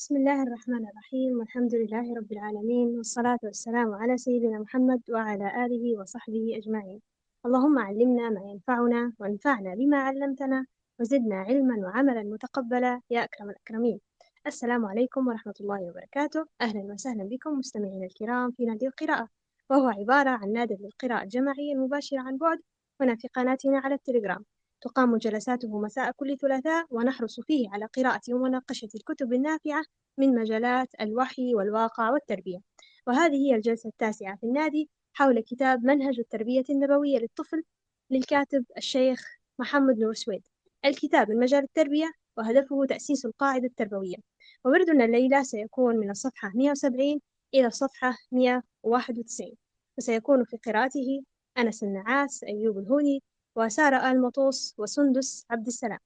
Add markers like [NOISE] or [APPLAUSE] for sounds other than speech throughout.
بسم الله الرحمن الرحيم والحمد لله رب العالمين والصلاة والسلام على سيدنا محمد وعلى آله وصحبه أجمعين. اللهم علمنا ما ينفعنا وانفعنا بما علمتنا وزدنا علما وعملا متقبلا يا أكرم الأكرمين. السلام عليكم ورحمة الله وبركاته. أهلا وسهلا بكم مستمعينا الكرام في نادي القراءة وهو عبارة عن نادي للقراءة الجماعية المباشرة عن بعد هنا في قناتنا على التليجرام. تقام جلساته مساء كل ثلاثاء ونحرص فيه على قراءة ومناقشة الكتب النافعة من مجالات الوحي والواقع والتربية. وهذه هي الجلسة التاسعة في النادي حول كتاب منهج التربية النبوية للطفل للكاتب الشيخ محمد نور سويد. الكتاب من مجال التربية وهدفه تأسيس القاعدة التربوية. ووردنا الليلة سيكون من الصفحة 170 إلى الصفحة 191 وسيكون في قراءته أنس النعاس أيوب الهوني وسارة آل مطوس وسندس عبد السلام.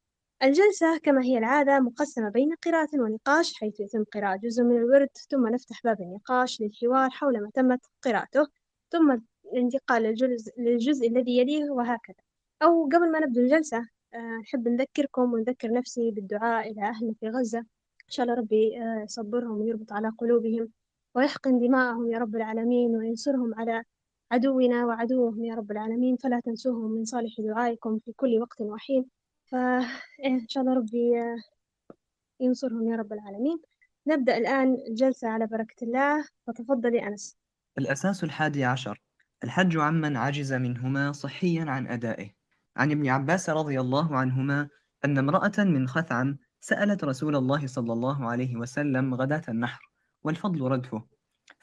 الجلسة كما هي العادة مقسمة بين قراءة ونقاش حيث يتم قراءة جزء من الورد ثم نفتح باب النقاش للحوار حول ما تمت قراءته ثم الانتقال للجزء, للجزء الذي يليه وهكذا. أو قبل ما نبدأ الجلسة آه، نحب نذكركم ونذكر نفسي بالدعاء إلى أهلنا في غزة. إن شاء الله ربي آه، يصبرهم ويربط على قلوبهم ويحقن دماءهم يا رب العالمين وينصرهم على عدونا وعدوهم يا رب العالمين فلا تنسوهم من صالح دعائكم في كل وقت وحين. فإيه إن شاء الله ربي ينصرهم يا رب العالمين. نبدأ الآن الجلسة على بركة الله. فتفضلي أنس. الأساس الحادي عشر. الحج عمن عجز منهما صحيا عن أدائه. عن ابن عباس رضي الله عنهما أن امرأة من خثعم سألت رسول الله صلى الله عليه وسلم غداة النحر والفضل ردفه.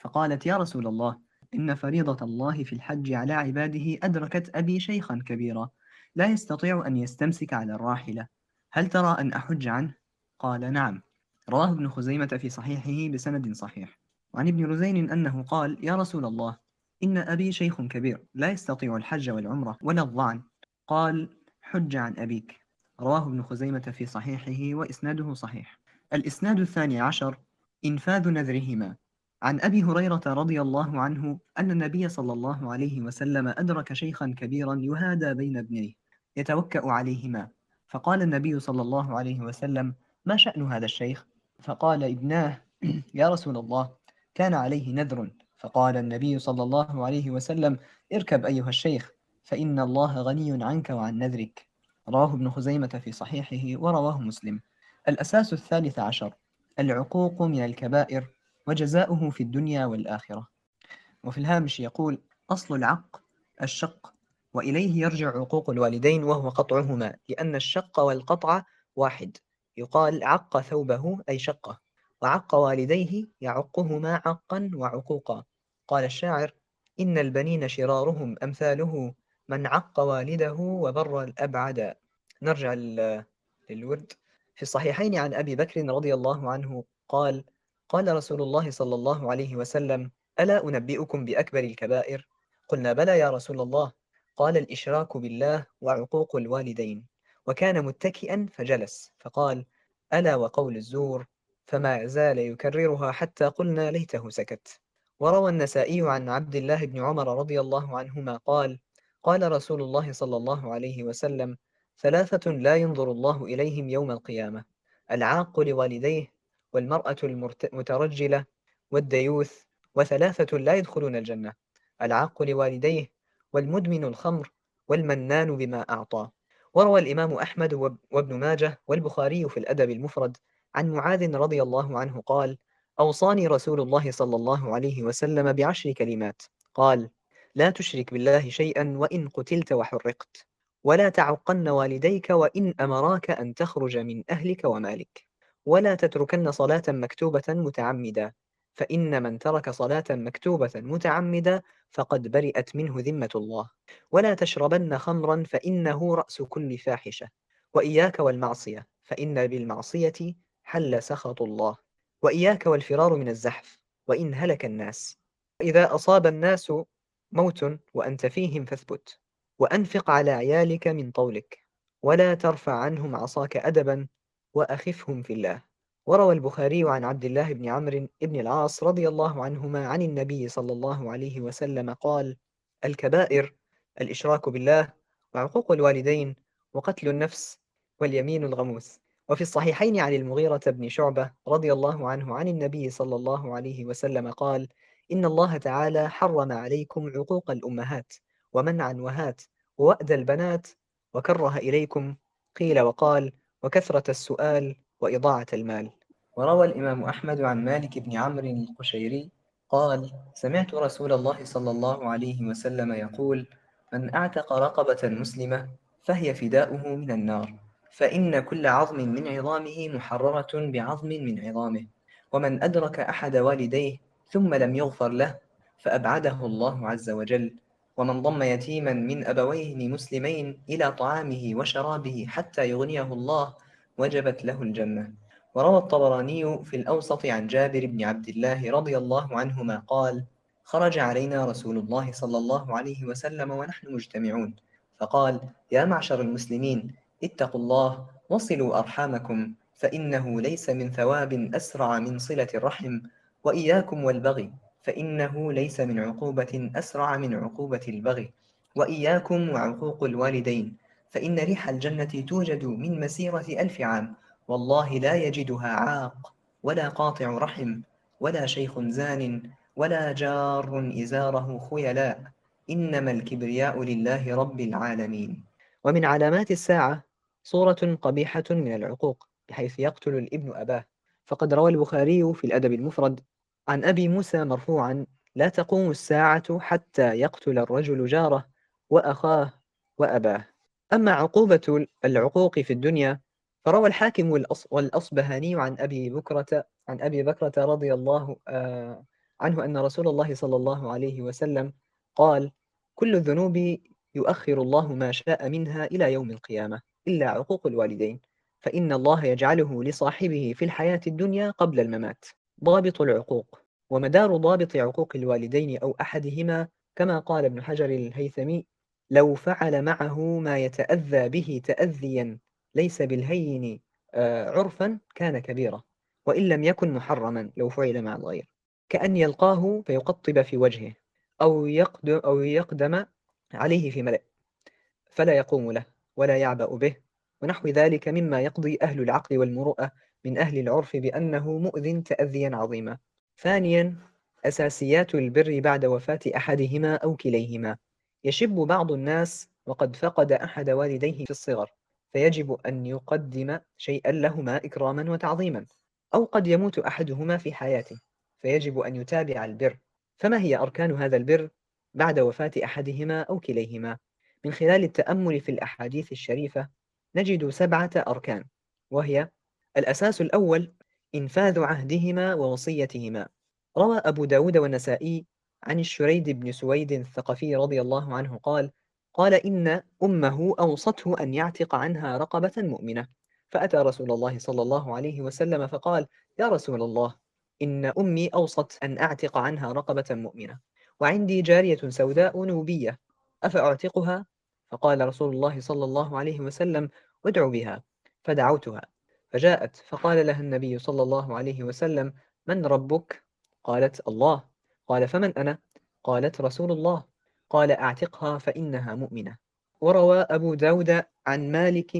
فقالت يا رسول الله إن فريضة الله في الحج على عباده أدركت أبي شيخا كبيرا. لا يستطيع أن يستمسك على الراحلة. هل ترى أن أحج عنه؟ قال نعم. رواه ابن خزيمة في صحيحه بسند صحيح. وعن ابن رزين أنه قال يا رسول الله إن أبي شيخ كبير لا يستطيع الحج والعمرة ولا الظعن قال حج عن أبيك. رواه ابن خزيمة في صحيحه وإسناده صحيح. الإسناد الثاني عشر إنفاذ نذرهما. عن أبي هريرة رضي الله عنه أن النبي صلى الله عليه وسلم أدرك شيخا كبيرا يهادى بين ابنيه يتوكأ عليهما. فقال النبي صلى الله عليه وسلم ما شأن هذا الشيخ؟ فقال ابناه [CLEARS THROAT] يا رسول الله كان عليه نذر. فقال النبي صلى الله عليه وسلم اركب أيها الشيخ فإن الله غني عنك وعن نذرك. رواه ابن خزيمة في صحيحه ورواه مسلم. الأساس الثالث عشر العقوق من الكبائر. وجزاؤه في الدنيا والآخرة. وفي الهامش يقول أصل العق الشق وإليه يرجع عقوق الوالدين وهو قطعهما لأن الشق والقطع واحد. يقال عق ثوبه أي شقه وعق والديه يعقهما عقا وعقوقا. قال الشاعر إن البنين شرارهم أمثاله من عق والده وبر الأبعد. نرجع للورد. في الصحيحين عن أبي بكر رضي الله عنه قال قال رسول الله صلى الله عليه وسلم ألا أنبئكم بأكبر الكبائر؟ قلنا بلى يا رسول الله. قال الإشراك بالله وعقوق الوالدين. وكان متكئا فجلس فقال ألا وقول الزور؟ فما زال يكررها حتى قلنا ليته سكت. وروى النسائي عن عبد الله بن عمر رضي الله عنهما قال قال رسول الله صلى الله عليه وسلم ثلاثة لا ينظر الله إليهم يوم القيامة العاق لوالديه والمرأة المترجلة والديوث وثلاثة لا يدخلون الجنة العاق لوالديه والمدمن الخمر والمنان بما أعطى. وروى الإمام أحمد وابن ماجه والبخاري في الأدب المفرد عن معاذ رضي الله عنه قال أوصاني رسول الله صلى الله عليه وسلم بعشر كلمات. قال لا تشرك بالله شيئا وإن قتلت وحرقت ولا تعقن والديك وإن أمراك أن تخرج من أهلك ومالك. ولا تتركن صلاة مكتوبة متعمدا فإن من ترك صلاة مكتوبة متعمدا فقد برئت منه ذمة الله. ولا تشربن خمرا فإنه رأس كل فاحشة. وإياك والمعصية فإن بالمعصية حل سخط الله. وإياك والفرار من الزحف وإن هلك الناس. إذا أصاب الناس موت وأنت فيهم فاثبت. وأنفق على عيالك من طولك. ولا ترفع عنهم عصاك أدبا وأخفهم في الله. وروى البخاري عن عبد الله بن عمرو بن العاص رضي الله عنهما عن النبي صلى الله عليه وسلم قال الكبائر الإشراك بالله وعقوق الوالدين وقتل النفس واليمين الغموس وفي الصحيحين عن المغيرة بن شعبة رضي الله عنه عن النبي صلى الله عليه وسلم قال إن الله تعالى حرم عليكم عقوق الأمهات ومنع وهات ووأد البنات وكره إليكم قيل وقال وكثرة السؤال وإضاعة المال. وروى الإمام أحمد عن مالك بن عمرو القشيري قال سمعت رسول الله صلى الله عليه وسلم يقول من أعتق رقبة مسلمة فهي فداؤه من النار فإن كل عظم من عظامه محررة بعظم من عظامه ومن أدرك أحد والديه ثم لم يغفر له فأبعده الله عز وجل ومن ضم يتيما من أبويه مسلمين إلى طعامه وشرابه حتى يغنيه الله وجبت له الجنة. وروى الطبراني في الأوسط عن جابر بن عبد الله رضي الله عنهما قال خرج علينا رسول الله صلى الله عليه وسلم ونحن مجتمعون. فقال يا معشر المسلمين اتقوا الله وصلوا أرحامكم فإنه ليس من ثواب أسرع من صلة الرحم وإياكم والبغي فإنه ليس من عقوبة أسرع من عقوبة البغي. وإياكم وعقوق الوالدين. فإن ريح الجنة توجد من مسيرة ألف عام. والله لا يجدها عاق ولا قاطع رحم ولا شيخ زان ولا جار إزاره خيلاء. إنما الكبرياء لله رب العالمين. ومن علامات الساعة صورة قبيحة من العقوق بحيث يقتل الابن أباه. فقد روى البخاري في الأدب المفرد عن أبي موسى مرفوعا لا تقوم الساعة حتى يقتل الرجل جاره وأخاه وأباه. أما عقوبة العقوق في الدنيا فروى الحاكم والأصبهاني عن أبي بكرة عن أبي بكرة رضي الله آه، عنه أن رسول الله صلى الله عليه وسلم قال كل الذنوب يؤخر الله ما شاء منها إلى يوم القيامة إلا عقوق الوالدين فإن الله يجعله لصاحبه في الحياة الدنيا قبل الممات. ضابط العقوق ومدار ضابط عقوق الوالدين أو أحدهما كما قال ابن حجر الهيثمي لو فعل معه ما يتأذى به تأذيا ليس بالهين آه، عرفا كان كبيرا وإن لم يكن محرما لو فعل مع الغير. كأن يلقاه فيقطب في وجهه أو يقدم, أو يقدم عليه في ملأ فلا يقوم له ولا يعبأ به ونحو ذلك مما يقضي أهل العقل والمروءة من أهل العرف بأنه مؤذ تأذيا عظيما. ثانيا أساسيات البر بعد وفاة أحدهما أو كليهما. يشب بعض الناس وقد فقد أحد والديه في الصغر فيجب أن يقدم شيئا لهما إكراما وتعظيما أو قد يموت أحدهما في حياته فيجب أن يتابع البر. فما هي أركان هذا البر بعد وفاة أحدهما أو كليهما؟ من خلال التأمل في الأحاديث الشريفة نجد سبعة أركان وهي الأساس الأول إنفاذ عهدهما ووصيتهما. روى أبو داود والنسائي عن الشريد بن سويد الثقفي رضي الله عنه قال قال إن أمه أوصته أن يعتق عنها رقبة مؤمنة. فأتى رسول الله صلى الله عليه وسلم فقال يا رسول الله إن أمي أوصت أن أعتق عنها رقبة مؤمنة وعندي جارية سوداء نوبية أفأعتقها؟ فقال رسول الله صلى الله عليه وسلم ادع بها. فدعوتها. فجاءت فقال لها النبي صلى الله عليه وسلم من ربك؟ قالت الله. قال فمن أنا؟ قالت رسول الله. قال أعتقها فإنها مؤمنة. وروى أبو داود عن مالك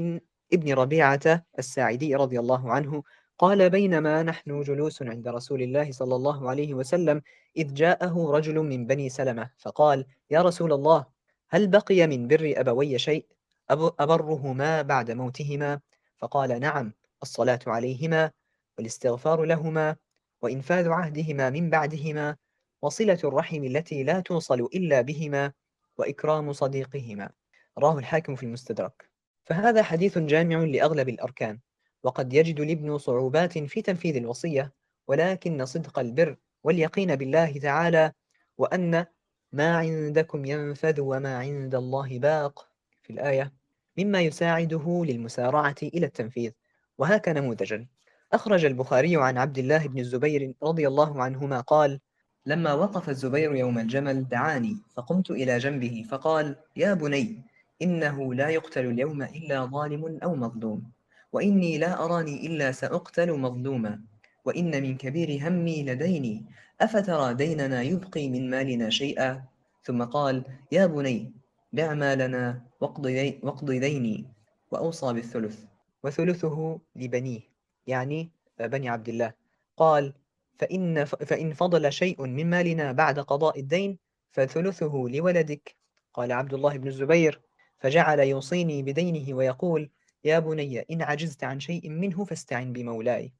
ابن ربيعة الساعدي رضي الله عنه قال بينما نحن جلوس عند رسول الله صلى الله عليه وسلم إذ جاءه رجل من بني سلمة فقال يا رسول الله هل بقي من بر أبوي شيء؟ أبرهما بعد موتهما؟ فقال نعم. الصلاة عليهما والاستغفار لهما وإنفاذ عهدهما من بعدهما وصلة الرحم التي لا توصل إلا بهما وإكرام صديقهما. راه الحاكم في المستدرك. فهذا حديث جامع لأغلب الأركان وقد يجد الابن صعوبات في تنفيذ الوصية ولكن صدق البر واليقين بالله تعالى وأن ما عندكم ينفذ وما عند الله باق. في الآية مما يساعده للمسارعة إلى التنفيذ. وهاك نموذجا أخرج البخاري عن عبد الله بن الزبير رضي الله عنهما قال لما وقف الزبير يوم الجمل دعاني فقمت إلى جنبه فقال يا بني إنه لا يقتل اليوم إلا ظالم أو مظلوم وإني لا أراني إلا سأقتل مظلوما وإن من كبير همي لديني أفترى ديننا يبقي من مالنا شيئا؟ ثم قال يا بني بع مالنا واقض ديني وأوصى بالثلث. وثلثه لبنيه يعني بني عبد الله. قال فإن, فإن فضل شيء من مالنا بعد قضاء الدين فثلثه لولدك. قال عبد الله بن الزبير فجعل يوصيني بدينه ويقول يا بني إن عجزت عن شيء منه فاستعن بمولاي.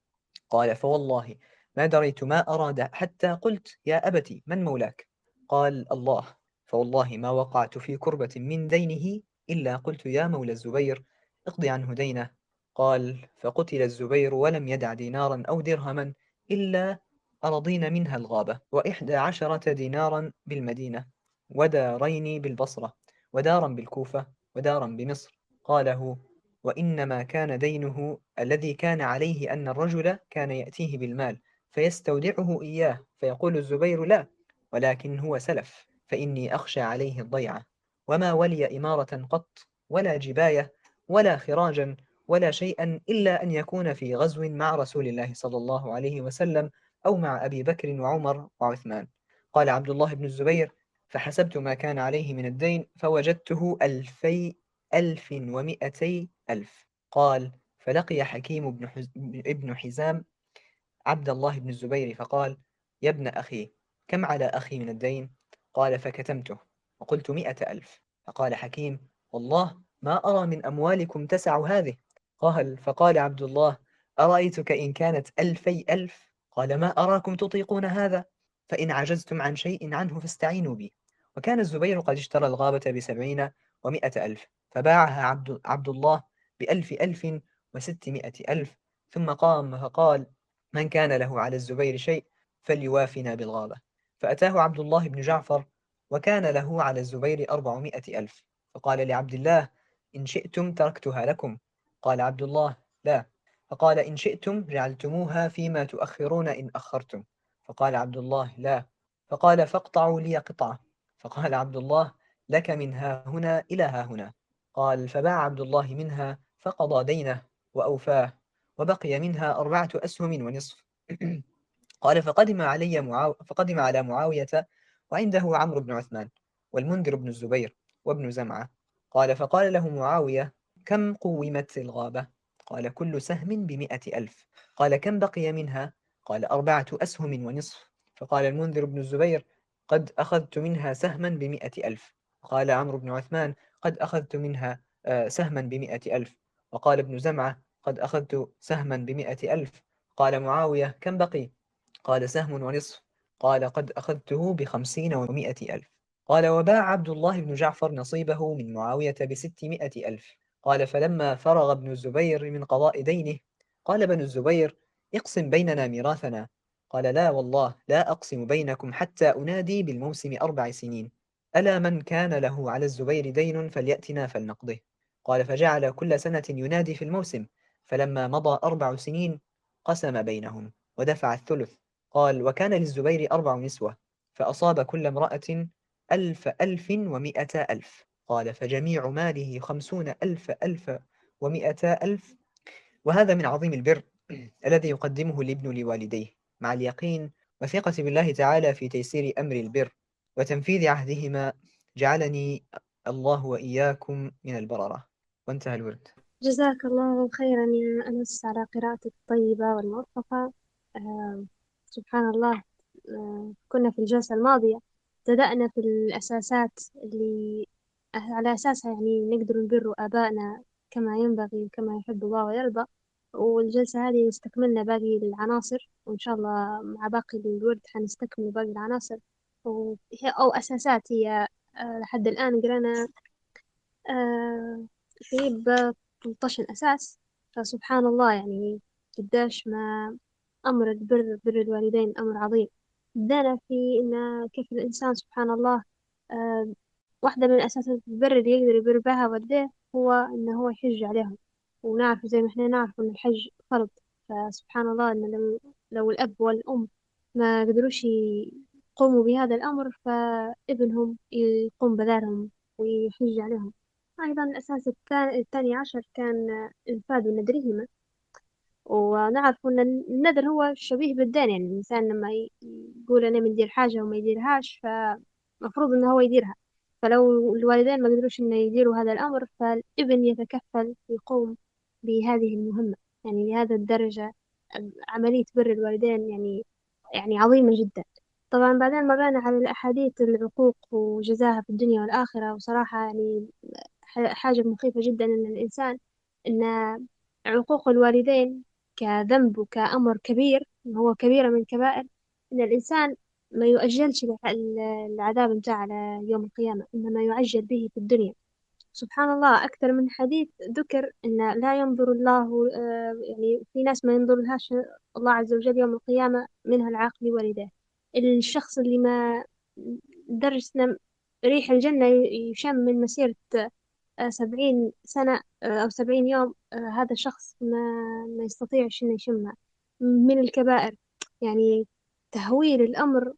قال فوالله ما دريت ما أراد حتى قلت يا أبتي من مولاك؟ قال الله. فوالله ما وقعت في كربة من دينه إلا قلت يا مولى الزبير اقضي عنه دينه. قال فقتل الزبير ولم يدع دينارا أو درهما إلا أرضين منها الغابة وإحدى عشرة دينارا بالمدينة ودارين بالبصرة ودارا بالكوفة ودارا بمصر. قاله وإنما كان دينه الذي كان عليه أن الرجل كان يأتيه بالمال فيستودعه إياه فيقول الزبير لا ولكن هو سلف فإني أخشى عليه الضيعة وما ولي إمارة قط ولا جباية ولا خراجا ولا شيئا إلا أن يكون في غزو مع رسول الله صلى الله عليه وسلم أو مع أبي بكر وعمر وعثمان. قال عبد الله بن الزبير فحسبت ما كان عليه من الدين فوجدته ألفي ألف ومئتي ألف. قال فلقي حكيم بن. ابن حزام عبد الله بن الزبير فقال يا ابن أخي كم على أخي من الدين؟ قال فكتمته. وقلت مئة ألف. فقال حكيم والله ما أرى من أموالكم تسع هذه. قال فقال عبد الله أرأيتك إن كانت ألفي ألف؟ قال ما أراكم تطيقون هذا؟ فإن عجزتم عن شيء عنه فاستعينوا بي. وكان الزبير قد اشترى الغابة بسبعين ومئة ألف فباعها عبد, عبد الله بألف ألف وستمائة ألف ثم قام فقال من كان له على الزبير شيء فليوافنا بالغابة. فأتاه عبد الله بن جعفر وكان له على الزبير أربعمائة ألف فقال لعبد الله إن شئتم تركتها لكم. قال عبد الله لا. فقال إن شئتم جعلتموها فيما تؤخرون إن أخرتم. فقال عبد الله لا. فقال فاقطعوا لي قطعة. فقال عبد الله لك منها هنا إلى ها هنا. قال فباع عبد الله منها فقضى دينه وأوفاه وبقي منها أربعة أسهم ونصف. [CLEARS THROAT] قال فقدم علي معاو... فقدم على معاوية وعنده عمرو بن عثمان والمنذر بن الزبير وابن زمعة. قال فقال له معاوية كم قومت الغابة قال كل سهم بمئة ألف. قال كم بقي منها؟ قال أربعة أسهم ونصف. فقال المنذر بن الزبير قد أخذت منها سهما بمئة ألف. قال عمرو بن عثمان قد أخذت منها آه، سهما بمئة ألف. وقال ابن زمعة قد أخذت سهما بمئة ألف. قال معاوية كم بقي؟ قال سهم ونصف. قال قد أخذته بخمسين ومئة ألف. قال وباع عبد الله بن جعفر نصيبه من معاوية بستمائة ألف. قال فلما فرغ ابن الزبير من قضاء دينه قال ابن الزبير اقسم بيننا ميراثنا. قال لا والله لا أقسم بينكم حتى أنادي بالموسم أربع سنين. ألا من كان له على الزبير دين فليأتنا فلنقضه. قال فجعل كل سنة ينادي في الموسم. فلما مضى أربع سنين قسم بينهم ودفع الثلث. قال وكان للزبير أربع نسوة فأصاب كل امرأة ألف ألف ومئة ألف. قال فجميع ماله خمسون ألف ألف ومئة ألف. وهذا من عظيم البر [CLEARS THROAT] الذي يقدمه الابن لوالديه مع اليقين وثقة بالله تعالى في تيسير أمر البر. وتنفيذ عهدهما جعلني الله وإياكم من البررة. وانتهى الورد. جزاك الله خيرا يا أنس على قراءتك الطيبة والموفقة. آه سبحان الله. آه كنا في الجلسة الماضية ابتدأنا في الأساسات اللي على أساسها يعني نقدر نبر آبائنا كما ينبغي وكما يحب الله ويرضى والجلسة هذه استكملنا باقي العناصر وإن شاء الله مع باقي الورد حنستكمل باقي العناصر. وهي أو أساسات هي آه، لحد الآن قرأنا آه، في 13 أساس. فسبحان الله يعني قداش ما أمر البر بر الوالدين أمر عظيم. بدأنا في إن كيف الإنسان سبحان الله آه، واحدة من أساسات البر اللي يقدر يبر بها والديه هو إنه هو يحج عليهم. ونعرف زي ما إحنا نعرف إن الحج فرض. فسبحان الله إن لو, لو الأب والأم ما قدروش يقوموا بهذا الأمر فابنهم يقوم بذلهم ويحج عليهم. أيضا الأساس الثاني عشر كان إنفاذ نذرهما. ونعرف أن النذر هو شبيه بالدين. يعني الإنسان لما يقول أنا مندير حاجة وما يديرهاش فمفروض أنه هو يديرها. فلو الوالدين ما قدروش إنه يديروا هذا الأمر فالابن يتكفل يقوم بهذه المهمة. يعني لهذا الدرجة عملية بر الوالدين يعني يعني عظيمة جدا. طبعا بعدين مرينا على الأحاديث العقوق وجزاها في الدنيا والآخرة. وصراحة يعني حاجة مخيفة جدا إن الإنسان إن عقوق الوالدين كذنب وكأمر كبير هو كبيرة من الكبائر إن الإنسان ما يؤجلش العذاب متاع على يوم القيامة إنما يعجل به في الدنيا. سبحان الله أكثر من حديث ذكر أن لا ينظر الله آه، يعني في ناس ما ينظر لهاش الله عز وجل يوم القيامة منها العاقل والديه الشخص اللي ما درسنا ريح الجنة يشم من مسيرة آه، سبعين سنة آه، أو سبعين يوم هذا الشخص ما, ما يستطيعش إنه يشمها من الكبائر يعني تهويل الأمر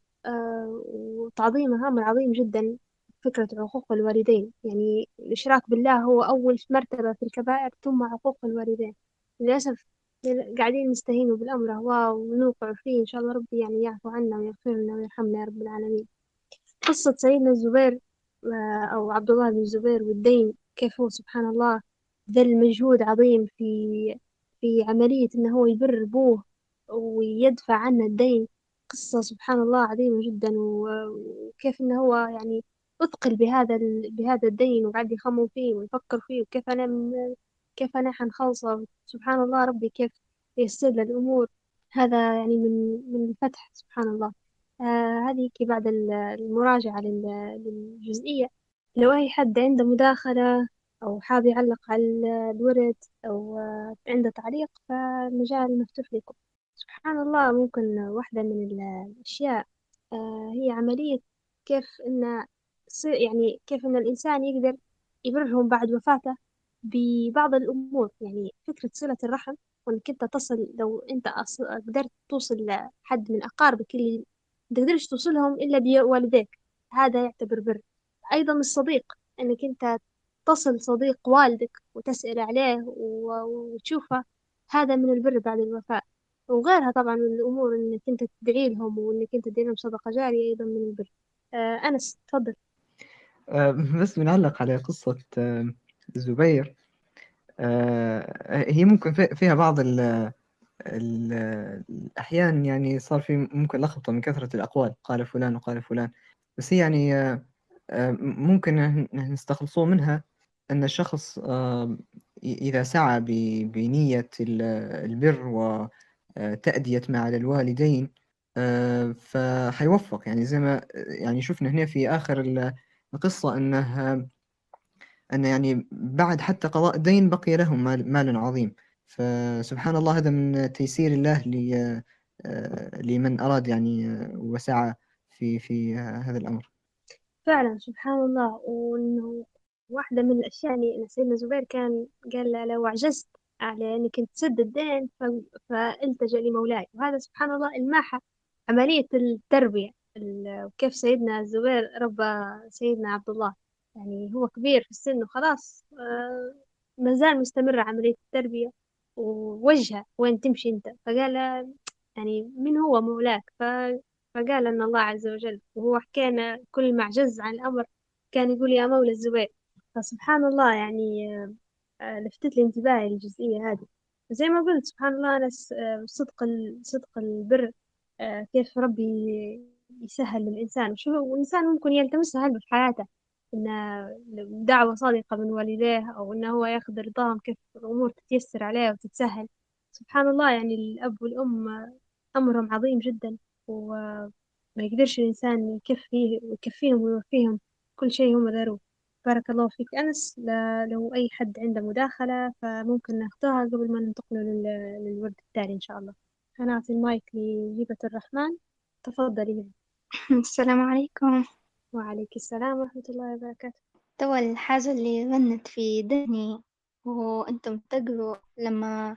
وتعظيمه أمر عظيم جدا فكرة عقوق الوالدين. يعني الإشراك بالله هو أول مرتبة في الكبائر ثم عقوق الوالدين. للأسف قاعدين نستهينوا بالأمر. واو ونوقع فيه إن شاء الله ربي يعني يعفو عنا ويغفر لنا ويرحمنا يا رب العالمين. قصة سيدنا الزبير آه، أو عبد الله بن الزبير والدين كيف هو سبحان الله بذل مجهود عظيم في في عملية إنه هو يبر أبوه ويدفع عنه الدين. قصة سبحان الله عظيمة جدا وكيف إنه هو يعني أثقل بهذا ال... بهذا الدين وقعد يخمم فيه ويفكر فيه وكيف أنا من... كيف أنا حنخلصه. سبحان الله ربي كيف ييسر له الأمور. هذا يعني من من الفتح سبحان الله. آه هذه بعد المراجعة للجزئية. لو أي حد عنده مداخلة أو حاب يعلق على الورد أو عنده تعليق فالمجال مفتوح لكم. سبحان الله ممكن واحدة من الأشياء آه هي عملية كيف إن يعني كيف إن الإنسان يقدر يبرهم بعد وفاته ببعض الأمور. يعني فكرة صلة الرحم وإنك أنت تصل لو أنت قدرت توصل لحد من أقاربك اللي تقدرش توصلهم إلا بوالديك هذا يعتبر بر. أيضا الصديق إنك أنت تصل صديق والدك وتسأل عليه وتشوفه هذا من البر بعد الوفاة. وغيرها طبعا من الأمور إنك أنت تدعي لهم وإنك أنت تدعي لهم صدقة جارية أيضا من البر. آه أنس تفضل. آه، بس بنعلق على قصة آه، الزبير. آه، هي ممكن فيها بعض ال الأحيان يعني صار في ممكن لخبطة من كثرة الأقوال. قال فلان وقال فلان. بس هي يعني ممكن نستخلصوه منها. أن الشخص إذا سعى بنية البر وتأدية ما على الوالدين فحيوفق. يعني زي ما يعني شفنا هنا في آخر القصة أنه أن يعني بعد حتى قضاء الدين بقي لهم مال, عظيم. فسبحان الله هذا من تيسير الله لمن أراد يعني وسعى في في هذا الأمر. فعلا سبحان الله. وإنه واحدة من الأشياء اللي سيدنا زبير كان قال لو عجزت على إنك تسد الدين فالتجأ لمولاي. وهذا سبحان الله الماحة عملية التربية وكيف سيدنا الزبير ربى سيدنا عبد الله. يعني هو كبير في السن وخلاص آه، ما زال مستمر عملية التربية. ووجهه وين تمشي أنت. فقال يعني من هو مولاك؟ فقال أن الله عز وجل وهو حكينا كل ما عجز عن الأمر كان يقول يا مولى الزبير. فسبحان الله يعني آه، لفتت لي انتباهي الجزئية هذه. زي ما قلت سبحان الله أنا آه، صدق صدق البر كيف ربي يسهل للإنسان. وشو والإنسان ممكن يلتمسها هل في حياته إن دعوة صادقة من والديه أو إنه هو ياخذ رضاهم كيف الأمور تتيسر عليه وتتسهل. سبحان الله يعني الأب والأم أمرهم عظيم جدا وما يقدرش الإنسان يكفيه ويكفيهم ويوفيهم كل شيء هم ذروه بارك الله فيك أنس لو أي حد عنده مداخلة فممكن نأخذها قبل ما ننتقل للورد التالي إن شاء الله. هنعطي المايك لجيبة الرحمن. تفضلي [LAUGHS] السلام عليكم. وعليك السلام ورحمة الله وبركاته. توا الحاجة اللي غنت في ذهني وأنتم تقروا لما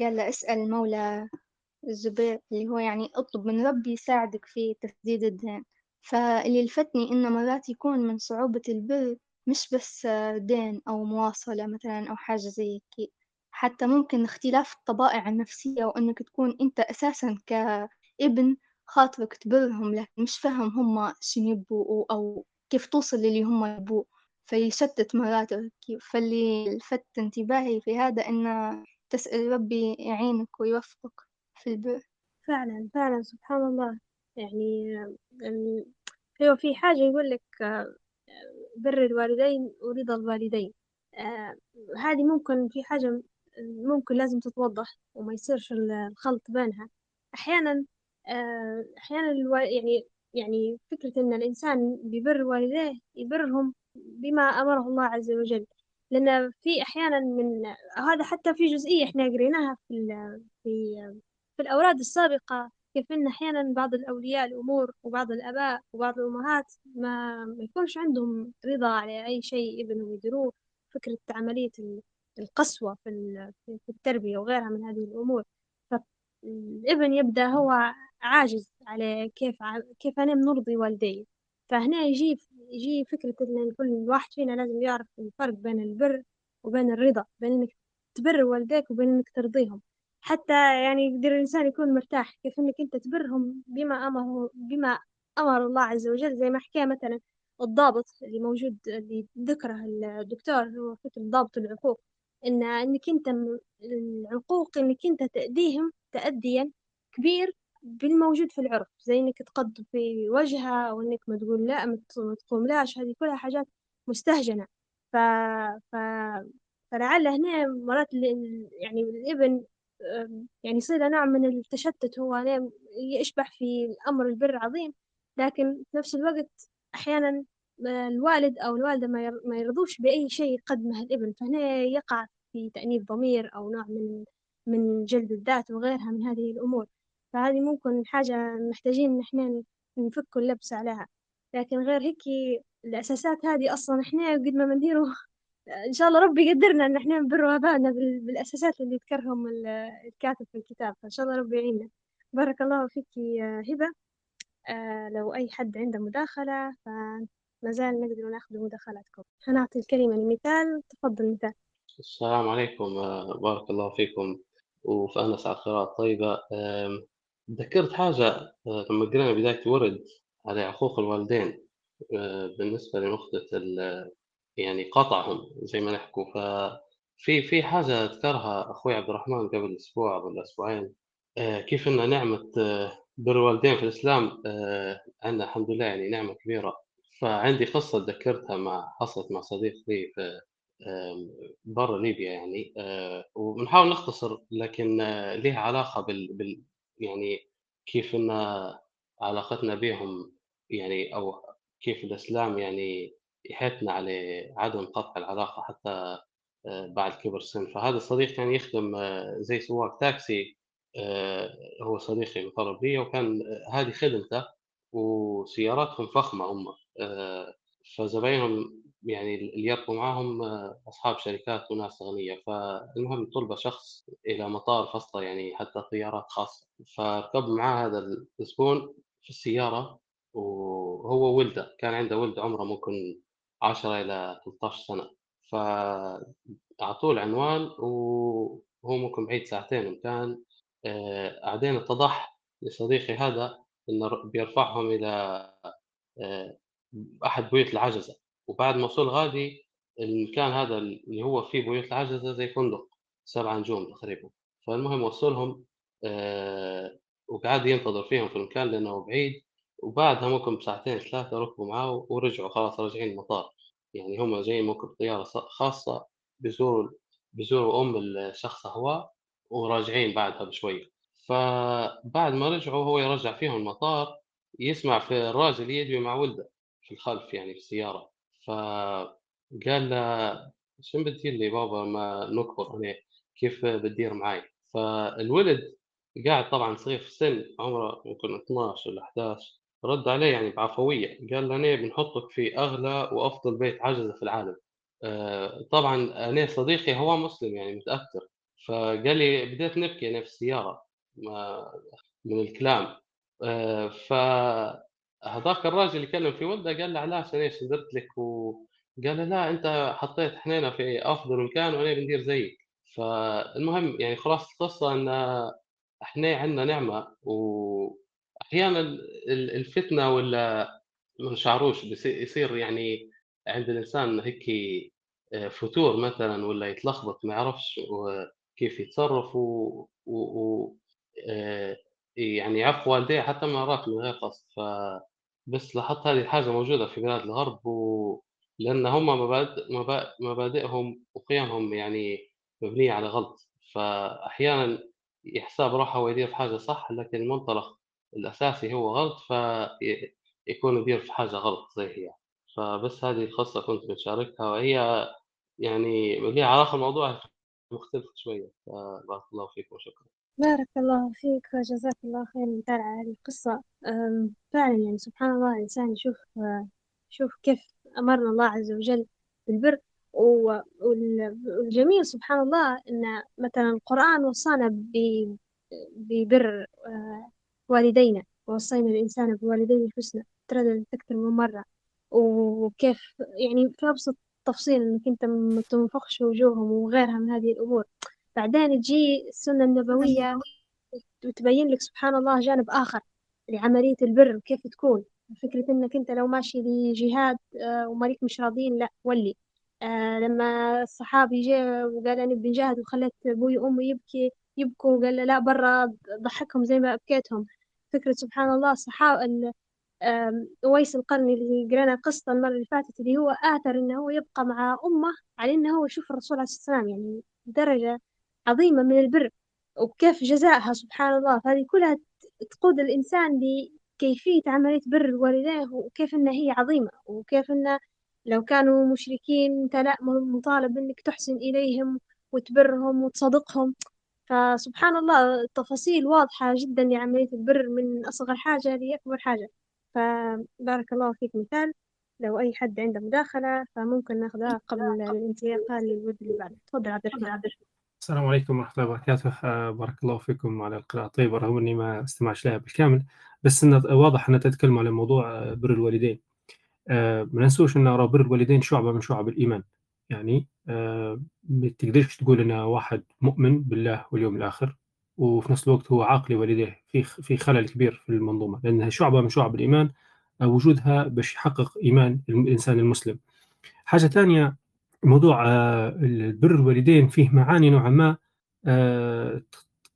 قال اسأل مولى الزبير اللي هو يعني اطلب من ربي يساعدك في تسديد الدين. فاللي لفتني إنه مرات يكون من صعوبة البر مش بس دين أو مواصلة مثلا أو حاجة زي كي حتى ممكن اختلاف الطبائع النفسية وإنك تكون أنت أساسا كابن خاطرك تبرهم لكن مش فاهم هم شنو يبوا أو كيف توصل للي هم يبوه فيشتت مراتك فاللي لفت انتباهي في هذا إنه تسأل ربي يعينك ويوفقك في البر. فعلا فعلا سبحان الله. يعني هو في حاجة يقول لك بر الوالدين ورضا الوالدين. آه، هذه ممكن في حاجة ممكن لازم تتوضح وما يصيرش ال- الخلط بينها. أحيانا آه، أحيانا الوا- يعني يعني فكرة إن الإنسان بيبر والديه يبرهم بما أمره الله عز وجل. لأن في أحيانا من هذا حتى في جزئية إحنا قريناها في ال- في في الأوراد السابقة. كيف إن أحيانا بعض الأولياء الأمور وبعض الآباء وبعض الأمهات ما, ما يكونش عندهم رضا على أي شيء ابنهم يديروه فكرة عملية ال- القسوة في في التربية وغيرها من هذه الأمور. فالابن يبدأ هو عاجز على كيف كيف أنا نرضي والدي. فهنا يجي يجي فكرة إن كل واحد فينا لازم يعرف الفرق بين البر وبين الرضا بين إنك تبر والديك وبين إنك ترضيهم. حتى يعني يقدر الإنسان يكون مرتاح كيف إنك أنت تبرهم بما أمره بما أمر الله عز وجل زي ما حكى مثلا الضابط اللي موجود اللي ذكره الدكتور هو فكرة ضابط العقوق إن إنك أنت العقوق إنك أنت تأديهم تأديا كبير بالموجود في العرف زي إنك تقد في وجهها أو إنك ما تقول لا ما تقوملاش هذه كلها حاجات مستهجنة. ف... ف... فلعل هنا مرات يعني الإبن يعني يصير نوع من التشتت هو يشبح في الأمر البر عظيم. لكن في نفس الوقت أحيانا الوالد أو الوالدة ما ير- ما يرضوش بأي شيء يقدمه الإبن فهنا يقع في تأنيب ضمير أو نوع من من جلد الذات وغيرها من هذه الأمور. فهذه ممكن حاجة محتاجين إن إحنا نفك اللبس عليها. لكن غير هيك الأساسات هذه أصلا إحنا قد ما نديروا إن شاء الله ربي يقدرنا إن إحنا نبر آبائنا بال- بالأساسات اللي ذكرهم ال- الكاتب في الكتاب. فإن شاء الله ربي يعيننا. بارك الله فيك هبة. آه لو أي حد عنده مداخلة فما زال نقدر نأخذ مداخلاتكم. هنعطي الكلمة لمثال. تفضل مثال. السلام عليكم. آه، بارك الله فيكم. وفي على القراءة الطيبة آم، ذكرت حاجة آه، لما قرينا بداية ورد على عقوق الوالدين آه، بالنسبة لنقطة يعني قطعهم زي ما نحكوا. ففي في حاجة ذكرها أخوي عبد الرحمن قبل أسبوع ولا أسبوعين آه، كيف أن نعمة آه، بر الوالدين في الإسلام آه، عندنا الحمد لله يعني نعمة كبيرة. فعندي قصة تذكرتها مع حصلت مع صديق لي في برا ليبيا يعني آه، وبنحاول نختصر لكن آه، ليها علاقة بال, بال يعني كيف إن علاقتنا بهم يعني أو كيف الإسلام يعني يحثنا على عدم قطع العلاقة حتى آه، بعد كبر السن. فهذا الصديق كان يخدم آه، زي سواق تاكسي آه، هو صديقي مقرب لي وكان هذه خدمته وسياراتهم فخمة هم فزباينهم يعني اللي يركبوا معاهم أصحاب شركات وناس أغنياء. فالمهم طلب شخص إلى مطار فصلة يعني حتى طيارات خاصة. فركب معاه هذا الزبون في السيارة وهو ولده كان عنده ولد عمره ممكن 10 إلى 13 سنة. فأعطوه العنوان وهو ممكن بعيد ساعتين وكان آه، بعدين اتضح لصديقي هذا انه بيرفعهم إلى آه، أحد بيوت العجزة. وبعد ما وصل غادي المكان هذا اللي هو فيه بيوت العجزة زي فندق سبع نجوم تقريبا. فالمهم وصلهم آه، وقعد ينتظر فيهم في المكان لأنه بعيد. وبعدها ممكن بساعتين ثلاثة ركبوا معاه ورجعوا خلاص راجعين المطار. يعني هم جايين ممكن بطياره خاصة بيزوروا بيزوروا أم الشخص هو وراجعين بعدها بشوي فبعد ما رجعوا هو يرجع فيهم المطار يسمع في الراجل يدوي مع ولده في الخلف يعني في السيارة. فقال له شو بتدير لي بابا ما نكبر أنا كيف بتدير معاي؟ فالولد قاعد طبعا صغير في السن عمره ممكن 12 ولا 11 رد عليه يعني بعفوية. قال له أنا بنحطك في أغلى وأفضل بيت عجزة في العالم. آه، طبعا أنا صديقي هو مسلم يعني متأثر. فقال لي بديت نبكي أنا في السيارة. من الكلام. آه، فهذاك الراجل اللي كلم في ولده قال له علاش أنا إيش درت لك؟ وقال له لا أنت حطيت حنينة في أفضل مكان وأنا بندير زيك. فالمهم يعني خلاصة القصة إن إحنا عندنا نعمة واحيانا ال- الفتنة ولا ما شعروش بيصير يصير يعني عند الإنسان هيك آه، فتور مثلا ولا يتلخبط ما يعرفش كيف يتصرف و, و... و... آه، يعني يعفو والديه حتى مرات من غير قصد. ف بس لاحظت هذه الحاجة موجودة في بلاد الغرب و... لأن هم مبادئ مبادئهم وقيمهم يعني مبنية على غلط. فأحيانا يحسب روحه ويدير في حاجة صح لكن المنطلق الأساسي هو غلط فيكون يدير في حاجة غلط زي هي. فبس هذه القصة كنت بشاركها وهي يعني ليها علاقة الموضوع مختلف شوية. فبارك الله فيك وشكرا. بارك الله فيك وجزاك الله خير على هذه القصة. فعلا يعني سبحان الله الإنسان يشوف يشوف كيف أمرنا الله عز وجل بالبر. والجميل سبحان الله إن مثلا القرآن وصانا ببر آه، والدينا ووصينا الإنسان بوالديه الحسنى. ترددت أكثر من مرة. وكيف يعني في أبسط تفصيل إنك أنت ما تنفخش وجوههم وغيرها من هذه الأمور. بعدين تجي السنة النبوية وتبين لك سبحان الله جانب آخر لعملية البر كيف تكون. فكرة إنك أنت لو ماشي لجهاد آه، ومالك مش راضين لا ولي. آه لما الصحابي جاء وقال أنا بنجاهد وخلت أبوي وأمي يبكي يبكوا وقال لا برا ضحكهم زي ما أبكيتهم. فكرة سبحان الله الصحابة أويس القرني اللي قرينا قصة المرة اللي فاتت اللي هو آثر إنه هو يبقى مع أمه على إنه هو يشوف الرسول عليه الصلاة والسلام يعني درجة عظيمة من البر وكيف جزائها سبحان الله. فهذه كلها تقود الإنسان لكيفية عملية بر الوالدين وكيف إن هي عظيمة وكيف إن لو كانوا مشركين أنت لا مطالب إنك تحسن إليهم وتبرهم وتصدقهم. فسبحان الله التفاصيل واضحة جدا لعملية البر من أصغر حاجة لأكبر حاجة. فبارك الله فيك مثال لو أي حد عنده مداخلة فممكن ناخذها قبل الانتقال للود اللي بعده. تفضل عبد الرحمن. السلام عليكم ورحمة الله وبركاته. آه، بارك الله فيكم على القراءة الطيبة رغم أني ما استمعش لها بالكامل بس إنه واضح أن تتكلم على موضوع آه، بر الوالدين. آه، ما ننسوش أن بر الوالدين شعبة من شعب الإيمان. يعني ما تقدرش تقول أن واحد مؤمن بالله واليوم الآخر وفي نفس الوقت هو عاقل والديه في في خلل كبير في المنظومة لأنها شعبة من شعب الإيمان وجودها باش يحقق إيمان الإنسان المسلم. حاجة ثانية موضوع آه، البر الوالدين فيه معاني نوعا ما آه،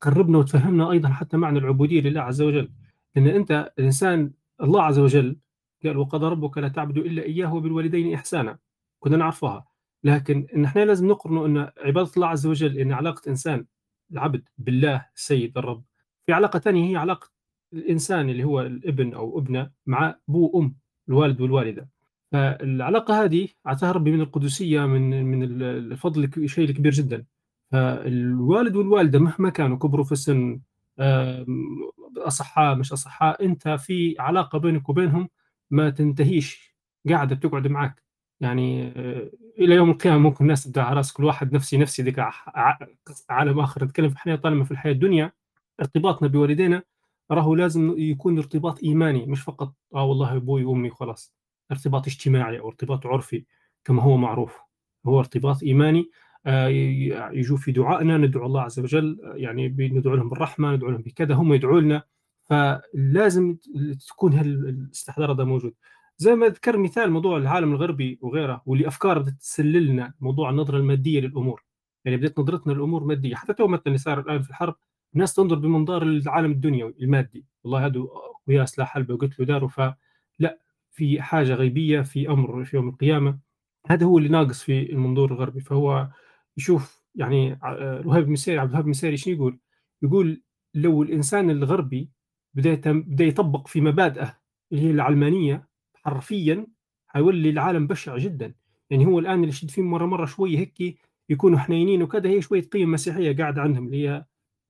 تقربنا وتفهمنا أيضا حتى معنى العبودية لله عز وجل. لأن أنت الانسان الله عز وجل قال وقضى ربك لا تعبدوا إلا إياه وبالوالدين إحسانا. كنا نعرفها. لكن إن إحنا لازم نقرن إن عبادة الله عز وجل إن علاقة إنسان العبد بالله السيد الرب. في علاقة ثانية هي علاقة الإنسان اللي هو الابن أو ابنة مع ابوه وام الوالد والوالدة. فالعلاقة هذه أعطاها ربي من القدسية من من الفضل شيء كبير جدا. فالوالد والوالدة مهما كانوا كبروا في السن أصحاء مش أصحاء أنت في علاقة بينك وبينهم ما تنتهيش. قاعدة بتقعد معك يعني آه، إلى يوم القيامة ممكن الناس تدعي على رأس كل واحد نفسي نفسي ذيك عالم آخر. نتكلم في الحياة طالما في الحياة الدنيا ارتباطنا بوالدينا راهو لازم يكون ارتباط إيماني مش فقط آه والله أبوي وأمي خلاص ارتباط اجتماعي أو ارتباط عرفي كما هو معروف. هو ارتباط إيماني آه، يجوا في دعائنا ندعو الله عز وجل يعني ندعو لهم بالرحمة ندعو لهم بكذا هم يدعوا لنا فلازم تكون هالاستحضار هذا موجود. زي ما ذكر مثال موضوع العالم الغربي وغيره واللي افكار بدات تسللنا موضوع النظرة المادية للأمور. يعني بدات نظرتنا للأمور مادية. حتى تو مثلا اللي صار الآن في الحرب الناس تنظر بمنظار العالم الدنيوي المادي. والله هذا اقوياء سلاح حلبه وقتلوا داروا فلا في حاجة غيبية في أمر في يوم القيامة. هذا هو اللي ناقص في المنظور الغربي. فهو يشوف يعني آه، الوهاب بن مسيري عبد الوهاب بن مسيري شنو يقول؟ يقول لو الإنسان الغربي بدأ بدأ يطبق في مبادئه اللي هي العلمانية حرفيا حيولي العالم بشع جدا. يعني هو الآن اللي يشد فيه مرة مرة شوية هيك يكونوا حنينين وكذا هي شوية قيم مسيحية قاعدة عندهم اللي هي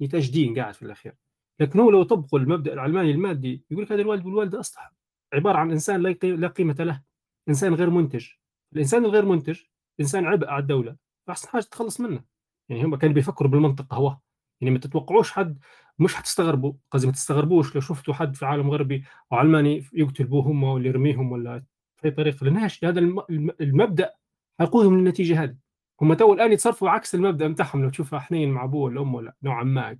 تجدين قاعد في الأخير. لكن هو لو طبقوا المبدأ العلماني المادي يقول لك هذا الوالد والوالدة أصلح. عبارة عن إنسان لا قيمة له إنسان غير منتج. الإنسان الغير منتج إنسان عبء على الدولة فأحسن حاجة تخلص منه. يعني هم كانوا بيفكروا بالمنطق هو. يعني ما تتوقعوش حد مش حتستغربوا قصدي ما تستغربوش لو شفتوا حد في عالم غربي أو علماني يقتل بوهم ولا يرميهم ولا في طريقه لانهاش هذا المبدأ حيقودهم للنتيجة هذه. هم تو الآن يتصرفوا عكس المبدأ بتاعهم لو تشوفها حنين مع أبوه ولا أمه ولا نوعا ما.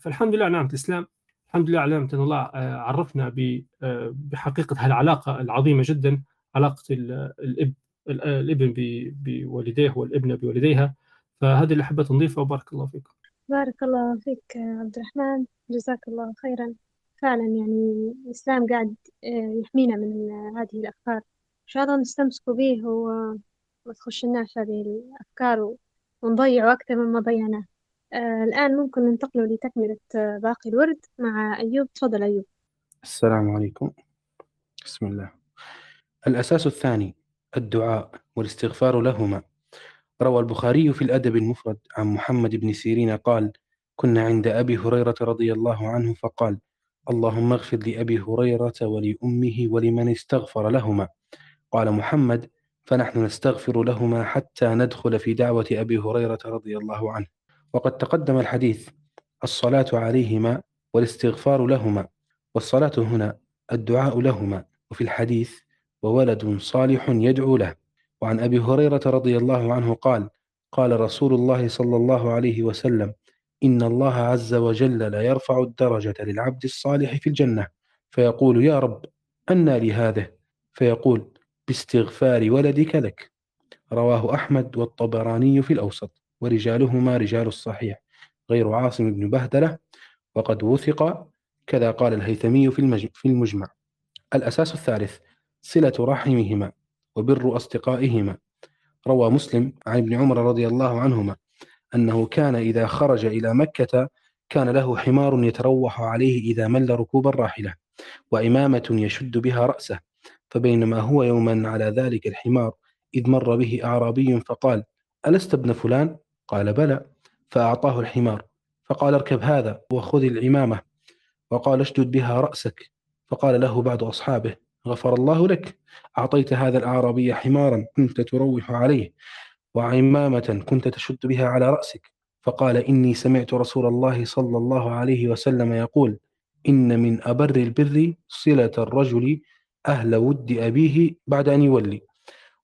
فالحمد لله نعمة الإسلام الحمد لله على أن الله آه، عرفنا آه، بحقيقة هالعلاقة العظيمة جدا علاقة الاب الإبن بوالديه والإبنة بوالديها. فهذا اللي حبيت نضيفه وبارك الله فيكم. بارك الله فيك عبد الرحمن. جزاك الله خيرا. فعلا يعني الإسلام قاعد آه، يحمينا من هذه الأفكار. إن شاء الله نستمسكوا به وما تخشناش هذه الأفكار ونضيع أكثر مما ضيعناه. آه الآن ممكن ننتقل لتكملة آه، باقي الورد مع أيوب. تفضل أيوب. السلام عليكم. بسم الله. الأساس الثاني الدعاء والاستغفار لهما. روى البخاري في الأدب المفرد عن محمد بن سيرين قال كنا عند أبي هريرة رضي الله عنه فقال اللهم اغفر لأبي هريرة ولأمه ولمن استغفر لهما. قال محمد فنحن نستغفر لهما حتى ندخل في دعوة أبي هريرة رضي الله عنه. وقد تقدم الحديث الصلاة عليهما والاستغفار لهما والصلاة هنا الدعاء لهما. وفي الحديث وولد صالح يدعو له. وعن أبي هريرة رضي الله عنه قال قال رسول الله صلى الله عليه وسلم إن الله عز وجل لا يرفع الدرجة للعبد الصالح في الجنة. فيقول يا رب أنى لهذا فيقول باستغفار ولدك لك. رواه أحمد والطبراني في الأوسط ورجالهما رجال الصحيح غير عاصم بن بهدلة. وقد وثق كذا قال الهيثمي في المجمع. الأساس الثالث صلة رحمهما. وبر أصدقائهما. روى مسلم عن ابن عمر رضي الله عنهما أنه كان إذا خرج إلى مكة كان له حمار يتروح عليه إذا مل ركوب الراحلة وإمامة يشد بها رأسه فبينما هو يوما على ذلك الحمار إذ مر به أعرابي فقال ألست ابن فلان؟ قال بلى. فأعطاه الحمار فقال اركب هذا وخذ العمامة. وقال اشدد بها رأسك. فقال له بعض أصحابه غفر الله لك. أعطيت هذا الأعرابي حمارا كنت تروح عليه وعمامة كنت تشد بها على رأسك. فقال إني سمعت رسول الله صلى الله عليه وسلم يقول إن من أبر البر صلة الرجل أهل ود أبيه بعد أن يولي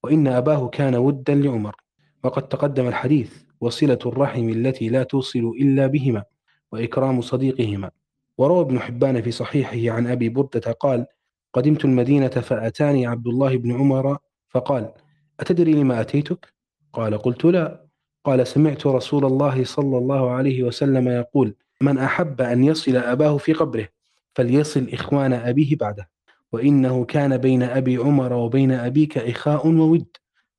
وإن أباه كان ودا لعمر. وقد تقدم الحديث وصلة الرحم التي لا توصل إلا بهما وإكرام صديقهما. وروى ابن حبان في صحيحه عن أبي بردة قال قدمت المدينة فأتاني عبد الله بن عمر فقال أتدري لما أتيتك؟ قال قلت لا قال سمعت رسول الله صلى الله عليه وسلم يقول من أحب أن يصل أباه في قبره فليصل إخوان أبيه بعده وإنه كان بين أبي عمر وبين أبيك إخاء وود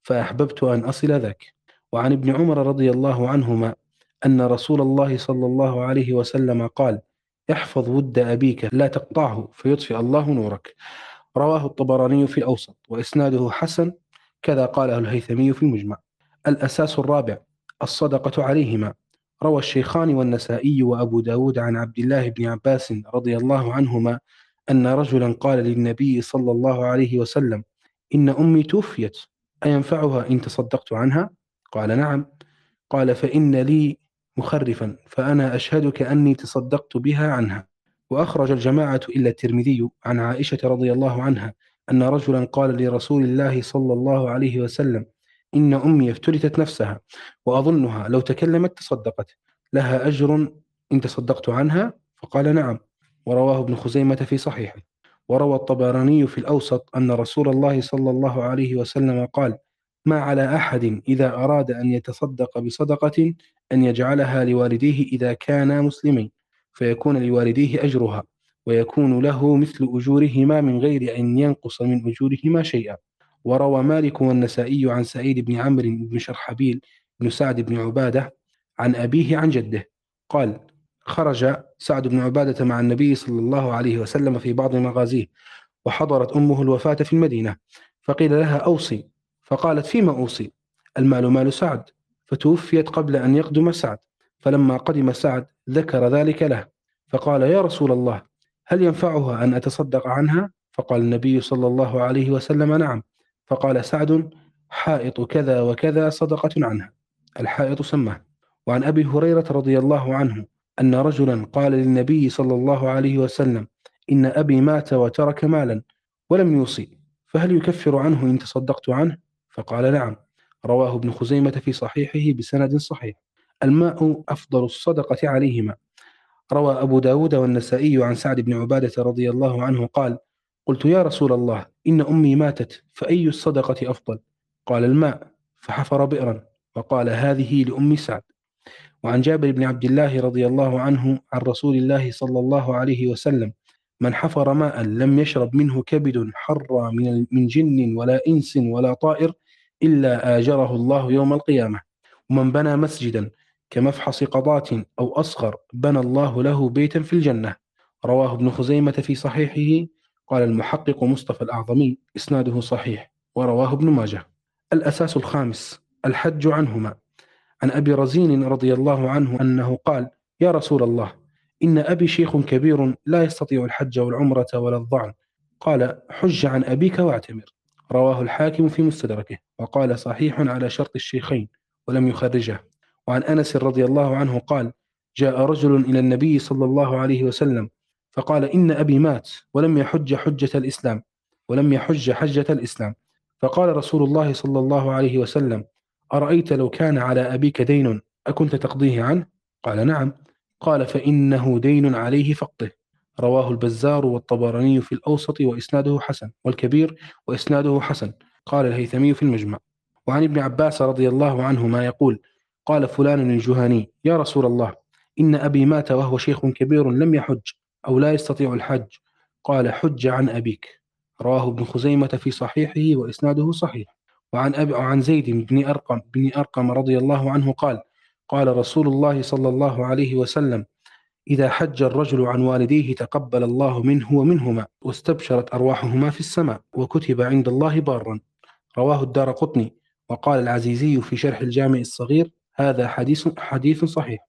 فأحببت أن أصل ذاك وعن ابن عمر رضي الله عنهما أن رسول الله صلى الله عليه وسلم قال احفظ ود أبيك لا تقطعه فيطفئ الله نورك. رواه الطبراني في الأوسط وإسناده حسن كذا قاله الهيثمي في المجمع. الأساس الرابع الصدقة عليهما. روى الشيخان والنسائي وأبو داود عن عبد الله بن عباس رضي الله عنهما أن رجلا قال للنبي صلى الله عليه وسلم إن أمي توفيت أينفعها إن تصدقت عنها؟ قال نعم. قال فإن لي مخرفا فأنا أشهدك أني تصدقت بها عنها. وأخرج الجماعة إلا الترمذي عن عائشة رضي الله عنها أن رجلا قال لرسول الله صلى الله عليه وسلم إن أمي افتلتت نفسها وأظنها لو تكلمت تصدقت. لها أجر إن تصدقت عنها؟ فقال نعم. ورواه ابن خزيمة في صحيحه. وروى الطبراني في الأوسط أن رسول الله صلى الله عليه وسلم قال ما على أحد إذا أراد أن يتصدق بصدقة أن يجعلها لوالديه إذا كانا مسلمين فيكون لوالديه أجرها ويكون له مثل أجورهما من غير أن ينقص من أجورهما شيئا. وروى مالك والنسائي عن سعيد بن عمرو بن شرحبيل بن سعد بن عبادة عن أبيه عن جده قال خرج سعد بن عبادة مع النبي صلى الله عليه وسلم في بعض مغازيه وحضرت أمه الوفاة في المدينة فقيل لها أوصي فقالت فيما أوصي؟ المال مال سعد. فتوفيت قبل أن يقدم سعد فلما قدم سعد ذكر ذلك له فقال يا رسول الله هل ينفعها أن أتصدق عنها؟ فقال النبي صلى الله عليه وسلم نعم. فقال سعد حائط كذا وكذا صدقة عنها. الحائط سماه. وعن أبي هريرة رضي الله عنه أن رجلا قال للنبي صلى الله عليه وسلم إن أبي مات وترك مالا ولم يوصي فهل يكفر عنه إن تصدقت عنه؟ فقال نعم رواه ابن خزيمة في صحيحه بسند صحيح. الماء أفضل الصدقة عليهما. روى أبو داود والنسائي عن سعد بن عبادة رضي الله عنه قال قلت يا رسول الله إن أمي ماتت فأي الصدقة أفضل؟ قال الماء فحفر بئرا وقال هذه لأم سعد وعن جابر بن عبد الله رضي الله عنه عن رسول الله صلى الله عليه وسلم من حفر ماء لم يشرب منه كبد حر من من جن ولا إنس ولا طائر إلا آجره الله يوم القيامة. ومن بنى مسجدا كمفحص قضاة أو أصغر بنى الله له بيتا في الجنة. رواه ابن خزيمة في صحيحه. قال المحقق مصطفى الأعظمي إسناده صحيح ورواه ابن ماجه. الأساس الخامس الحج عنهما. عن أبي رزين رضي الله عنه أنه قال يا رسول الله إن أبي شيخ كبير لا يستطيع الحج والعمرة ولا الضعن. قال حج عن أبيك واعتمر. رواه الحاكم في مستدركه وقال صحيح على شرط الشيخين ولم يخرجه. وعن أنس رضي الله عنه قال جاء رجل إلى النبي صلى الله عليه وسلم فقال إن أبي مات ولم يحج حجة الإسلام ولم يحج حجة الإسلام. فقال رسول الله صلى الله عليه وسلم أرأيت لو كان على أبيك دين أكنت تقضيه عنه؟ قال نعم. قال فإنه دين عليه فقده. رواه البزار والطبراني في الأوسط وإسناده حسن والكبير وإسناده حسن. قال الهيثمي في المجمع. وعن ابن عباس رضي الله عنهما يقول قال فلان الجهني يا رسول الله إن أبي مات وهو شيخ كبير لم يحج أو لا يستطيع الحج. قال حج عن أبيك. رواه ابن خزيمة في صحيحه وإسناده صحيح. وعن أبي وعن زيد بن أرقم بن أرقم رضي الله عنه قال قال رسول الله صلى الله عليه وسلم إذا حج الرجل عن والديه تقبل الله منه ومنهما واستبشرت أرواحهما في السماء وكتب عند الله بارا. رواه الدار قطني. وقال العزيزي في شرح الجامع الصغير هذا حديث حديث صحيح.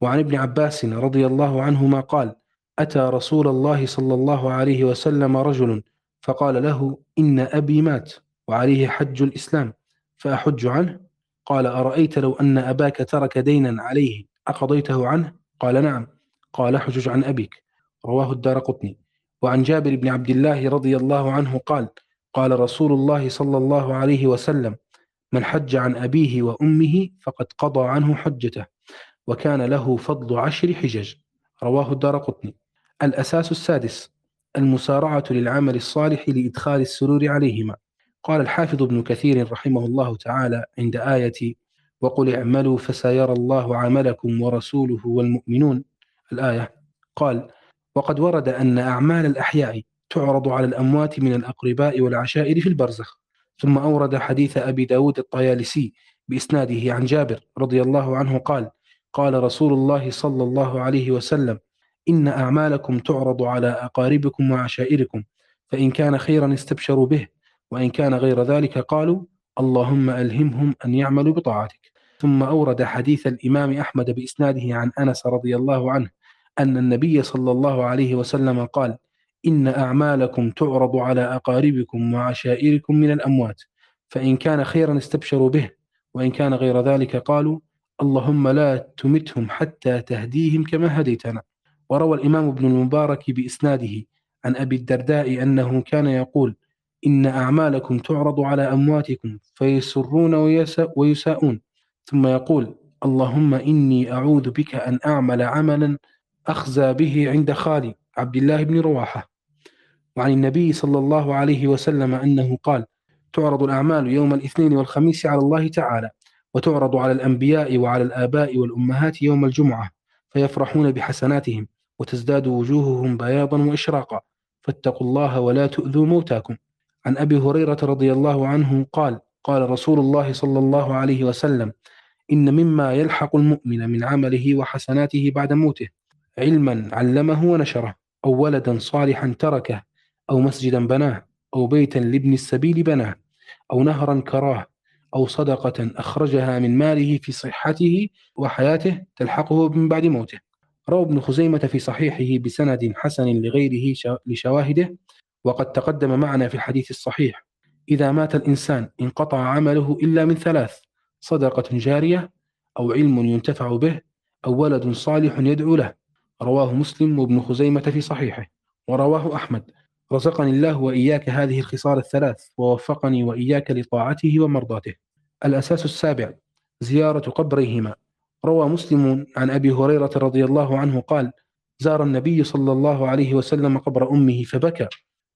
وعن ابن عباس رضي الله عنهما قال أتى رسول الله صلى الله عليه وسلم رجل فقال له إن أبي مات وعليه حج الإسلام فأحج عنه قال أرأيت لو أن أباك ترك دينا عليه أقضيته عنه؟ قال نعم. قال احجج عن أبيك. رواه الدار قطني. وعن جابر بن عبد الله رضي الله عنه قال قال رسول الله صلى الله عليه وسلم من حج عن أبيه وأمه فقد قضى عنه حجته وكان له فضل عشر حجج. رواه الدار قطني. الأساس السادس المسارعة للعمل الصالح لإدخال السرور عليهما. قال الحافظ ابن كثير رحمه الله تعالى عند آية وقل اعملوا فسيرى الله عملكم ورسوله والمؤمنون الآية قال وقد ورد أن أعمال الأحياء تعرض على الأموات من الأقرباء والعشائر في البرزخ ثم أورد حديث أبي داود الطيالسي بإسناده عن جابر رضي الله عنه قال قال رسول الله صلى الله عليه وسلم إن أعمالكم تعرض على أقاربكم وعشائركم فإن كان خيرا استبشروا به وإن كان غير ذلك قالوا اللهم ألهمهم أن يعملوا بطاعتك. ثم أورد حديث الإمام أحمد بإسناده عن أنس رضي الله عنه أن النبي صلى الله عليه وسلم قال إن أعمالكم تعرض على أقاربكم وعشائركم من الأموات فإن كان خيرا استبشروا به وإن كان غير ذلك قالوا اللهم لا تمتهم حتى تهديهم كما هديتنا. وروى الإمام ابن المبارك بإسناده عن أبي الدرداء أنه كان يقول إن أعمالكم تعرض على أمواتكم فيسرون ويساءون. ثم يقول اللهم إني أعوذ بك أن أعمل عملا أخزى به عند خالي عبد الله بن رواحة. وعن النبي صلى الله عليه وسلم أنه قال تعرض الأعمال يوم الاثنين والخميس على الله تعالى وتعرض على الأنبياء وعلى الآباء والأمهات يوم الجمعة فيفرحون بحسناتهم وتزداد وجوههم بياضا وإشراقا. فاتقوا الله ولا تؤذوا موتاكم. عن أبي هريرة رضي الله عنه قال قال رسول الله صلى الله عليه وسلم إن مما يلحق المؤمن من عمله وحسناته بعد موته علما علمه ونشره أو ولدا صالحا تركه أو مسجدا بناه أو بيتا لابن السبيل بناه أو نهرا كراه أو صدقة أخرجها من ماله في صحته وحياته تلحقه من بعد موته. روى ابن خزيمة في صحيحه بسند حسن لغيره لشواهده وقد تقدم معنا في الحديث الصحيح إذا مات الإنسان انقطع عمله إلا من ثلاث صدقة جارية أو علم ينتفع به أو ولد صالح يدعو له. رواه مسلم وابن خزيمة في صحيحه. ورواه أحمد رزقني الله وإياك هذه الخصال الثلاث ووفقني وإياك لطاعته ومرضاته. الأساس السابع زيارة قبريهما. روى مسلم عن أبي هريرة رضي الله عنه قال زار النبي صلى الله عليه وسلم قبر أمه فبكى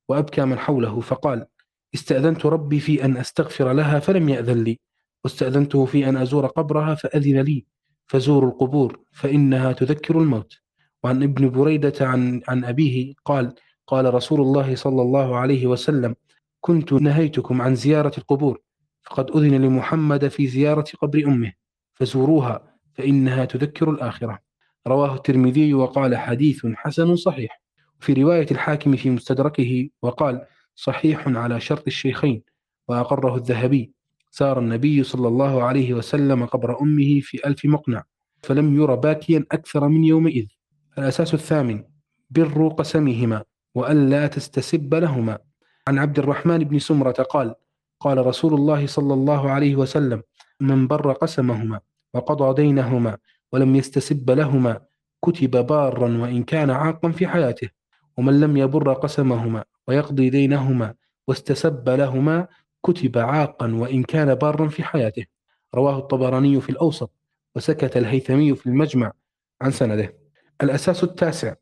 وأبكى من حوله فقال استأذنت ربي في أن أستغفر لها فلم يأذن لي. واستأذنته في أن أزور قبرها فأذن لي. فزوروا القبور فإنها تذكر الموت. وعن ابن بريدة عن, عن أبيه قال قال رسول الله صلى الله عليه وسلم كنت نهيتكم عن زيارة القبور فقد أذن لمحمد في زيارة قبر أمه. فزوروها فإنها تذكر الآخرة. رواه الترمذي وقال حديث حسن صحيح. في رواية الحاكم في مستدركه وقال صحيح على شرط الشيخين وأقره الذهبي سار النبي صلى الله عليه وسلم قبر أمه في ألف مقنع فلم ير باكيا أكثر من يومئذ. الأساس الثامن بر قسمهما وألا تستسب لهما. عن عبد الرحمن بن سمرة قال قال رسول الله صلى الله عليه وسلم من بر قسمهما وقضى دينهما ولم يستسب لهما كتب بارا وإن كان عاقا في حياته ومن لم يبر قسمهما ويقضي دينهما واستسب لهما كتب عاقا وإن كان بارا في حياته. رواه الطبراني في الأوسط وسكت الهيثمي في المجمع عن سنده. الأساس التاسع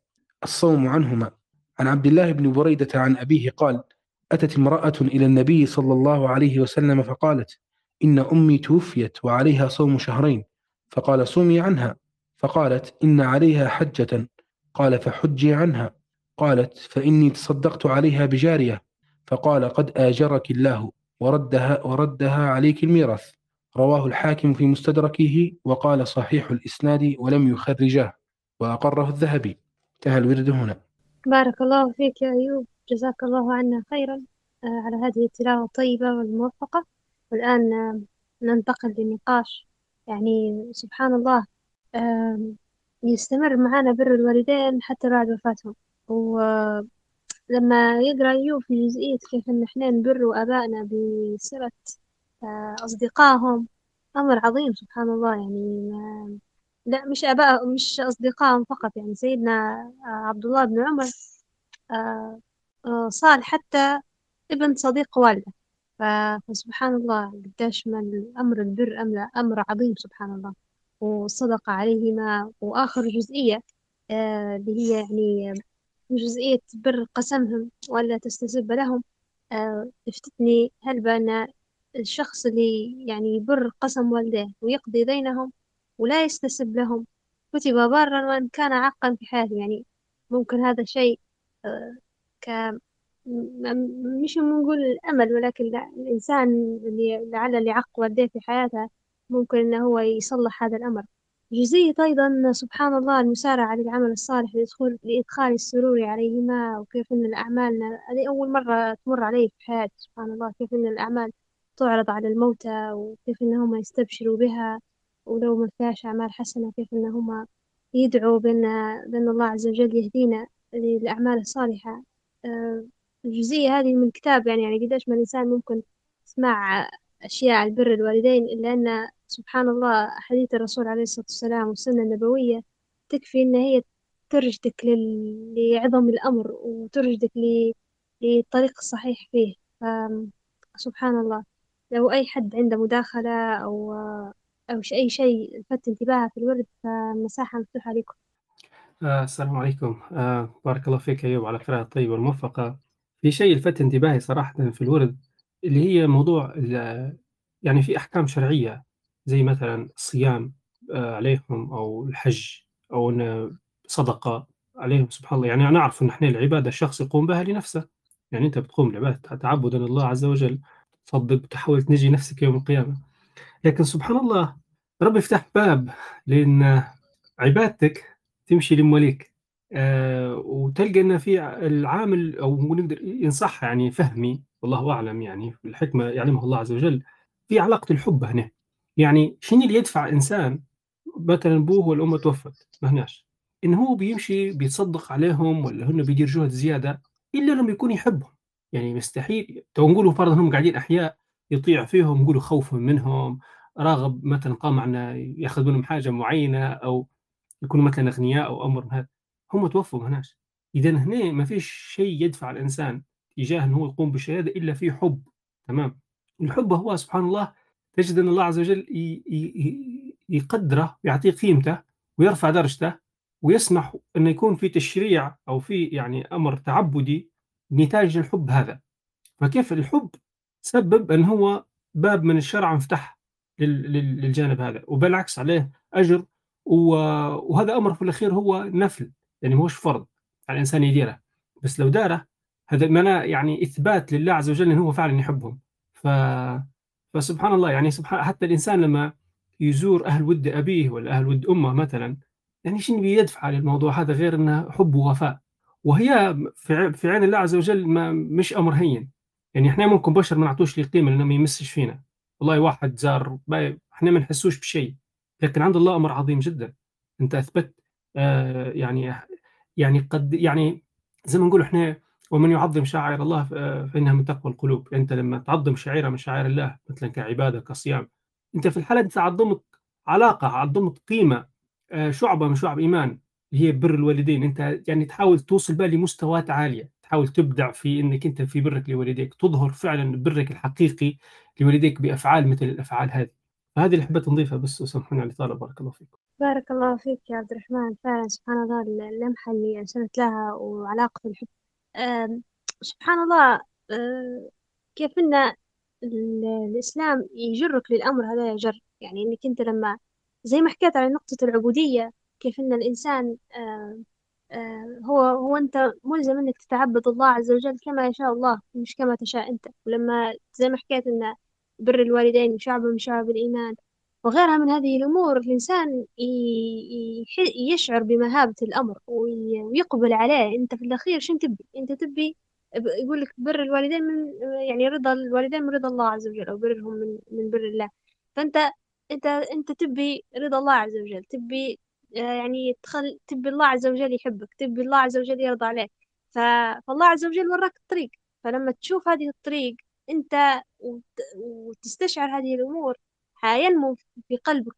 الصوم عنهما. عن عبد الله بن بريدة عن أبيه قال أتت امرأة إلى النبي صلى الله عليه وسلم فقالت إن أمي توفيت وعليها صوم شهرين. فقال صومي عنها. فقالت إن عليها حجة. قال فحجي عنها. قالت فإني تصدقت عليها بجارية. فقال قد آجرك الله وردها وردها عليك الميراث. رواه الحاكم في مستدركه وقال صحيح الإسناد ولم يخرجه. وأقره الذهبي. انتهى الورد هنا. بارك الله فيك يا أيوب. جزاك الله عنا خيرا آه، على هذه التلاوة الطيبة والموفقة. والآن آه، ننتقل لنقاش. يعني سبحان الله آه، يستمر معنا بر الوالدين حتى بعد وفاتهم. ولما يقرأ أيوب في جزئية كيف إن إحنا نبر آبائنا بصلة أصدقائهم أمر عظيم سبحان الله. يعني ما لا مش آباء مش أصدقائهم فقط. يعني سيدنا عبد الله بن عمر صار حتى ابن صديق والده. فسبحان الله قديش ما الأمر البر أمر عظيم سبحان الله. وصدق عليهما وآخر جزئية اللي هي يعني جزئية بر قسمهم ولا تستسب لهم افتتني هل بأن الشخص اللي يعني يبر قسم والديه ويقضي دينهم ولا يستسب لهم؟ كتب بارا وإن كان عاقا في حياته. يعني ممكن هذا شيء ك مش نقول الأمل ولكن الإنسان اللي لعل اللي عق والديه في حياته ممكن إنه هو يصلح هذا الأمر. جزئية أيضا سبحان الله المسارعة للعمل الصالح لإدخال لإدخال السرور عليهما وكيف إن الأعمال هذه أول مرة تمر علي في حياتي سبحان الله. كيف إن الأعمال تعرض على الموتى وكيف إنهم يستبشروا بها ولو ما فيهاش أعمال حسنة كيف إنهم يدعوا بأن بأن الله عز وجل يهدينا للأعمال الصالحة. آه، الجزئية هذه من الكتاب يعني يعني قديش ما الإنسان ممكن يسمع أشياء عن بر الوالدين إلا أن سبحان الله حديث الرسول عليه الصلاة والسلام والسنة النبوية تكفي إن هي ترشدك لل... لعظم الأمر وترشدك ل... للطريق الصحيح فيه. سبحان الله. لو أي حد عنده مداخلة أو أو أي شيء لفت انتباهه في الورد فالمساحة مفتوحة لكم. آه السلام عليكم. آه بارك الله فيك أيوب على القراءة الطيبة والموفقة. في شيء لفت انتباهي صراحة في الورد؟ اللي هي موضوع يعني في أحكام شرعية زي مثلا الصيام آه عليهم أو الحج أو إن صدقة عليهم سبحان الله. يعني أنا أعرف إن إحنا العبادة الشخص يقوم بها لنفسه. يعني أنت بتقوم بعبادة تعبدا لله عز وجل تصدق تحاول تنجي نفسك يوم القيامة. لكن سبحان الله رب يفتح باب لأن عبادتك تمشي لموليك. آه وتلقى أن في العامل أو نقدر ينصح يعني فهمي. والله أعلم يعني الحكمة يعلمها الله عز وجل. في علاقة الحب هنا. يعني شنو اللي يدفع إنسان؟ مثلا أبوه والأم توفت ما هناش. إن هو بيمشي بيتصدق عليهم ولا هن بيدير جهد زيادة إلا لما يكون يحبهم. يعني مستحيل. تو نقولوا فرضا هم قاعدين أحياء يطيع فيهم نقولوا خوفا منهم راغب مثلا قام عن يأخذ منهم حاجة معينة أو يكونوا مثلا أغنياء أو أمر هذا. هم توفوا ما هناش. إذا هنا ما فيش شيء يدفع الإنسان تجاه أنه يقوم بالشهادة إلا في حب تمام؟ الحب هو سبحان الله تجد أن الله عز وجل يقدره يعطيه قيمته ويرفع درجته ويسمح أن يكون في تشريع أو في يعني أمر تعبدي نتاج الحب هذا. فكيف الحب سبب أن هو باب من الشرع انفتح للجانب هذا؟ وبالعكس عليه أجر وهذا أمر في الأخير هو نفل يعني مش فرض على الإنسان يديره. بس لو داره هذا معناه يعني إثبات لله عز وجل إنه هو فعلا يحبهم. ف فسبحان الله يعني سبحان حتى الإنسان لما يزور أهل ود أبيه ولا أهل ود أمه مثلا يعني شنو بيدفع للموضوع هذا غير إنه حب ووفاء؟ وهي في عين الله عز وجل ما مش أمر هين. يعني إحنا ممكن بشر ما نعطوش لي قيمة لأنه ما يمسش فينا. والله واحد زار إحنا ما نحسوش بشيء. لكن عند الله أمر عظيم جدا. أنت أثبت آه يعني يعني قد يعني زي ما نقول إحنا ومن يعظم شعائر الله فإنها من تقوى القلوب. أنت لما تعظم شعيره من شعائر الله مثلا كعبادة كصيام أنت في الحالة انت عظمت علاقة عظمت قيمة آه، شعبة من شعب إيمان هي بر الوالدين. أنت يعني تحاول توصل بها لمستويات عالية. تحاول تبدع في إنك أنت في برك لوالديك. تظهر فعلا برك الحقيقي لوالديك بأفعال مثل الأفعال هذه. فهذه اللي حبيت نضيفها بس وسامحوني على الإطالة. بارك الله فيكم بارك الله فيك يا عبد الرحمن. فعلا سبحان الله اللمحة اللي أرسلت لها وعلاقة الحب سبحان الله أه كيف إن الإسلام يجرك للأمر هذا يجر يعني إنك أنت لما زي ما حكيت على نقطة العبودية كيف إن الإنسان أه أه هو هو أنت ملزم إنك تتعبد الله عز وجل كما يشاء الله مش كما تشاء أنت. ولما زي ما حكيت إن بر الوالدين شعب من شعب الإيمان وغيرها من هذه الأمور الإنسان يشعر بمهابة الأمر ويقبل عليه. أنت في الأخير شنو تبي؟ أنت تبي يقول لك بر الوالدين من يعني رضا الوالدين من رضا الله عز وجل أو برهم من من بر الله. فأنت أنت أنت تبي رضا الله عز وجل تبي آه، يعني تخل تبي الله عز وجل يحبك تبي الله عز وجل يرضى عليك. فالله عز وجل وراك الطريق. فلما تشوف هذه الطريق أنت وتستشعر هذه الأمور حينمو في قلبك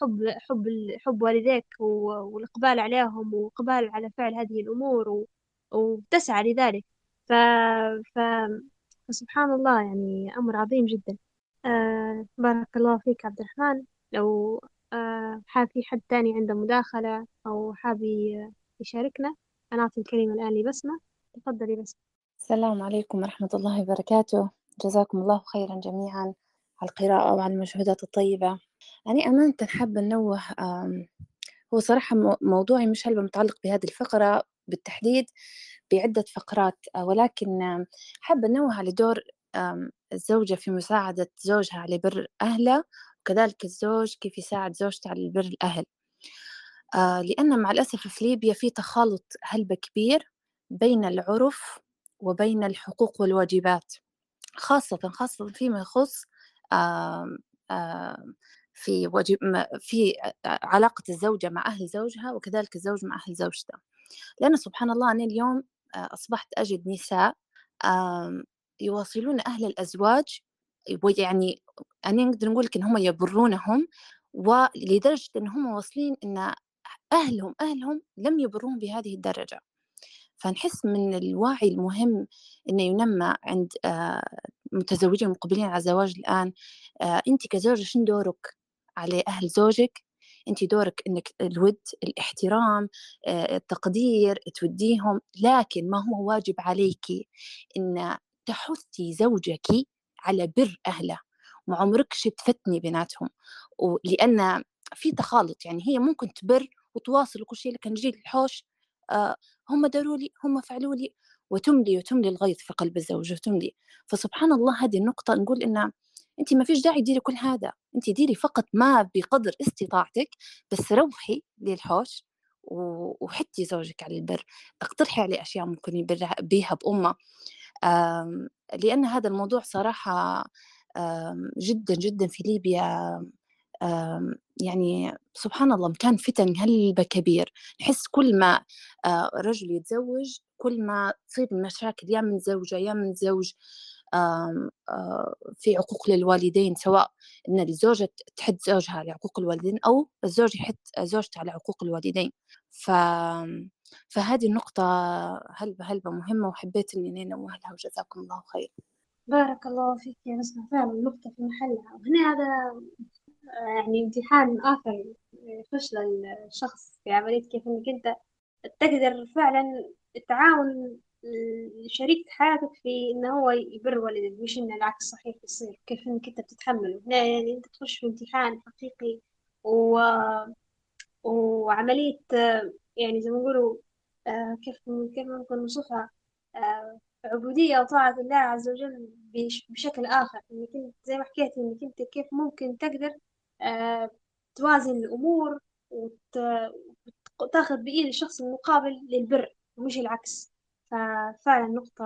حب حب حب والديك والإقبال عليهم وإقبال على فعل هذه الأمور وتسعى لذلك. ف... ف... فسبحان الله يعني أمر عظيم جدا. آه بارك الله فيك عبد الرحمن. لو آه حاب في حد تاني عنده مداخلة أو حاب يشاركنا أنا أعطي الكلمة الآن لبسمة. تفضلي بسمة. السلام عليكم ورحمة الله وبركاته. جزاكم الله خيرا جميعا. على القراءة وعلى المجهودات الطيبة. يعني أمانة حابة نوه هو صراحة موضوعي مش هلبة متعلق بهذه الفقرة بالتحديد بعدة فقرات آه، ولكن حابة نوه على دور الزوجة في مساعدة زوجها على بر أهله وكذلك الزوج كيف يساعد زوجته على بر الأهل. آه، لأن مع الأسف في ليبيا في تخالط هلبة كبير بين العرف وبين الحقوق والواجبات خاصة خاصة فيما يخص في واجب في علاقة الزوجة مع أهل زوجها وكذلك الزوج مع أهل زوجته. لأن سبحان الله أنا اليوم أصبحت أجد نساء يواصلون أهل الأزواج ويعني أنا نقدر نقول إن هم يبرونهم ولدرجة إن هم واصلين إن أهلهم أهلهم لم يبروهم بهذه الدرجة. فنحس من الوعي المهم إنه ينمى عند متزوجين مقبلين على الزواج الآن آه، أنت كزوجة شنو دورك على أهل زوجك؟ أنت دورك أنك الود الاحترام آه، التقدير توديهم لكن ما هو واجب عليك أن تحثي زوجك على بر أهله؟ ما عمركش تفتني بيناتهم؟ لأن في تخالط يعني هي ممكن تبر وتواصل وكل شيء لكن نجي الحوش آه هم داروا لي هم فعلوا لي وتملي وتملي الغيظ في قلب الزوج وتملي فسبحان الله هذه النقطة نقول إن أنت ما فيش داعي تديري كل هذا. أنت ديري فقط ما بقدر استطاعتك بس روحي للحوش وحتي زوجك على البر. اقترحي عليه أشياء ممكن يبر بيها بأمة. لأن هذا الموضوع صراحة جدا جدا في ليبيا. يعني سبحان الله مكان فتن هلبة كبير. نحس كل ما آه، رجل يتزوج كل ما تصير مشاكل يا من زوجة يا من زوج آه، في عقوق للوالدين سواء إن الزوجة تحد زوجها على عقوق الوالدين أو الزوج يحد زوجته على عقوق الوالدين. ف فهذه النقطة هلبة هلبة مهمة وحبيت إني انوه لها وجزاكم الله خير. بارك الله فيك يا نسمة فعلا النقطة في محلها. وهنا هذا يعني امتحان آخر يخش للشخص في عملية كيف إنك أنت تقدر فعلا التعاون شريك حياتك في إنه هو يبر والدك مش إن العكس صحيح يصير كيف إنك أنت بتتحمله. هنا يعني أنت تخش في امتحان حقيقي و... وعملية آه، يعني زي ما نقولوا آه، كيف كيف ممكن نوصفها آه، عبودية وطاعة الله عز وجل بش- بشكل آخر. إنك أنت زي ما حكيت إنك أنت كيف ممكن تقدر توازن الأمور وت... وتاخذ بإيد الشخص المقابل للبر. مش العكس. ففعلا نقطة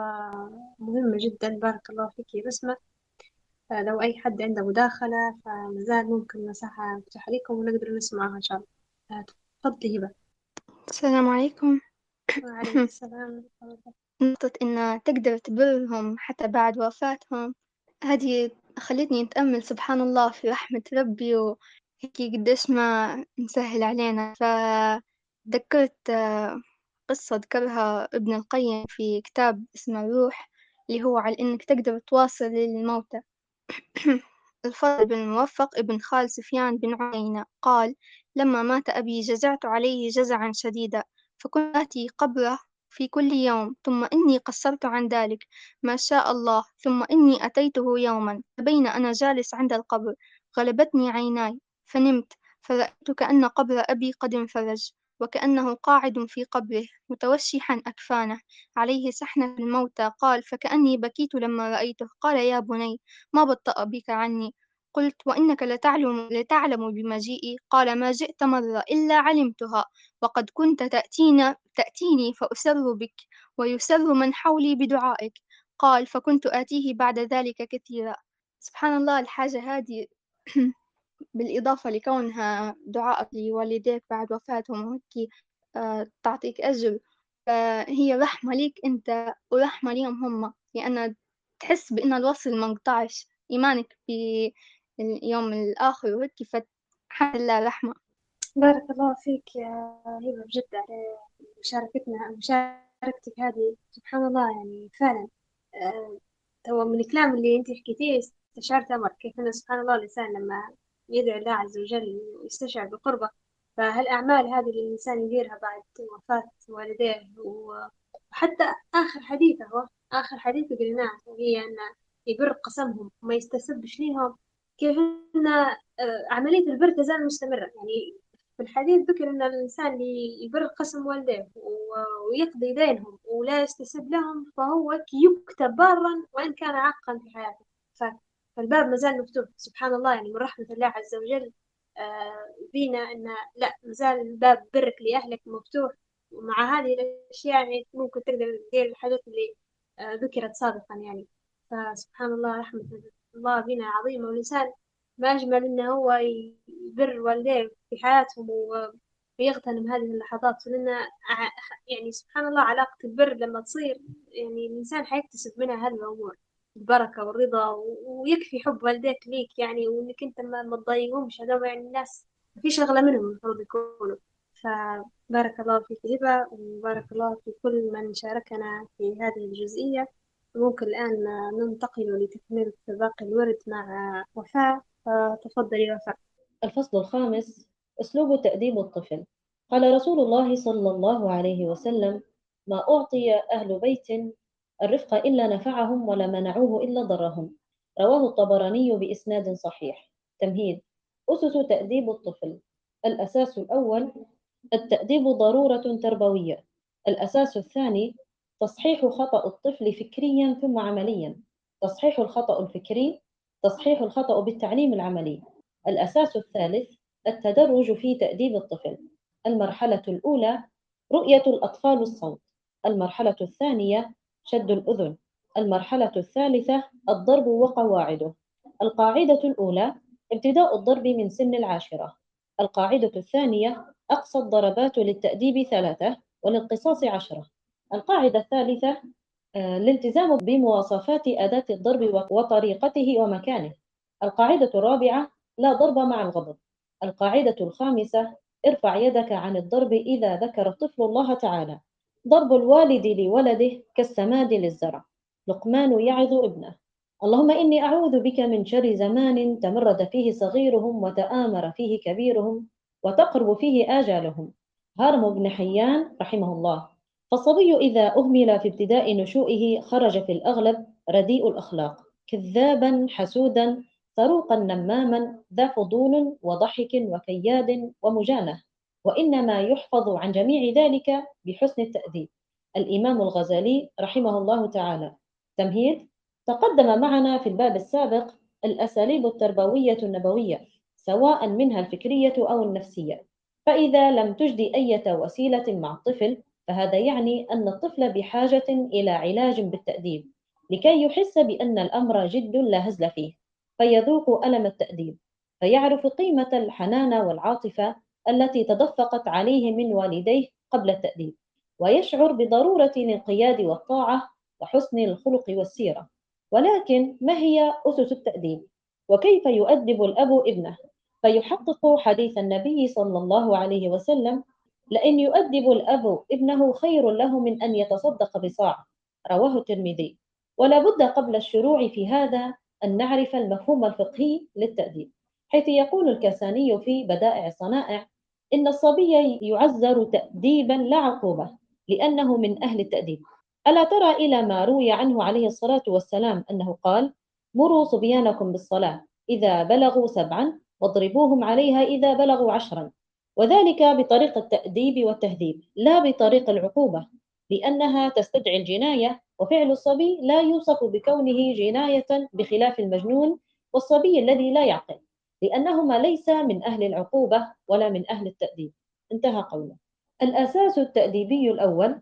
مهمة جدا بارك الله فيك يا بسمة. لو أي حد عنده مداخلة فمازال ممكن مساحة مفتوحة لكم ونقدر نسمعها إن شاء الله. تفضلي هبة. السلام عليكم. وعليكم [LAUGHS] السلام نقطة إن تقدر تبرهم حتى بعد وفاتهم. هذه خلتني أتأمل سبحان الله في رحمة ربي وهيك قديش ما مسهل علينا. فذكرت قصة ذكرها ابن القيم في كتاب اسمه الروح اللي هو على إنك تقدر تواصل للموتى. [CLEARS THROAT] الفضل بن الموفق ابن خال سفيان بن عيينة قال لما مات أبي جزعت عليه جزعا شديدا فكنت آتي قبره في كل يوم ثم إني قصرت عن ذلك ما شاء الله ثم إني أتيته يوما فبين أنا جالس عند القبر غلبتني عيناي فنمت فرأيت كأن قبر أبي قد انفرج. وكأنه قاعد في قبره متوشحا أكفانه. عليه سحنة الموتى قال فكأني بكيت لما رأيته. قال يا بني ما بطأ بك عني. قلت وإنك لتعلم, لتعلم بمجيئي. قال ما جئت مرة إلا علمتها وقد كنت تأتينا تأتيني فأسر بك ويسر من حولي بدعائك. قال فكنت آتيه بعد ذلك كثيرا. سبحان الله الحاجة هذه [CLEARS THROAT] بالإضافة لكونها دعاء لوالديك بعد وفاتهم وهيك آه، تعطيك أجر. فهي رحمة ليك أنت ورحمة ليهم هم. لأن تحس بأن الوصل منقطعش إيمانك باليوم الآخر وهيك فحمد الله رحمة. بارك الله فيك يا هبة بجد على مشاركتنا مشاركتك هذه. سبحان الله يعني فعلا آه، هو من الكلام اللي أنت حكيتيه استشعرت أمر كيف أن سبحان الله الإنسان لما يدعو الله عز وجل ويستشعر بقربه. فهالأعمال هذه اللي الإنسان يديرها بعد وفاة والديه؟ وحتى آخر حديث هو آخر حديث قلناه وهي أن يبر قسمهم وما يستسبش ليهم. كيف أن آه، عملية البر تزال مستمرة. يعني في الحديث ذكر أن الإنسان يبر قسم والديه ويقضي دينهم ولا يستسب لهم فهو يكتب بارا وإن كان عاقا في حياته. فالباب مازال مفتوح. سبحان الله يعني من رحمة الله عز وجل آه، بينا أن لا مازال باب برك لأهلك مفتوح. ومع هذه الأشياء يعني ممكن تقدر تدير الحاجات اللي آه، ذكرت سابقا يعني. فسبحان الله رحمة الله بنا عظيمة. والإنسان ما أجمل إنه هو يبر والديه في حياتهم ويغتنم هذه اللحظات. لأن يعني سبحان الله علاقة البر لما تصير يعني الإنسان حيكتسب منها هذه الأمور. البركة والرضا ويكفي حب والديك ليك يعني وإنك أنت ما تضايقهمش. هذول يعني الناس في شغلة منهم المفروض يكونوا. فبارك الله فيك هبة وبارك الله في كل من شاركنا في هذه الجزئية. ممكن الآن ننتقل لتكملة باقي الورد مع وفاء. فتفضلي وفاء. الفصل الخامس أسلوب تأديب الطفل. قال رسول الله صلى الله عليه وسلم ما أعطي أهل بيت الرفق إلا نفعهم ولا منعوه إلا ضرهم. رواه الطبراني بإسناد صحيح. تمهيد. أسس تأديب الطفل. الأساس الأول التأديب ضرورة تربوية. الأساس الثاني تصحيح خطأ الطفل فكريا ثم عمليا. تصحيح الخطأ الفكري تصحيح الخطأ بالتعليم العملي. الأساس الثالث التدرج في تأديب الطفل. المرحلة الأولى رؤية الأطفال الصوت. المرحلة الثانية شد الأذن. المرحلة الثالثة الضرب وقواعده. القاعدة الأولى ابتداء الضرب من سن العاشرة. القاعدة الثانية أقصى الضربات للتأديب ثلاثة وللقصاص عشرة. القاعدة الثالثة آه، الالتزام بمواصفات أداة الضرب وطريقته ومكانه. القاعدة الرابعة لا ضرب مع الغضب. القاعدة الخامسة ارفع يدك عن الضرب إذا ذكر الطفل الله تعالى. ضرب الوالد لولده كالسماد للزرع. لقمان يعظ ابنه. اللهم إني أعوذ بك من شر زمان تمرد فيه صغيرهم وتآمر فيه كبيرهم وتقرب فيه آجالهم. هارم بن حيان رحمه الله. فالصبي إذا أهمل في ابتداء نشوئه خرج في الأغلب رديء الأخلاق. كذابا حسودا صروقا نماما ذا فضول وضحك وكياد ومجانة. وإنما يحفظ عن جميع ذلك بحسن التأديب. الإمام الغزالي رحمه الله تعالى. تمهيد. تقدم معنا في الباب السابق الأساليب التربوية النبوية سواء منها الفكرية أو النفسية. فإذا لم تجدي أي وسيلة مع الطفل فهذا يعني أن الطفل بحاجة إلى علاج بالتأديب لكي يحس بأن الأمر جد لا هزل فيه فيذوق ألم التأديب فيعرف قيمة الحنان والعاطفة التي تدفقت عليه من والديه قبل التأديب ويشعر بضرورة الانقياد والطاعة وحسن الخلق والسيرة ولكن ما هي أسس التأديب؟ وكيف يؤدب الأب ابنه؟ فيحقق حديث النبي صلى الله عليه وسلم لأن يؤدب الأب ابنه خير له من أن يتصدق بصاع رواه الترمذي ولا بد قبل الشروع في هذا أن نعرف المفهوم الفقهي للتأديب حيث يقول الكساني في بدائع الصنائع إن الصبي يعزر تأديبا لا عقوبة لأنه من أهل التأديب. ألا ترى إلى ما روي عنه عليه الصلاة والسلام أنه قال مروا صبيانكم بالصلاة إذا بلغوا سبعا واضربوهم عليها إذا بلغوا عشرا. وذلك بطريق التأديب والتهذيب لا بطريق العقوبة لأنها تستدعي الجناية وفعل الصبي لا يوصف بكونه جناية بخلاف المجنون والصبي الذي لا يعقل. لأنهما ليس من أهل العقوبة ولا من أهل التأديب. انتهى قوله. الأساس التأديبي الأول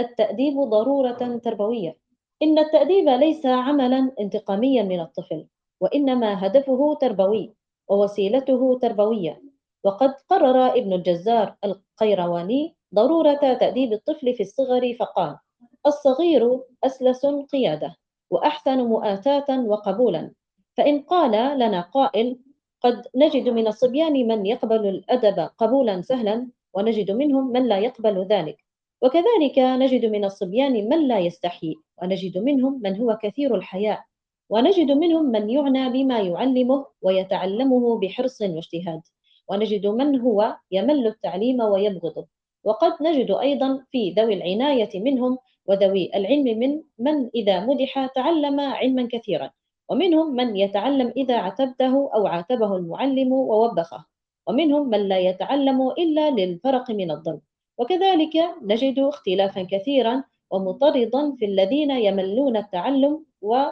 التأديب ضرورة تربوية. إن التأديب ليس عملا انتقاميا من الطفل وإنما هدفه تربوي ووسيلته تربوية. وقد قرر ابن الجزار القيرواني ضرورة تأديب الطفل في الصغر فقال الصغير أسلس قيادة وأحسن مؤاتاة وقبولا. فإن قال لنا قائل قد نجد من الصبيان من يقبل الأدب قبولا سهلا ونجد منهم من لا يقبل ذلك. وكذلك نجد من الصبيان من لا يستحي ونجد منهم من هو كثير الحياء. ونجد منهم من يعنى بما يعلمه ويتعلمه بحرص واجتهاد. ونجد من هو يمل التعليم ويبغضه. وقد نجد أيضا في ذوي العناية منهم وذوي العلم من من إذا مدح تعلم علما كثيرا. ومنهم من يتعلم إذا عتبته أو عاتبه المعلم ووبخه ومنهم من لا يتعلم إلا للفرق من الظن وكذلك نجد اختلافا كثيرا ومطردا في الذين يملون التعلم و...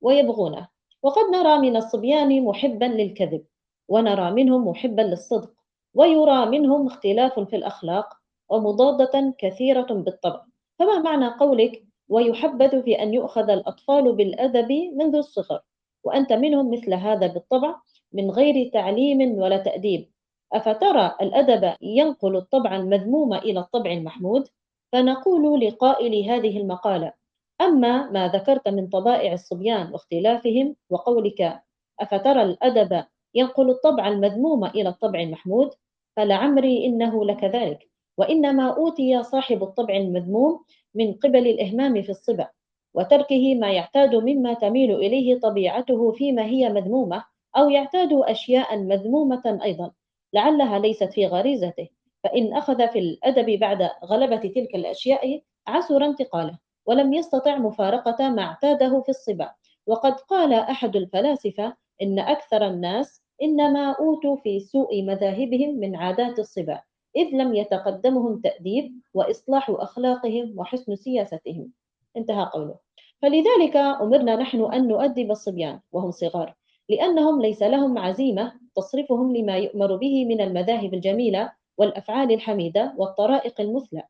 ويبغونه. وقد نرى من الصبيان محبا للكذب ونرى منهم محبا للصدق ويرى منهم اختلاف في الأخلاق ومضادة كثيرة بالطبع. فما معنى قولك ويحبذ في أن يؤخذ الأطفال بالأدب منذ الصغر وأنت منهم مثل هذا بالطبع من غير تعليم ولا تأديب. أفترى الأدب ينقل الطبع المذموم إلى الطبع المحمود؟ فنقول لقائل هذه المقالة أما ما ذكرت من طبائع الصبيان واختلافهم وقولك أفترى الأدب ينقل الطبع المذموم إلى الطبع المحمود؟ فلعمري إنه لكذلك. وإنما أوتي صاحب الطبع المذموم من قبل الإهمام في الصبا وتركه ما يعتاد مما تميل إليه طبيعته فيما هي مذمومة أو يعتاد أشياء مذمومة أيضا لعلها ليست في غريزته. فإن أخذ في الأدب بعد غلبة تلك الأشياء عسر انتقاله ولم يستطع مفارقة ما اعتاده في الصبا. وقد قال أحد الفلاسفة إن أكثر الناس إنما أوتوا في سوء مذاهبهم من عادات الصبا. إذ لم يتقدمهم تأديب وإصلاح أخلاقهم وحسن سياستهم. انتهى قوله. فلذلك أمرنا نحن أن نؤدب الصبيان وهم صغار لأنهم ليس لهم عزيمة تصرفهم لما يؤمر به من المذاهب الجميلة والأفعال الحميدة والطرائق المثلى.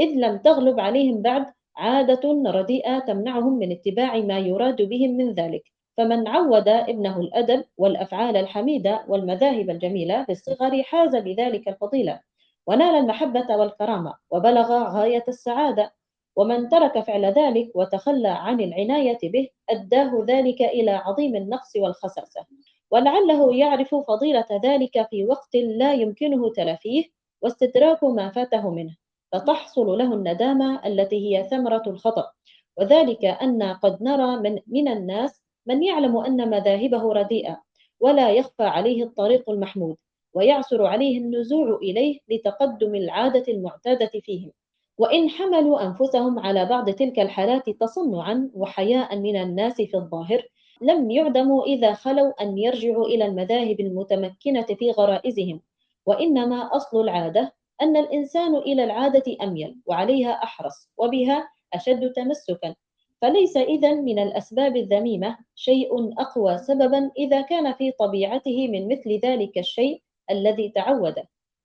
إذ لم تغلب عليهم بعد عادة رديئة تمنعهم من اتباع ما يراد بهم من ذلك. فمن عود ابنه الأدب والأفعال الحميدة والمذاهب الجميلة في الصغر حاز بذلك الفضيلة. ونال المحبة والكرامة وبلغ غاية السعادة ومن ترك فعل ذلك وتخلى عن العناية به أداه ذلك إلى عظيم النقص والخساسة. ولعله يعرف فضيلة ذلك في وقت لا يمكنه تلافيه واستدراك ما فاته منه. فتحصل له الندامة التي هي ثمرة الخطأ. وذلك أن قد نرى من, من الناس من يعلم أن مذاهبه رديئة ولا يخفى عليه الطريق المحمود. ويعسر عليه النزوع إليه لتقدم العادة المعتادة فيهم. وإن حملوا أنفسهم على بعض تلك الحالات تصنعا وحياء من الناس في الظاهر لم يعدموا إذا خلوا أن يرجعوا إلى المذاهب المتمكنة في غرائزهم. وإنما أصل العادة أن الإنسان إلى العادة أميل وعليها أحرص وبها أشد تمسكا. فليس إذا من الأسباب الذميمة شيء أقوى سببا إذا كان في طبيعته من مثل ذلك الشيء الذي تعود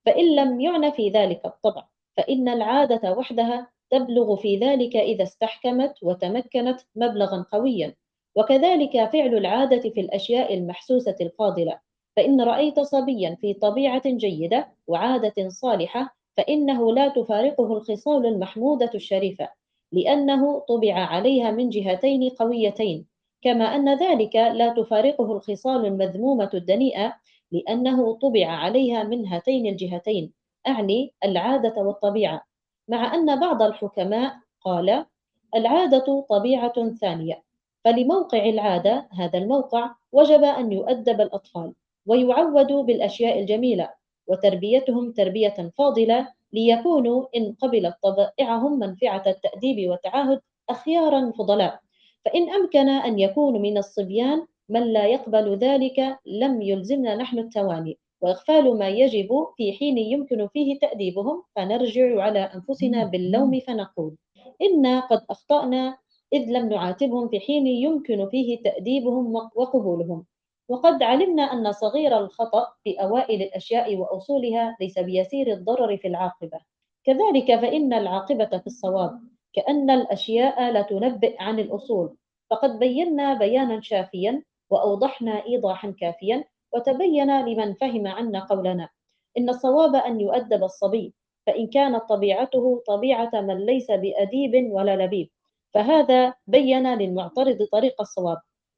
فإن لم يعنى في ذلك الطبع فإن العادة وحدها تبلغ في ذلك إذا استحكمت وتمكنت مبلغا قويا. وكذلك فعل العادة في الأشياء المحسوسة الفاضلة فإن رأيت صبيا في طبيعة جيدة وعادة صالحة فإنه لا تفارقه الخصال المحمودة الشريفة لأنه طبع عليها من جهتين قويتين كما أن ذلك لا تفارقه الخصال المذمومة الدنيئة لأنه طبع عليها من هاتين الجهتين أعني العادة والطبيعة. مع أن بعض الحكماء قال العادة طبيعة ثانية فلموقع العادة هذا الموقع وجب أن يؤدب الأطفال ويعودوا بالأشياء الجميلة وتربيتهم تربية فاضلة ليكونوا إن قبلت طبائعهم منفعة التأديب والتعاهد أخيارا فضلاء. فإن أمكن أن يكون من الصبيان من لا يقبل ذلك لم يلزمنا نحن التواني. وإغفال ما يجب في حين يمكن فيه تأديبهم فنرجع على أنفسنا باللوم فنقول إنا قد أخطأنا إذ لم نعاتبهم في حين يمكن فيه تأديبهم وقبولهم. وقد علمنا أن صغير الخطأ في أوائل الأشياء وأصولها ليس بيسير الضرر في العاقبة. كذلك فإن العاقبة في الصواب كأن الأشياء لا تنبئ عن الأصول. فقد بينا بيانا شافيا وأوضحنا إيضاحا كافيا وتبين لمن فهم عنا قولنا إن الصواب أن يؤدب الصبي فإن كانت طبيعته طبيعة من ليس بأديب ولا لبيب فهذا بين للمعترض طريق الصواب.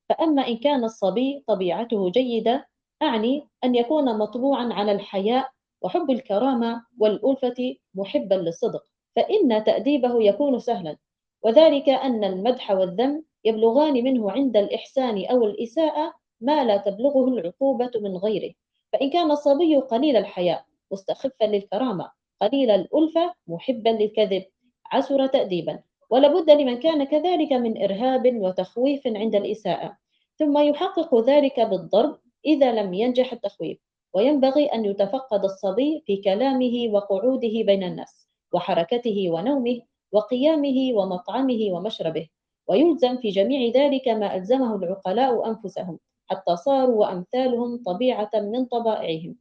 فأما إن كان الصبي طبيعته جيدة أعني أن يكون مطبوعا على الحياء وحب الكرامة والألفة محبا للصدق فإن تأديبه يكون سهلا وذلك أن المدح والذم يبلغان منه عند الإحسان أو الإساءة ما لا تبلغه العقوبة من غيره. فإن كان الصبي قليل الحياء مستخفا للكرامة قليل الألفة محبا للكذب عسر تأديبا. ولابد لمن كان كذلك من إرهاب وتخويف عند الإساءة. ثم يحقق ذلك بالضرب إذا لم ينجح التخويف. وينبغي أن يتفقد الصبي في كلامه وقعوده بين الناس وحركته ونومه وقيامه ومطعمه ومشربه. ويلزم في جميع ذلك ما ألزمه العقلاء أنفسهم حتى صاروا وأمثالهم طبيعة من طبائعهم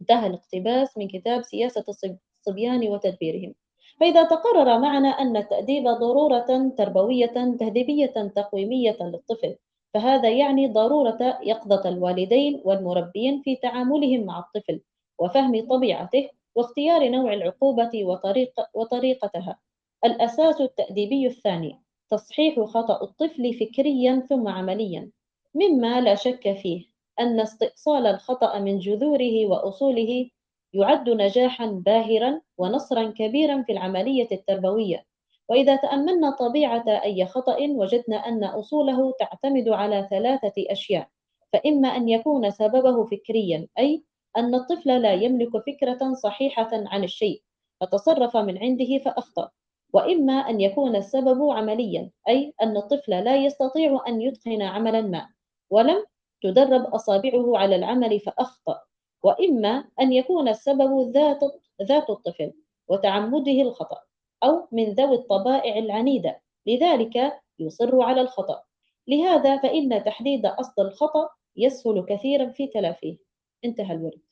انتهى الاقتباس من كتاب سياسة الصبيان وتدبيرهم فإذا تقرر معنا أن التأديب ضرورة تربوية تهذيبية تقويمية للطفل فهذا يعني ضرورة يقظة الوالدين والمربين في تعاملهم مع الطفل وفهم طبيعته واختيار نوع العقوبة وطريق وطريقتها. الأساس التأديبي الثاني تصحيح خطأ الطفل فكريا ثم عمليا، مما لا شك فيه أن استئصال الخطأ من جذوره وأصوله يعد نجاحا باهرا ونصرا كبيرا في العملية التربوية. وإذا تأملنا طبيعة أي خطأ وجدنا أن أصوله تعتمد على ثلاثة أشياء فإما أن يكون سببه فكريا أي أن الطفل لا يملك فكرة صحيحة عن الشيء فتصرف من عنده فأخطأ. وإما أن يكون السبب عمليا أي أن الطفل لا يستطيع أن يتقن عملا ما ولم تدرب أصابعه على العمل فأخطأ. وإما أن يكون السبب ذات ذات الطفل وتعمده الخطأ أو من ذوي الطبائع العنيدة لذلك يصر على الخطأ. لهذا فإن تحديد أصل الخطأ يسهل كثيرا في تلافيه. انتهى الورد.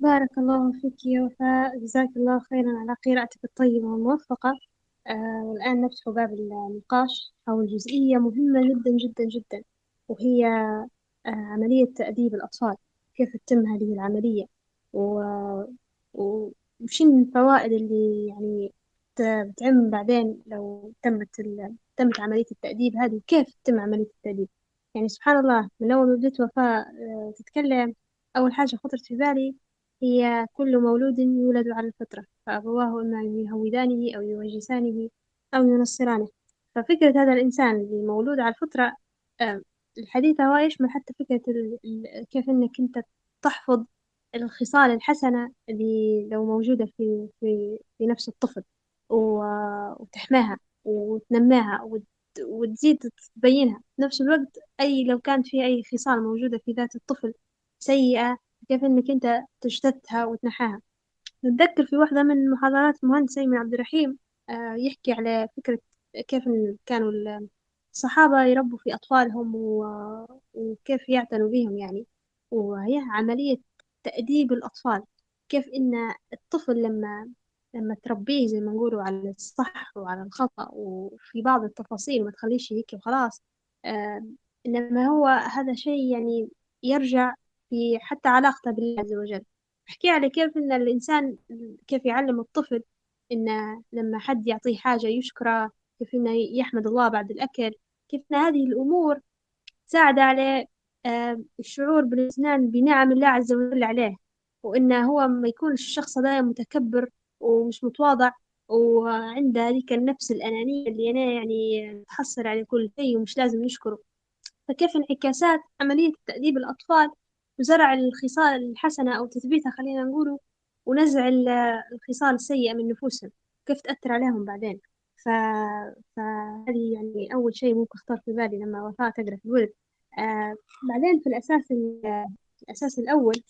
بارك الله فيك يا وفاء. جزاك الله خيرا على قراءتك الطيبة والموفقة. آه والآن نفتح باب النقاش. حول جزئية مهمة جدا جدا جدا. وهي آه عملية تأديب الأطفال. كيف تتم هذه العملية؟ و... وش الفوائد اللي يعني بتعم بعدين لو تمت ال... تمت عملية التأديب هذه؟ وكيف تتم عملية التأديب؟ يعني سبحان الله من أول ما بديت وفاء آه، تتكلم أول حاجة خطرت في بالي هي كل مولود يولد على الفطرة فأبواه إما يهودانه أو يوجسانه أو ينصرانه. ففكرة هذا الإنسان اللي مولود على الفطرة الحديث هو يشمل حتى فكرة كيف إنك أنت تحفظ الخصال الحسنة اللي لو موجودة في في في نفس الطفل وتحماها وتنماها وت- وتزيد تبينها. في نفس الوقت أي لو كانت في أي خصال موجودة في ذات الطفل سيئة كيف إنك أنت تجتثها وتنحاها. نتذكر في واحدة من محاضرات المهندس أيمن عبد الرحيم آه، يحكي على فكرة كيف كانوا الصحابة يربوا في أطفالهم وكيف يعتنوا بهم يعني. وهي عملية تأديب الأطفال. كيف إن الطفل لما لما تربيه زي ما نقولوا على الصح وعلى الخطأ وفي بعض التفاصيل ما تخليش هيك وخلاص آه، إنما هو هذا شيء يعني يرجع في حتى علاقته بالله عز وجل أحكي على كيف إن الإنسان كيف يعلم الطفل إنه لما حد يعطيه حاجة يشكره كيف إنه يحمد الله بعد الأكل كيف إن هذه الأمور تساعد على الشعور بالامتنان بنعم الله عز وجل عليه وإنه هو ما يكونش الشخص هذا متكبر ومش متواضع وعنده هذيك النفس الأنانية اللي أنا يعني تحصل على كل شيء ومش لازم نشكره فكيف انعكاسات عملية تأديب الأطفال وزرع الخصال الحسنة أو تثبيتها خلينا نقوله ونزع ال- الخصال السيئة من نفوسهم كيف تأثر عليهم بعدين ف... فهذه يعني أول شيء ممكن اختار في بالي لما وفاء تقرأ في الولد آه بعدين في الأساس ال- الأساس الأول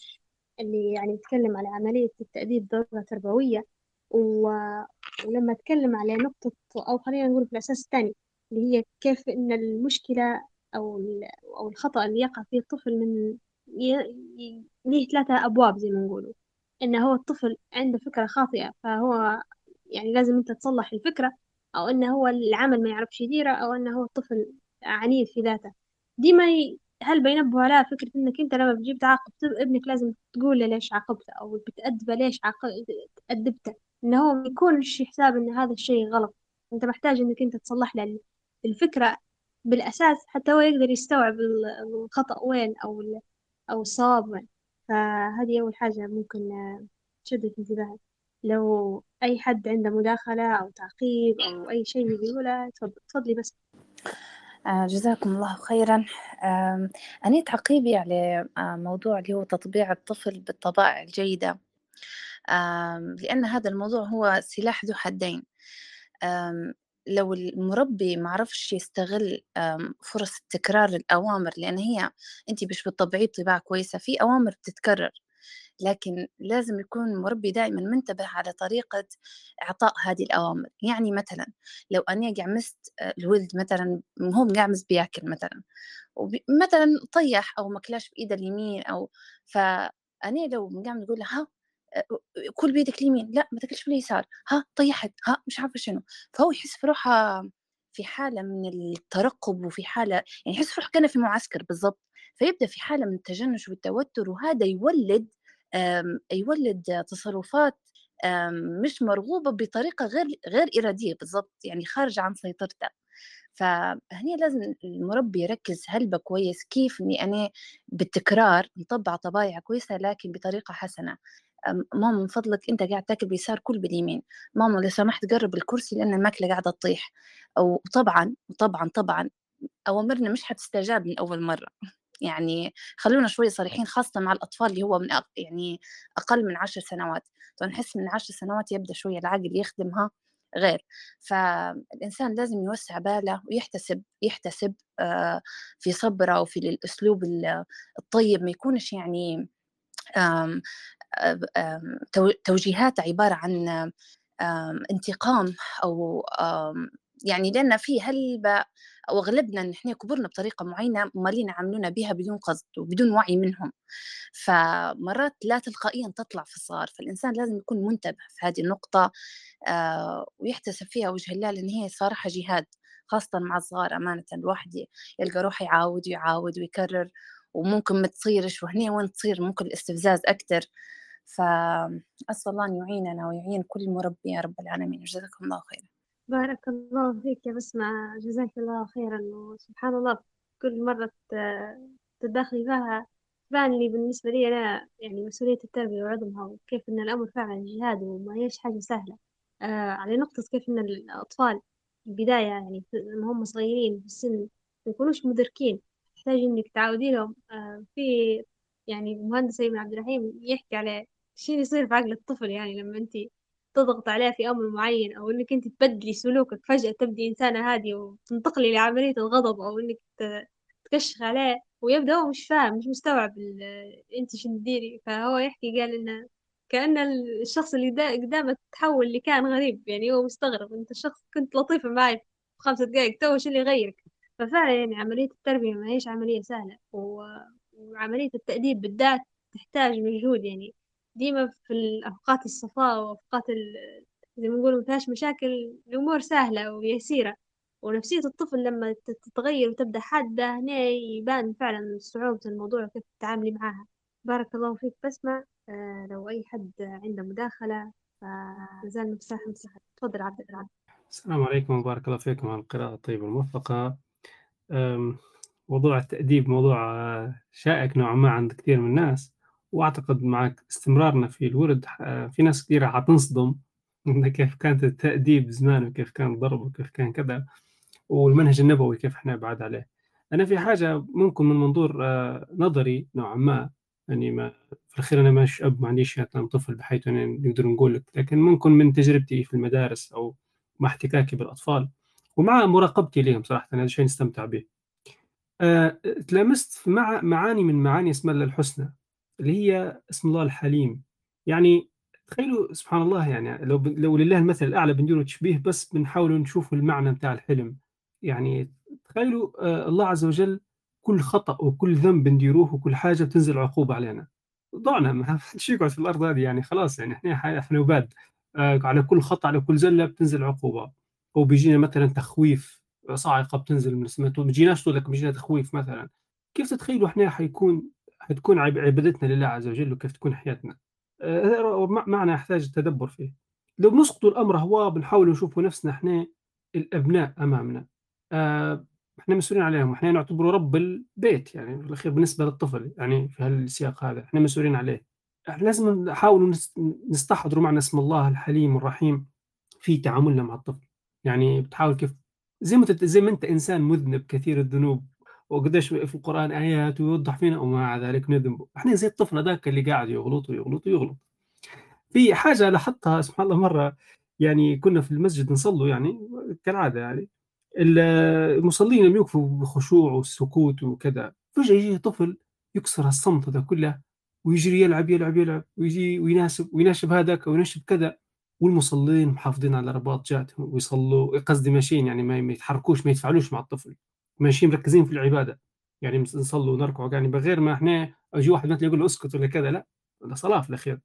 اللي يعني يتكلم على عملية التأديب ضرورة تربوية و... ولما أتكلم على نقطة أو خلينا نقول في الأساس الثاني اللي هي كيف إن المشكلة أو أو الخطأ اللي يقع فيه الطفل من. ليه ثلاثة أبواب زي ما نقولوا. إنه هو الطفل عنده فكرة خاطئة فهو يعني لازم أنت تصلح الفكرة أو إنه هو العمل ما يعرفش يديره أو إنه هو الطفل عنيد في ذاته. ديما ي... هل بينبهوا على فكرة إنك أنت لما بتجيب تعاقب ابنك لازم تقول له ليش عاقبته أو بتأدبه ليش عاق... أدبته إن هو ما يكونش حساب إن هذا الشيء غلط. أنت محتاج إنك أنت تصلح له الفكرة بالأساس حتى هو يقدر يستوعب ال- الخطأ وين أو أو وين فهذه أول حاجة ممكن تشد في انتباهك. لو أي حد عنده مداخلة أو تعقيب أو أي شيء يقوله تفضل تفضلي بس. آه، جزاكم الله خيرا. أنا تعقيبي على آه، موضوع اللي هو تطبيع الطفل بالطبائع الجيدة؟ لأن هذا الموضوع هو سلاح ذو حدين. لو المربي معرفش يستغل آم، فرص تكرار الأوامر لأن هي أنت مش بتطبعيه بطباعة كويسة في أوامر بتتكرر. لكن لازم يكون المربي دائما منتبه على طريقة إعطاء هذه الأوامر. يعني مثلا لو أنا قعمست آه، الولد مثلا هو قاعمس بياكل مثلا مثلا طيح أو مكلاش بإيده اليمين أو فأنا لو قاعد نقول ها كل بيدك اليمين لا ما تاكلش باليسار ها طيحت ها مش عارفة شنو. فهو يحس في روحه في حالة من الترقب وفي حالة يعني يحس روحه كأنه في معسكر بالضبط. فيبدأ في حالة من التجنش والتوتر وهذا يولد يولد تصرفات مش مرغوبة بطريقة غير غير إرادية بالضبط يعني خارجة عن سيطرته. فهني لازم المربي يركز هلبة كويس كيف إني أنا بالتكرار نطبع طبايع كويسة لكن بطريقة حسنة. أم، ماما من فضلك أنت قاعد تاكل بيسار كل باليمين. ماما لو سمحت قرب الكرسي لأن الماكلة قاعدة تطيح. أو طبعا طبعا أوامرنا مش حتستجاب من أول مرة. يعني خلونا شوي صريحين خاصة مع الأطفال اللي هو من أق... يعني أقل من عشر سنوات. فنحس من عشر سنوات يبدأ شوية العقل يخدمها غير. فالإنسان لازم يوسع باله ويحتسب يحتسب آه، في صبره وفي الأسلوب ال- الطيب ما يكونش يعني تو- توجيهات عبارة عن انتقام أو يعني لأن في هلبة أو أغلبنا نحن كبرنا بطريقة معينة مالين يعاملونا بها بدون قصد وبدون وعي منهم. فمرات لا تلقائيا تطلع في الصغار فالإنسان لازم يكون منتبه في هذه النقطة آه، ويحتسب فيها وجه الله لأن هي صراحة جهاد خاصة مع الصغار أمانة. الواحد يلقى روحه يعاود ويعاود ويكرر وممكن ما تصيرش وهنا وين تصير؟ ممكن الاستفزاز أكثر فأسأل الله أن يعيننا ويعين كل مربي يا رب العالمين. جزاكم الله خيرا. بارك الله فيك يا بسمة. جزاك الله خيرا. وسبحان الله كل مرة تدخلي فيها بان لي بالنسبة لي أنا يعني مسؤولية التربية وعظمها وكيف إن الأمر فعلا جهاد وما هيش حاجة سهلة. آه على نقطة كيف إن الأطفال البداية يعني هم صغيرين في السن ما يكونوش مدركين. تحتاج إنك تعودي لهم. آه في يعني المهندس أيمن عبد الرحيم يحكي على شو يصير في عقل الطفل يعني لما أنت تضغط عليه في أمر معين أو إنك أنت تبدلي سلوكك فجأة تبدي إنسانة هادية وتنتقلي لعملية الغضب أو إنك تكشخ عليه ويبدأ هو مش فاهم مش مستوعب أنت شو تديري. فهو يحكي قال إنه كأن الشخص اللي دا- قدامه تحول اللي كان غريب يعني هو مستغرب. أنت الشخص كنت لطيفة معي في خمسة دقايق تو شو اللي يغيرك؟ ففعلا يعني عملية التربية ما هيش عملية سهلة وعملية التأديب بالذات تحتاج مجهود يعني. ديما في الأوقات الصفاء وأوقات ال- زي ما نقول مفيهاش مشاكل الأمور سهلة ويسيرة. ونفسية الطفل لما تت- تتغير وتبدأ حادة هنا يبان فعلا صعوبة الموضوع وكيف تتعاملي معاها. بارك الله فيك. بسمع آه لو أي حد عنده مداخلة فمازال مساحة مساحة. تفضل عبد الرحمن. السلام عليكم. وبارك الله فيكم على القراءة الطيبة الموفقة. موضوع التأديب موضوع شائك نوعا ما عند كثير من الناس وأعتقد مع استمرارنا في الورد في ناس كثيرة حتنصدم كيف كانت التأديب زمان وكيف كان الضرب وكيف كان كذا والمنهج النبوي كيف إحنا بعد عليه. أنا في حاجة ممكن من منظور آه، نظري نوعا ما يعني ما في الأخير أنا مش أب ما عنديش مثلا طفل بحيث نقدر نقول لك لكن ممكن من تجربتي في المدارس أو مع احتكاكي بالأطفال ومع مراقبتي لهم صراحة هذا شيء نستمتع به. آه، تلامست مع معاني من معاني اسم الله الحسنى اللي هي اسم الله الحليم. يعني تخيلوا سبحان الله يعني لو. لو لله المثل الأعلى بنديروا تشبيه بس بنحاول نشوف المعنى بتاع الحلم. يعني تخيلوا آه، الله عز وجل كل خطأ وكل ذنب نديروه وكل حاجة بتنزل عقوبة علينا. ضعنا ما [LAUGHS] فيش يقعد في الأرض هذه يعني خلاص يعني إحنا إحنا وباد آه، على كل خطأ على كل زلة بتنزل عقوبة أو بيجينا مثلا تخويف صاعقة بتنزل من السماء ما بيجيناش تقول لك؟ بيجينا تخويف مثلا. كيف تتخيلوا إحنا حيكون حتكون عب- عبادتنا لله عز وجل وكيف تكون حياتنا؟ آه، هذا مع- معنى يحتاج التدبر فيه. لو بنسقط الأمر هو بنحاول نشوف نفسنا إحنا الأبناء أمامنا. آه، إحنا مسؤولين عليهم إحنا نعتبره رب البيت يعني في الأخير بالنسبة للطفل يعني في هالسياق هذا إحنا مسؤولين عليه. إحنا لازم نحاول نس- نستحضر معنى اسم الله الحليم الرحيم في تعاملنا مع الطفل. يعني بتحاول كيف زي ما. زي ما انت إنسان مذنب كثير الذنوب وقديش في القرآن آيات ويوضح فينا ومع ذلك نذنب. إحنا زي الطفل ذاك اللي قاعد يغلط ويغلط ويغلط. في حاجة لاحظتها سبحان الله مرة يعني كنا في المسجد نصلوا يعني كالعادة يعني ال- المصلين لما يوقفوا بخشوع والسكوت وكذا. فجأة يجي طفل يكسر الصمت هذا كله ويجري يلعب يلعب يلعب ويجي ويناسب ويناشب هذاك ويناشب كذا. والمصلين محافظين على رباط جاتهم ويصلوا قصدي ماشيين يعني ما يتحركوش ما يتفاعلوش مع الطفل ماشيين مركزين في العبادة. يعني نصلوا ونركعوا يعني بغير ما إحنا أجي واحد مثلا يقول له اسكت ولا كذا لا صلاة في الأخير.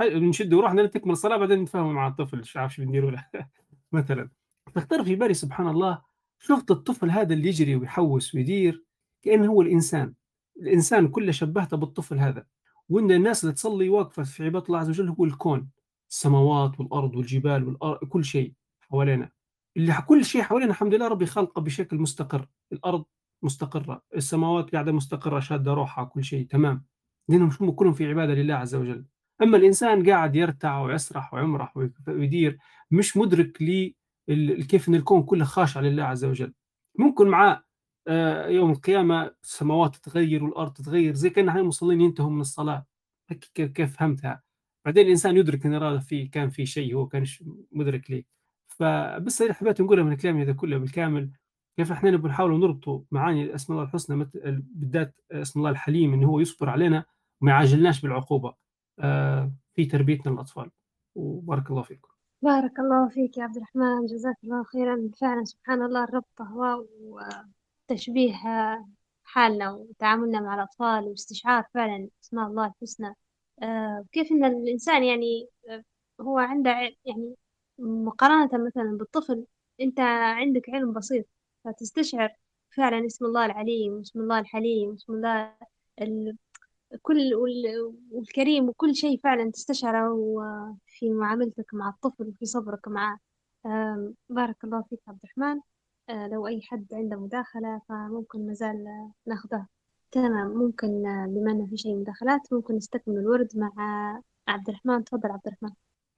بنشد وروحنا تكمل الصلاة بعدين نتفاهم مع الطفل مش عارف شو بنديروا له [LAUGHS] مثلا. فاختار في بالي سبحان الله شفت الطفل هذا اللي يجري ويحوس ويدير؟ كأنه هو الإنسان. الإنسان كله شبهته بالطفل هذا. وإن الناس اللي تصلي واقفة في عبادة الله عز وجل هو الكون. السماوات والأرض والجبال والأرض كل شيء حوالينا. اللي كل شيء حوالينا الحمد لله ربي خلقه بشكل مستقر. الأرض مستقرة السماوات قاعدة مستقرة شادة روحها كل شيء تمام. لأنهم هم كلهم في عبادة لله عز وجل. أما الإنسان قاعد يرتع ويسرح ويمرح وي- ويدير مش مدرك ل ال- كيف إن الكون كله خاشع لله عز وجل. ممكن معاه آه، يوم القيامة السماوات تتغير والأرض تتغير زي كأن هاي المصلين ينتهوا من الصلاة. كيف فهمتها؟ بعدين الإنسان يدرك إن هذا في كان في شيء هو كان مدرك ليه. فبس حبيت نقولها من الكلام هذا كله بالكامل. كيف إحنا بنحاول نربطوا معاني اسم الله الحسنى بالذات اسم الله الحليم انه هو يصبر علينا وما يعاجلناش بالعقوبة. آه، في تربيتنا للأطفال. وبارك الله فيكم. بارك الله فيك يا عبد الرحمن. جزاك الله خيرا. فعلا سبحان الله الربط هو وتشبيه حالنا وتعاملنا مع الأطفال واستشعار فعلا أسماء الله الحسنى. وكيف إن الإنسان يعني آه، هو عنده يعني مقارنة مثلا بالطفل أنت عندك علم بسيط فتستشعر فعلا اسم الله العليم واسم الله الحليم واسم الله ال... كل وال- والكريم وكل شيء فعلا تستشعره في معاملتك مع الطفل وفي صبرك معه بارك الله فيك عبد الرحمن. آه، لو أي حد عنده مداخلة فممكن مازال آه، ناخذها. تمام ممكن بما أنه في شيء مداخلات ممكن نستكمل الورد مع عبد الرحمن تفضل عبد الرحمن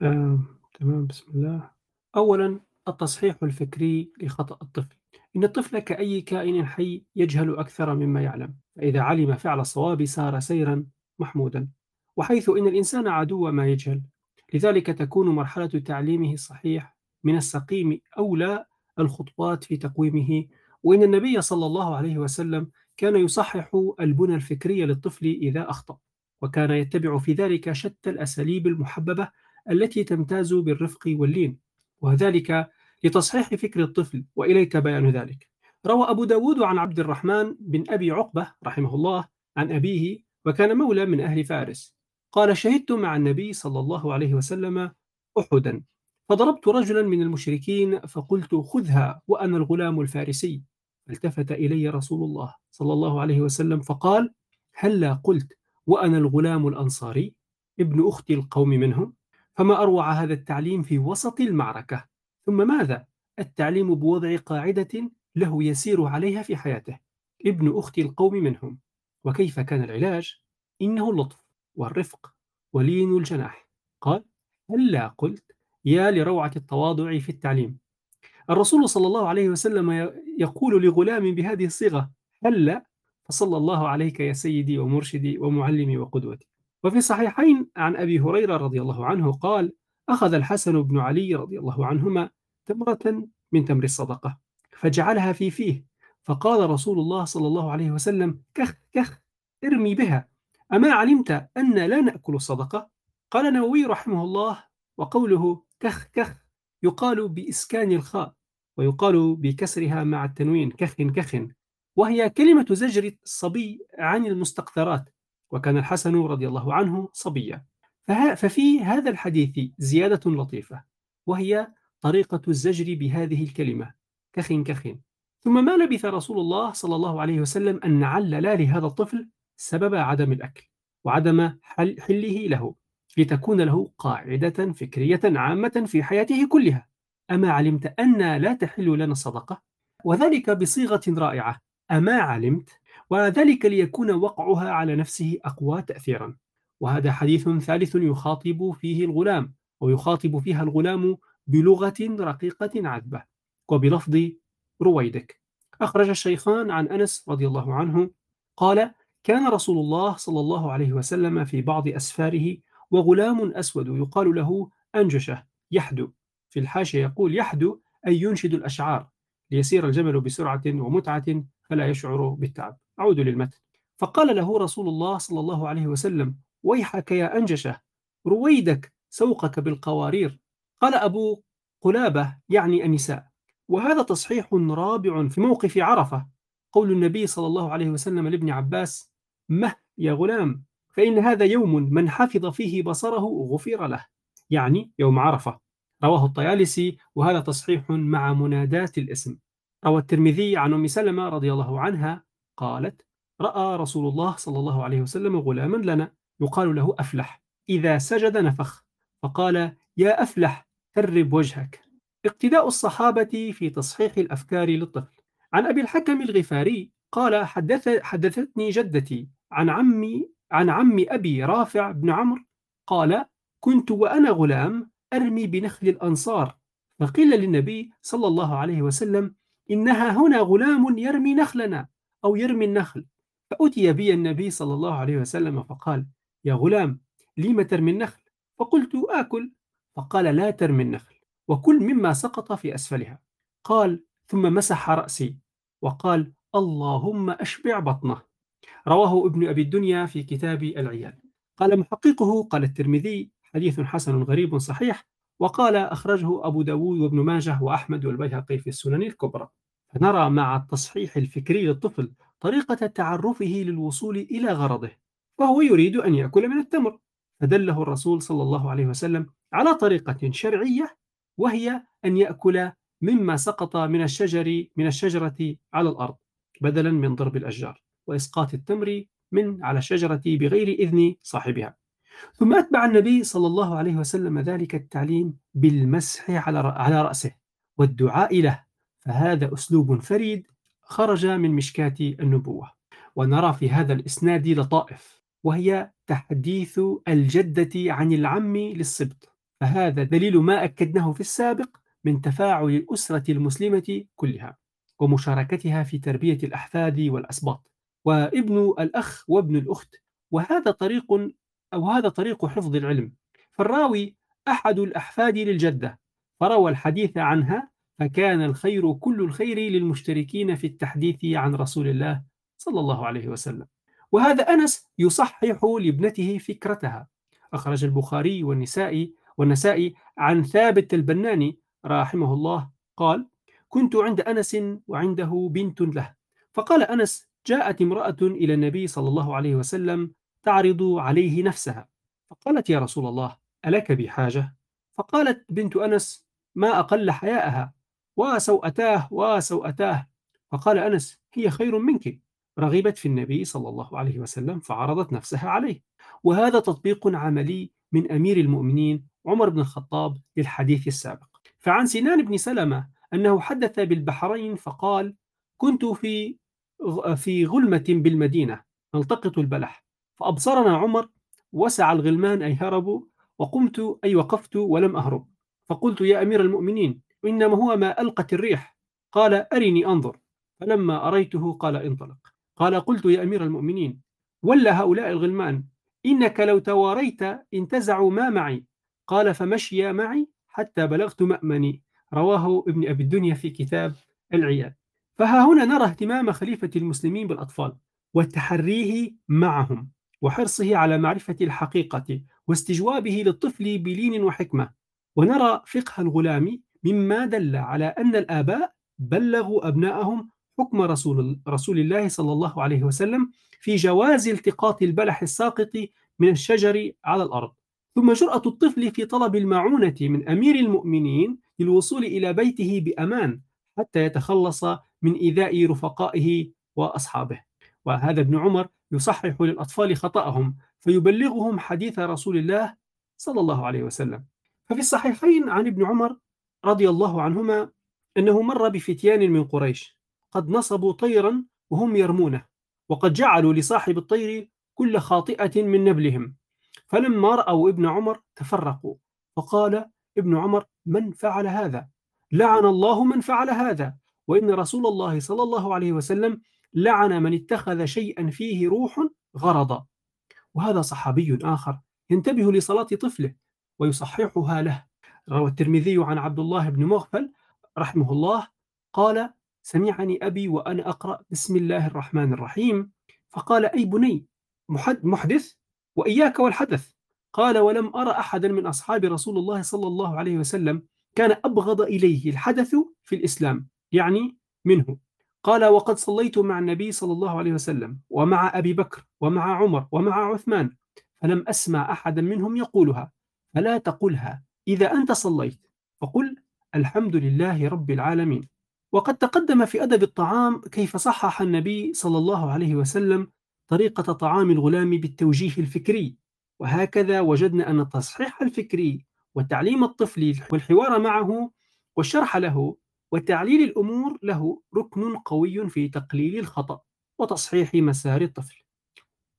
آه، تمام بسم الله. أولا التصحيح الفكري لخطأ الطفل. إن الطفل كأي كائن حي يجهل أكثر مما يعلم. فإذا علم فعل الصواب سار سيرا محمودا. وحيث إن الإنسان عدو ما يجهل. لذلك تكون مرحلة تعليمه الصحيح من السقيم أولى الخطوات في تقويمه. وإن النبي صلى الله عليه وسلم كان يصحح البنى الفكرية للطفل إذا أخطأ وكان يتبع في ذلك شتى الأساليب المحببة التي تمتاز بالرفق واللين وذلك لتصحيح فكر الطفل وإليك بيان ذلك. روى أبو داود عن عبد الرحمن بن أبي عقبة رحمه الله عن أبيه وكان مولى من أهل فارس قال شهدت مع النبي صلى الله عليه وسلم أحدا فضربت رجلا من المشركين فقلت خذها وأنا الغلام الفارسي التفت إلي رسول الله صلى الله عليه وسلم فقال هلا قلت وأنا الغلام الأنصاري ابن أختي القوم منهم فما أروع هذا التعليم في وسط المعركة ثم ماذا؟ التعليم بوضع قاعدة له يسير عليها في حياته ابن أختي القوم منهم وكيف كان العلاج؟ إنه اللطف والرفق ولين الجناح قال هلا قلت يا لروعة التواضع في التعليم الرسول صلى الله عليه وسلم يقول لغلام بهذه الصيغة هلا فصلى الله عليك يا سيدي ومرشدي ومعلمي وقدوتي وفي الصحيحين عن أبي هريرة رضي الله عنه قال أخذ الحسن بن علي رضي الله عنهما تمرة من تمر الصدقة فجعلها في فيه فقال رسول الله صلى الله عليه وسلم كخ كخ ارمي بها أما علمت أن لا نأكل الصدقة؟ قال النووي رحمه الله وقوله كخ كخ يقال بإسكان الخاء ويقال بكسرها مع التنوين كخ كخ وهي كلمة زجر الصبي عن المستقذرات وكان الحسن رضي الله عنه صبيا. ففي هذا الحديث زيادة لطيفة وهي طريقة الزجر بهذه الكلمة كخ كخ. ثم ما لبث رسول الله صلى الله عليه وسلم أن علل لهذا الطفل سبب عدم الأكل وعدم حل حله له لتكون له قاعدة فكرية عامة في حياته كلها. أما علمت أن لا تحل لنا الصدقة؟ وذلك بصيغة رائعة أما علمت؟ وذلك ليكون وقعها على نفسه أقوى تأثيرا وهذا حديث ثالث يخاطب فيه الغلام ويخاطب فيها الغلام بلغة رقيقة عذبة وبلفظ رويدك أخرج الشيخان عن أنس رضي الله عنه قال كان رسول الله صلى الله عليه وسلم في بعض أسفاره وغلام أسود يقال له أنجشة يحدو في الحاشية يقول يحدو أي ينشد الأشعار ليسير الجمل بسرعة ومتعة فلا يشعر بالتعب. أعود للمتن. فقال له رسول الله صلى الله عليه وسلم ويحك يا أنجشة رويدك سوقك بالقوارير. قال أبو قلابة يعني النساء. وهذا تصحيح رابع في موقف عرفة. قول النبي صلى الله عليه وسلم لابن عباس مه يا غلام فإن هذا يوم من حفظ فيه بصره غفر له. يعني يوم عرفة. رواه الطيالسي وهذا تصحيح مع منادات الاسم. روى الترمذي عن أم سلمة رضي الله عنها قالت رأى رسول الله صلى الله عليه وسلم غلاما لنا يقال له أفلح إذا سجد نفخ فقال يا أفلح ترب وجهك. اقتداء الصحابة في تصحيح الأفكار للطفل. عن أبي الحكم الغفاري قال حدث حدثتني جدتي عن عمي عن عم أبي رافع بن عمرو قال كنت وأنا غلام أرمي بنخل الأنصار. فقيل للنبي صلى الله عليه وسلم إنها هنا غلام يرمي نخلنا أو يرمي النخل. فأتي بي النبي صلى الله عليه وسلم فقال يا غلام لم ترمي النخل؟ فقلت آكل. فقال لا ترمي النخل وكل مما سقط في أسفلها. قال ثم مسح رأسي. وقال اللهم أشبع بطنه. رواه ابن أبي الدنيا في كتاب العيال. قال محققه. قال الترمذي حديث حسن غريب صحيح وقال أخرجه أبو داود وابن ماجه وأحمد والبيهقي في السنن الكبرى. فنرى مع التصحيح الفكري للطفل طريقة تعرفه للوصول إلى غرضه وهو يريد أن يأكل من التمر. فدله الرسول صلى الله عليه وسلم على طريقة شرعية وهي أن يأكل مما سقط من الشجر من الشجرة على الأرض بدلا من ضرب الأشجار وإسقاط التمر من على الشجرة بغير إذن صاحبها. ثم أتبع النبي صلى الله عليه وسلم ذلك التعليم بالمسح على على رأسه والدعاء له فهذا أسلوب فريد خرج من مشكاة النبوة. ونرى في هذا الإسناد لطائف وهي تحديث الجدة عن العم للسبط فهذا دليل ما أكدناه في السابق من تفاعل الأسرة المسلمة كلها ومشاركتها في تربية الأحفاد والأسباط. وابن الأخ وابن الأخت وهذا طريق أو هذا طريق حفظ العلم. فالراوي أحد الأحفاد للجدة فروى الحديث عنها فكان الخير كل الخير للمشتركين في التحديث عن رسول الله صلى الله عليه وسلم. وهذا أنس يصحح لابنته فكرتها. أخرج البخاري والنسائي والنسائي عن ثابت البناني رحمه الله قال كنت عند أنس وعنده بنت له. فقال أنس جاءت امرأة إلى النبي صلى الله عليه وسلم تعرض عليه نفسها. فقالت يا رسول الله ألك بحاجة؟ فقالت بنت أنس ما أقل حياءها. وسوأتاه وسوأتاه فقال أنس هي خير منك. رغبت في النبي صلى الله عليه وسلم فعرضت نفسها عليه. وهذا تطبيق عملي من أمير المؤمنين عمر بن الخطاب للحديث السابق. فعن سنان بن سلمة أنه حدث بالبحرين فقال كنت في في غلمة بالمدينة نلتقط البلح. فأبصرنا عمر وسع الغلمان أي هربوا وقمت أي وقفت ولم أهرب. فقلت يا أمير المؤمنين إنما هو ما ألقت الريح. قال أرني أنظر. فلما أريته قال انطلق. قال قلت يا أمير المؤمنين ولا هؤلاء الغلمان إنك لو تواريت انتزعوا ما معي. قال فمشي معي حتى بلغت مأمني. رواه ابن أبي الدنيا في كتاب العيال فها هنا نرى اهتمام خليفة المسلمين بالأطفال وتحريه معهم. وحرصه على معرفة الحقيقة واستجوابه للطفل بلين وحكمة. ونرى فقه الغلام مما دل على أن الآباء بلغوا أبنائهم حكم رسول, رسول الله صلى الله عليه وسلم في جواز التقاط البلح الساقط من الشجر على الأرض. ثم جرأة الطفل في طلب المعونة من أمير المؤمنين للوصول إلى بيته بأمان حتى يتخلص من إيذاء رفقائه وأصحابه. وهذا ابن عمر يصحح للأطفال خطأهم فيبلغهم حديث رسول الله صلى الله عليه وسلم. ففي الصحيحين عن ابن عمر رضي الله عنهما أنه مر بفتيان من قريش قد نصبوا طيرا وهم يرمونه وقد جعلوا لصاحب الطير كل خاطئة من نبلهم. فلما رأوا ابن عمر تفرقوا فقال ابن عمر من فعل هذا؟ لعن الله من فعل هذا وإن رسول الله صلى الله عليه وسلم لعن من اتخذ شيئا فيه روح غرضا. وهذا صحابي آخر ينتبه لصلاة طفله ويصححها له. روى الترمذي عن عبد الله بن مغفل رحمه الله قال سمعني أبي وأنا أقرأ بسم الله الرحمن الرحيم. فقال أي بني محدث وإياك والحدث. قال ولم أرى أحدا من أصحاب رسول الله صلى الله عليه وسلم كان أبغض إليه الحدث في الإسلام يعني منه. قال وقد صليت مع النبي صلى الله عليه وسلم ومع أبي بكر ومع عمر ومع عثمان فلم أسمع أحدا منهم يقولها فلا تقلها إذا أنت صليت. فقل الحمد لله رب العالمين. وقد تقدم في أدب الطعام كيف صحح النبي صلى الله عليه وسلم طريقة طعام الغلام بالتوجيه الفكري. وهكذا وجدنا أن التصحيح الفكري وتعليم الطفل والحوار معه والشرح له وتعليل الأمور له ركن قوي في تقليل الخطأ وتصحيح مسار الطفل.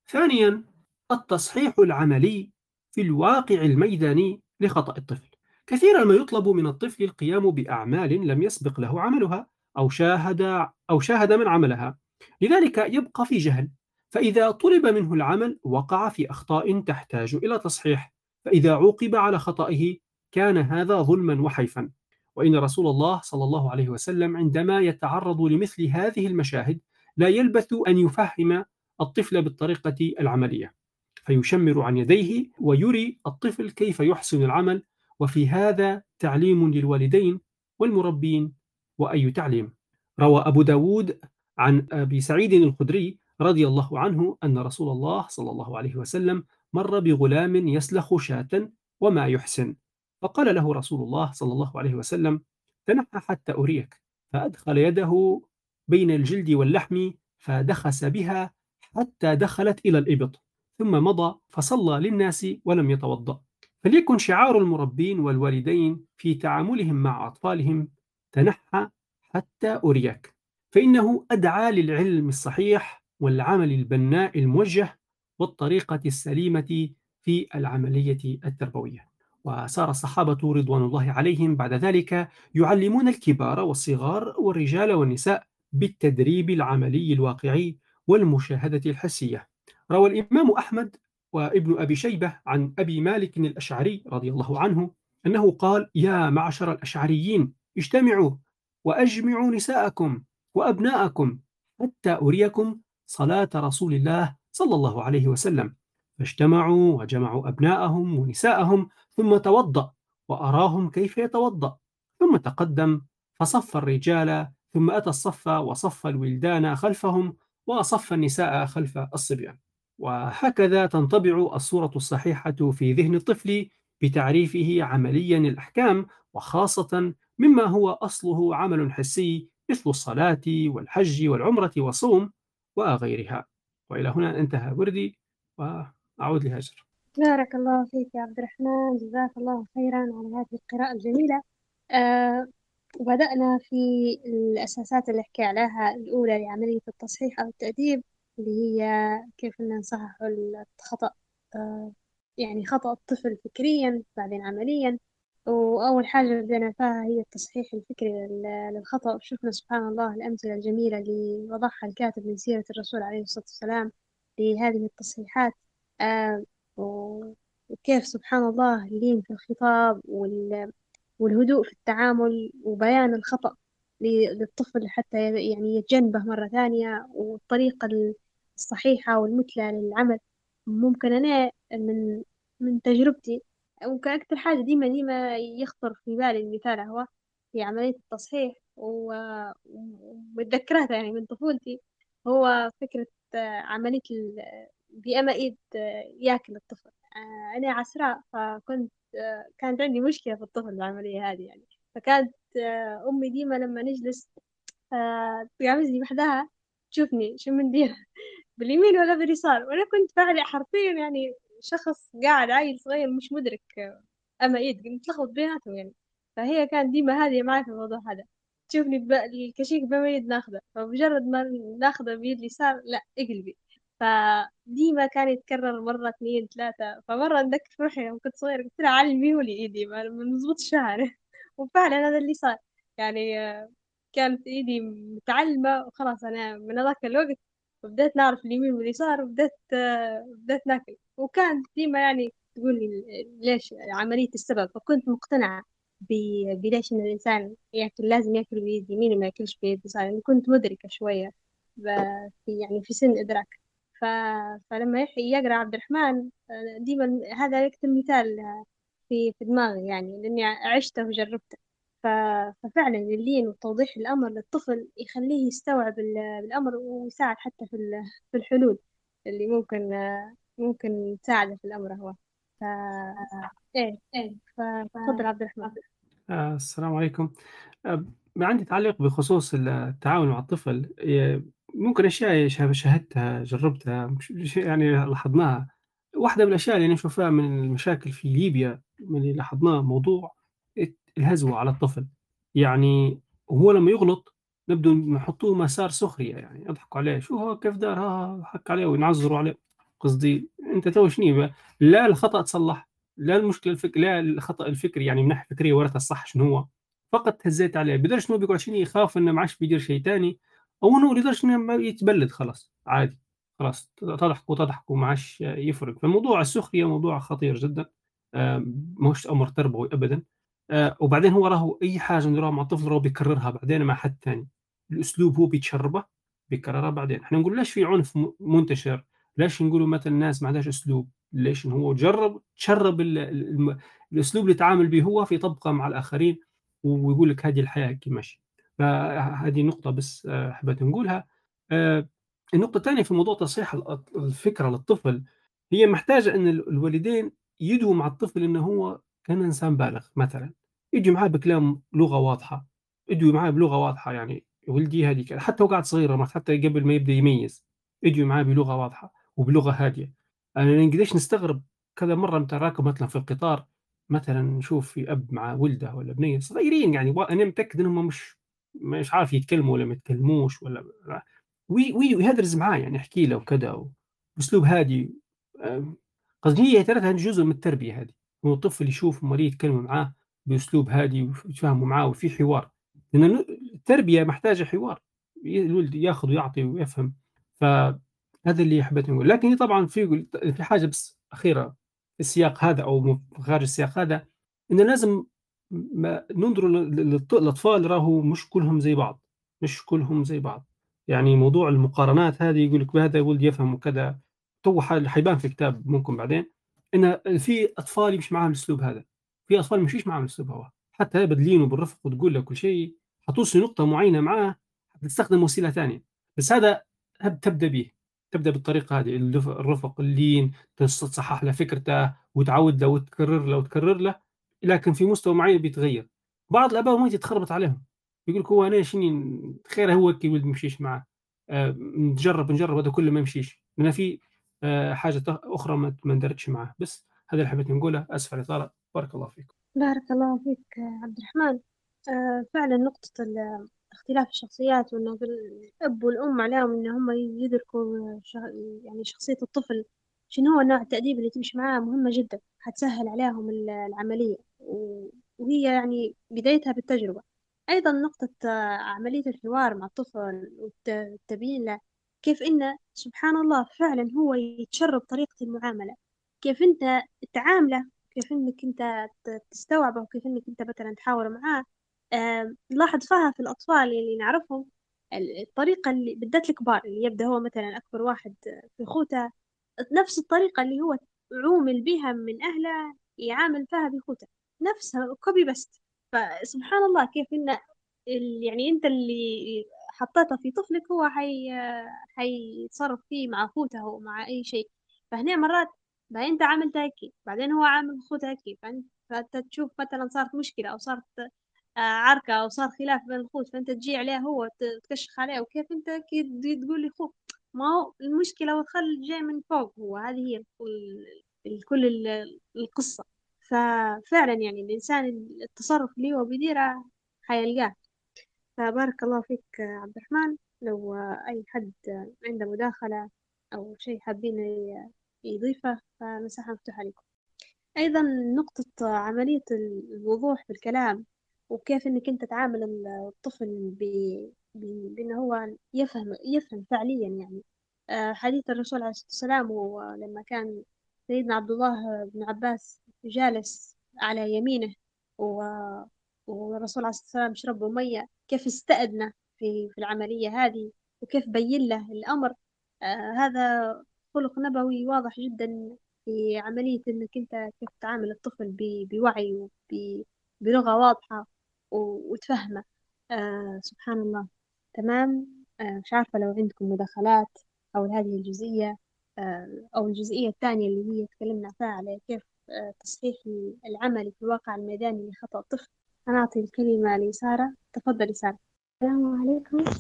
ثانيا التصحيح العملي في الواقع الميداني لخطأ الطفل. كثيرا ما يطلب من الطفل القيام بأعمال لم يسبق له عملها أو شاهد أو شاهد من عملها. لذلك يبقى في جهل. فإذا طلب منه العمل وقع في أخطاء تحتاج إلى تصحيح. فإذا عوقب على خطئه كان هذا ظلما وحيفا. وإن رسول الله صلى الله عليه وسلم عندما يتعرض لمثل هذه المشاهد لا يلبث أن يفهم الطفل بالطريقة العملية فيشمر عن يديه ويري الطفل كيف يحسن العمل وفي هذا تعليم للوالدين والمربين وأي تعليم. روى أبو داود عن أبي سعيد الخدري رضي الله عنه أن رسول الله صلى الله عليه وسلم مر بغلام يسلخ شاة وما يحسن. فقال له رسول الله صلى الله عليه وسلم تنحى حتى أريك فأدخل يده بين الجلد واللحم فدخس بها حتى دخلت إلى الإبط ثم مضى فصلى للناس ولم يتوضأ. فليكن شعار المربين والوالدين في تعاملهم مع أطفالهم تنحى حتى أريك. فإنه أدعى للعلم الصحيح والعمل البناء الموجه والطريقة السليمة في العملية التربوية. وصار الصحابة رضوان الله عليهم بعد ذلك يعلمون الكبار والصغار والرجال والنساء بالتدريب العملي الواقعي والمشاهدة الحسية. روى الإمام أحمد وابن أبي شيبة عن أبي مالك الأشعري رضي الله عنه أنه قال يا معشر الأشعريين اجتمعوا وأجمعوا نساءكم وأبناءكم حتى أريكم صلاة رسول الله صلى الله عليه وسلم. فاجتمعوا وجمعوا أبناءهم ونساءهم ثم توضأ وأراهم كيف يتوضأ. ثم تقدم فصف الرجال ثم أتى الصف وصف الولدان خلفهم وصف النساء خلف الصبيان. وهكذا تنطبع الصورة الصحيحة في ذهن الطفل بتعريفه عمليا الأحكام وخاصة مما هو أصله عمل حسي مثل الصلاة والحج والعمرة والصوم وغيرها. وإلى هنا انتهى وردي وأعود لهاجر بارك الله فيك يا عبد الرحمن. جزاك الله خيرا على هذه القراءة الجميلة. آه وبدأنا في الأساسات اللي حكي عليها الأولى لعملية التصحيح أو التأديب اللي هي كيف إن نصحح الخطأ آه يعني خطأ الطفل فكريا بعدين عمليا. وأول حاجة بدأنا فيها هي التصحيح الفكري لل- للخطأ. وشفنا سبحان الله الأمثلة الجميلة اللي وضعها الكاتب من سيرة الرسول عليه الصلاة والسلام لهذه التصحيحات. آه وكيف سبحان الله اللين في الخطاب وال والهدوء في التعامل وبيان الخطأ للطفل حتى يعني يتجنبه مرة ثانية والطريقة الصحيحة والمثلى للعمل. ممكن أنا من من تجربتي ممكن أكتر حاجة ديما ديما يخطر في بالي المثال هو في عملية التصحيح و- ومتذكرتها يعني من طفولتي هو فكرة عملية ال- بأما إيد ياكل الطفل. آه، أنا عسراء فكنت آه، كانت عندي مشكلة في الطفل العملية هذه يعني. فكانت آه، أمي ديما لما نجلس تقعدني وحدها تشوفني شو بندير [LAUGHS] باليمين ولا باليسار. وأنا كنت فعلي حرفيا يعني شخص قاعد عيل صغير مش مدرك أما إيد. متلخبط بيناتهم يعني. فهي كانت ديما هذه معي في الموضوع هذا. تشوفني الكشيك بما يد ناخذه. فمجرد ما ناخذه بيد اليسار لا إقلبي. فديما كان يتكرر مرة اثنين ثلاثة. فمرة أتذكر روحي يوم كنت صغيرة قلت لها علميه لي إيدي ما نزبطش شعري [LAUGHS] وفعلا هذا اللي صار. يعني آه، كانت إيدي متعلمة وخلاص. أنا من هذاك الوقت بدأت نعرف اليمين واليسار وبدأت آه، بدأت ناكل. وكانت ديما يعني تقول لي ليش عملية السبب. فكنت مقتنعة بليش إن الإنسان ياكل لازم ياكل بيد يمين وما ياكلش بيد يسار. يعني كنت مدركة شوية في يعني في سن إدراك. فلما يحيى يقرأ عبد الرحمن ديما هذا يكتب مثال في في دماغي يعني لأني عشته وجربته. ففعلا اللين وتوضيح الأمر للطفل يخليه يستوعب ال- الأمر ويساعد حتى في في الحلول اللي ممكن ممكن تساعده في الأمر هو. ف... إيه إيه فتفضل عبد الرحمن. آه، السلام عليكم. آه، عندي تعليق بخصوص التعاون مع الطفل. ممكن أشياء شه- شاهدتها جربتها يعني لاحظناها. واحدة من الأشياء اللي نشوفها من المشاكل في ليبيا من اللي لاحظناه موضوع الهزوة على الطفل. يعني هو لما يغلط نبدو نحطوه مسار سخرية يعني يضحكوا عليه شو هو؟ كيف دار ها حك عليه وينعزروا عليه. قصدي أنت تو شنو لا الخطأ تصلح لا المشكلة الفك... لا الخطأ الفكري يعني من ناحية فكرية ورثة الصح شنو هو. فقط هزيت عليه بدرش إنه بيقعد شنو يخاف إنه ما عادش بيدير شيء ثاني أو انه لدرجه انه يتبلد خلاص عادي خلاص تضحكوا تضحكوا ما عادش يفرق. فموضوع السخرية موضوع خطير جدا ماهوش أمر تربوي ابدا. آه، وبعدين هو راهو أي حاجة نديروها مع الطفل راهو بيكررها بعدين مع حد ثاني الأسلوب هو بيتشربه بيكررها بعدين. إحنا نقول ليش في عنف منتشر؟ ليش نقولوا مثلا الناس ما عندهاش أسلوب؟ ليش هو جرب تشرب الأسلوب اللي يتعامل به هو في طبقة مع الآخرين ويقول لك هذه الحياة كي ماشي فهذه نقطة بس آه، حبيت نقولها. آه، النقطة الثانية في موضوع تصحيح ال- الفكرة للطفل هي محتاجة إن ال- الوالدين يدوا مع الطفل إنه هو كان إنسان بالغ مثلا. يجوا معاه بكلام لغة واضحة يجوا معاه بلغة واضحة يعني ولدي هذه كذا حتى هو قاعد صغير حتى قبل ما يبدأ يميز يجوا معاه بلغة واضحة وبلغة هادية. أنا قديش نستغرب كذا مرة متى راكب مثلا في القطار مثلا نشوف في أب مع ولدة ولا بنية صغيرين يعني أنا متأكد إنهم مش مش عارف يتكلموا ولا ما يتكلموش ولا وي وي ويهدرز معاه يعني يحكي له وكذا باسلوب هادي. قصدي هي ترى جزء من التربية هذه هو الطفل يشوف مريض يتكلم معاه بأسلوب هادي ويتفاهموا معاه وفي حوار. لأن التربية محتاجة حوار. الولد ياخذ ويعطي ويفهم. فهذا اللي حبيت نقول لكن طبعا في في حاجة بس أخيرة في السياق هذا أو خارج السياق هذا إن لازم ما ننظر للأطفال راهو مش كلهم زي بعض مش كلهم زي بعض. يعني موضوع المقارنات هذه يقول لك هذا ولد يفهم وكذا تو حيبان في كتاب ممكن بعدين. إن في أطفال يمشي معاهم الأسلوب هذا في أطفال ما يمشيش معاهم الأسلوب هذا. حتى بدلينه بالرفق وتقول له كل شيء حتوصل نقطة معينة معاه تستخدم وسيلة ثانية. بس هذا تبدأ به تبدأ بالطريقة هذه الرفق اللين تصحح له فكرته وتعود له وتكرر له وتكرر له. لكن في مستوى معين بيتغير. بعض الآباء ما تتخربط عليهم. يقول لك هو أنا شني خير هو كي ولد مشيش معاه. آه نجرب نجرب هذا كله ما يمشيش. لأن في آه حاجة أخرى ما اندرجش معاه. بس هذا اللي حبيت نقوله. أسف على الإطالة. بارك الله فيكم. بارك الله فيك عبد الرحمن. آه فعلا نقطة اختلاف الشخصيات وإنه الأب والأم عليهم إن هم يدركوا يعني شخصية الطفل. شنو هو نوع التأديب اللي تمشي معاه؟ مهمة جدا. حتسهل عليهم العملية. وهي يعني بدايتها بالتجربة. أيضا نقطة عملية الحوار مع الطفل والتبيين له كيف إنه سبحان الله فعلا هو يتشرب طريقة المعاملة. كيف أنت تعامله كيف إنك أنت تستوعبه وكيف إنك أنت مثلا تحاور معاه. نلاحظ فيها في الأطفال اللي نعرفهم الطريقة اللي بالذات الكبار اللي يبدأ هو مثلا أكبر واحد في خوته نفس الطريقة اللي هو عومل بها من أهله يعامل فيها بخوته نفسها كوبي بست فسبحان الله كيف إن يعني أنت اللي حطيته في طفلك هو حي حيتصرف فيه مع أخوته ومع أي شيء. فهنا مرات بعدين أنت عامل هيك بعدين هو عامل أخوته هيك فأنت تشوف مثلا صارت مشكلة أو صارت آه، عركة أو صار خلاف بين الأخوت فأنت تجي عليه هو تكشخ عليه وكيف أنت تقول لأخوك ما هو المشكلة والخل جاي من فوق هو. هذه هي كل القصة. ففعلا يعني الإنسان التصرف اللي هو بيديره حيلقاه. فبارك الله فيك عبد الرحمن. لو أي حد عنده مداخلة أو شيء حابين يضيفه فمساحة مفتوحة لكم أيضا نقطة عملية الوضوح في الكلام وكيف إنك أنت تعامل الطفل بأنه هو يفهم يفهم فعليا يعني. حديث الرسول عليه الصلاة والسلام ولما كان سيدنا عبد الله بن عباس جالس على يمينه والرسول عليه الصلاة والسلام شرب مية. كيف استأذنه في في العملية هذه؟ وكيف بين له الأمر؟ آه هذا خلق نبوي واضح جدا في عملية إنك أنت كيف تعامل الطفل بوعي وبلغة واضحة وتفهمه. آه سبحان الله. تمام؟ آه مش عارفة لو عندكم مداخلات أو هذه الجزئية. آه أو الجزئية الثانية اللي هي تكلمنا فيها على كيف آه تصحيح العملي في الواقع الميداني لخطأ الطفل. أنا أعطي الكلمة لسارة. تفضلي سارة. السلام عليكم.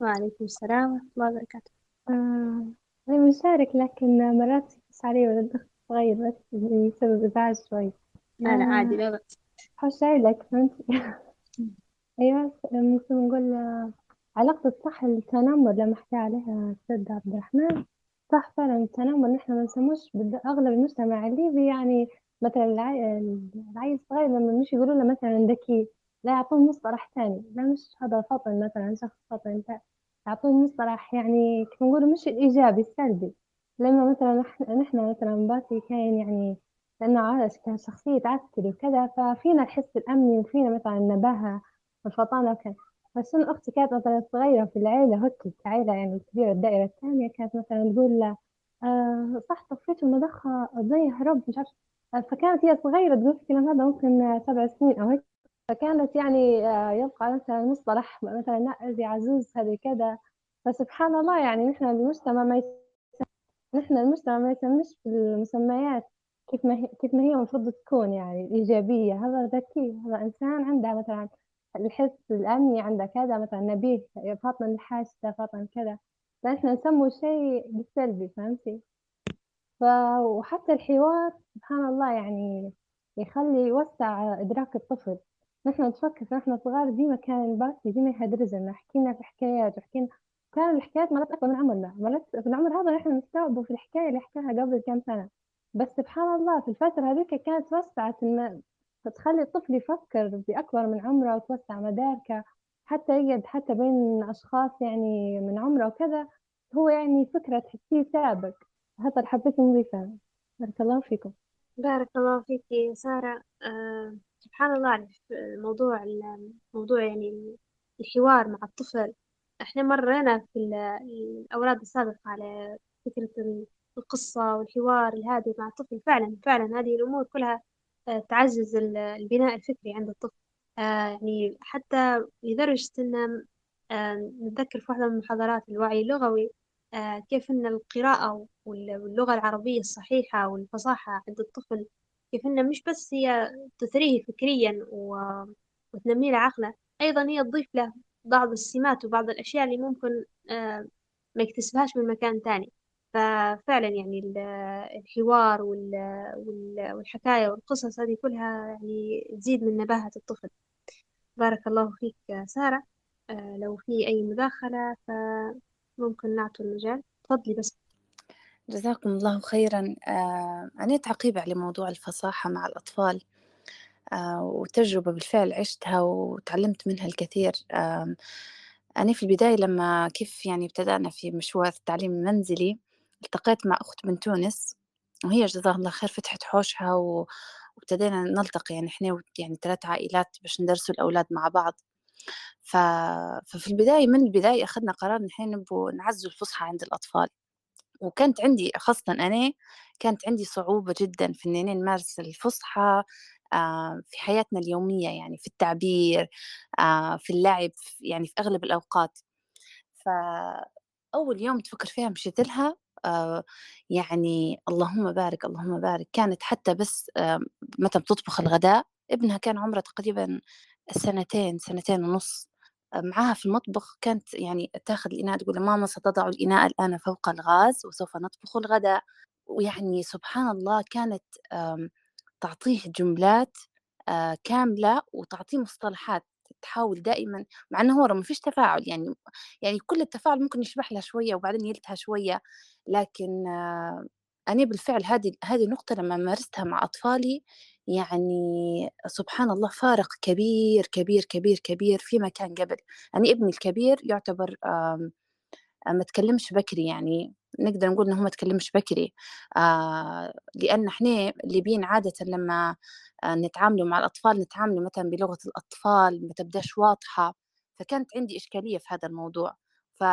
وعليكم السلام ورحمة الله وبركاته. آه أنا مشارك لكن مرات بس علي ولد أخت صغير بس بسبب إزعاج شوي. لا لا عادي لا بأس. حوش لك فهمتي [LAUGHS] أيوة ممكن نقول آه، علاقة الصح التنمر لما حكى عليها السيد عبد الرحمن. صح فعلا التنمر نحن ما نسموش أغلب المجتمع الليبي يعني مثلا العي... العيل الصغير لما مش يقولوا له مثلا ذكي لا يعطوه مصطلح ثاني لا مش هذا فطن مثلا شخص فطن يعطوه مصطلح يعني كيف نقول مش الإيجابي السلبي. لما مثلا نحن مثلا باسي كان يعني لأنه عادة كشخصية عسكري وكذا ففينا الحس الأمني وفينا مثلا النباهة والفطانة وكذا. بس أنا أختي كانت مثلا صغيرة في العيلة هك العيلة يعني الكبيرة الدائرة الثانية كانت مثلا تقول له آه صح طفيت المضخة زي هرب مش عارفة فكانت هي صغيرة تقول الكلام هذا ممكن سبع سنين أو هيك. فكانت يعني آه يبقى مثلا مصطلح مثلا لا زي عزوز هذه كذا. فسبحان الله يعني نحن المجتمع ما نحن المجتمع ما يسميش بالمسميات كيف ما هي كيف ما هي المفروض تكون يعني إيجابية. هذا ذكي هذا إنسان عنده مثلا الحس الأمني عنده كذا مثلا نبيه فاطمة الحاسة فاطمة كذا. فإحنا نسمو شيء بالسلبي فهمتي؟ ف... وحتى الحوار سبحان الله يعني يخلي يوسع إدراك الطفل. نحن نتفكر نحن صغار ديما كان الباسي ديما يهدرج لنا حكينا في حكايات وحكينا كان الحكايات مرات أكبر من عمرنا مرات في العمر هذا نحن نستوعبه في الحكاية اللي حكاها قبل كم سنة. بس سبحان الله في الفترة هذيك كانت وسعت إن تخلي الطفل يفكر بأكبر من عمره وتوسع مداركه حتى يقعد حتى بين أشخاص يعني من عمره وكذا هو يعني فكرة تحسيه سابق. هذا اللي حبيت نضيفه. بارك الله فيكم. بارك الله فيك يا سارة. آه سبحان الله على الموضوع الموضوع يعني الحوار مع الطفل. إحنا مرينا في ال- الأوراد السابقة على فكرة ال- القصة والحوار الهادي مع الطفل. فعلا فعلا هذه الأمور كلها تعزز ال- البناء الفكري عند الطفل. آه يعني حتى لدرجة إن آه نتذكر في واحدة من محاضرات الوعي اللغوي آه كيف أن القراءة وال- واللغة العربية الصحيحة والفصاحة عند الطفل كيف أنها مش بس هي تثريه فكريا وتنمي له عقله أيضا هي تضيف له بعض السمات وبعض الأشياء اللي ممكن ما يكتسبهاش من مكان تاني. ففعلا يعني ال- الحوار وال- وال- والحكاية والقصص هذه كلها يعني تزيد من نباهة الطفل. بارك الله فيك سارة. آه، لو في أي مداخلة فممكن نعطي المجال. تفضلي بس. جزاكم الله خيرا. آه، أنا تعقيب على موضوع الفصاحة مع الأطفال. آه، وتجربة بالفعل عشتها وتعلمت منها الكثير. أنا في البداية لما كيف يعني ابتدأنا في مشوار التعليم المنزلي التقيت مع أخت من تونس وهي جزاها الله خير فتحت حوشها. وابتدينا نلتقي يعني إحنا يعني ثلاث عائلات باش ندرسوا الأولاد مع بعض ف... ففي البداية من البداية أخذنا قرار إن إحنا نبغوا نعزوا الفصحى عند الأطفال وكانت عندي خاصة أنا كانت عندي صعوبة جدا في إني نمارس الفصحى آه، في حياتنا اليومية يعني في التعبير آه، في اللعب يعني في أغلب الأوقات فأول يوم تفكر فيها مشيت لها يعني اللهم بارك اللهم بارك. كانت حتى بس آه، متى بتطبخ الغداء ابنها كان عمره تقريبا سنتين سنتين ونص آه، معاها في المطبخ. كانت يعني تاخذ الإناء تقول ماما ستضع الإناء الآن فوق الغاز وسوف نطبخ الغداء. ويعني سبحان الله كانت تعطيه جملات آه، كاملة وتعطيه مصطلحات تحاول دائما مع إنه هو ما فيش تفاعل يعني يعني كل التفاعل ممكن يشبح لها شوية وبعدين يلتهى شوية لكن أنا بالفعل هذه هذه النقطه لما مارستها مع أطفالي يعني سبحان الله فارق كبير كبير كبير كبير فيما كان قبل. يعني ابني الكبير يعتبر ما تكلمش بكري يعني نقدر نقول انه هو ما تكلمش بكري. آه لأن إحنا الليبيين عاده لما آه نتعاملوا مع الأطفال نتعاملوا مثلا بلغة الأطفال ما تبدأش واضحة. فكانت عندي إشكالية في هذا الموضوع. ف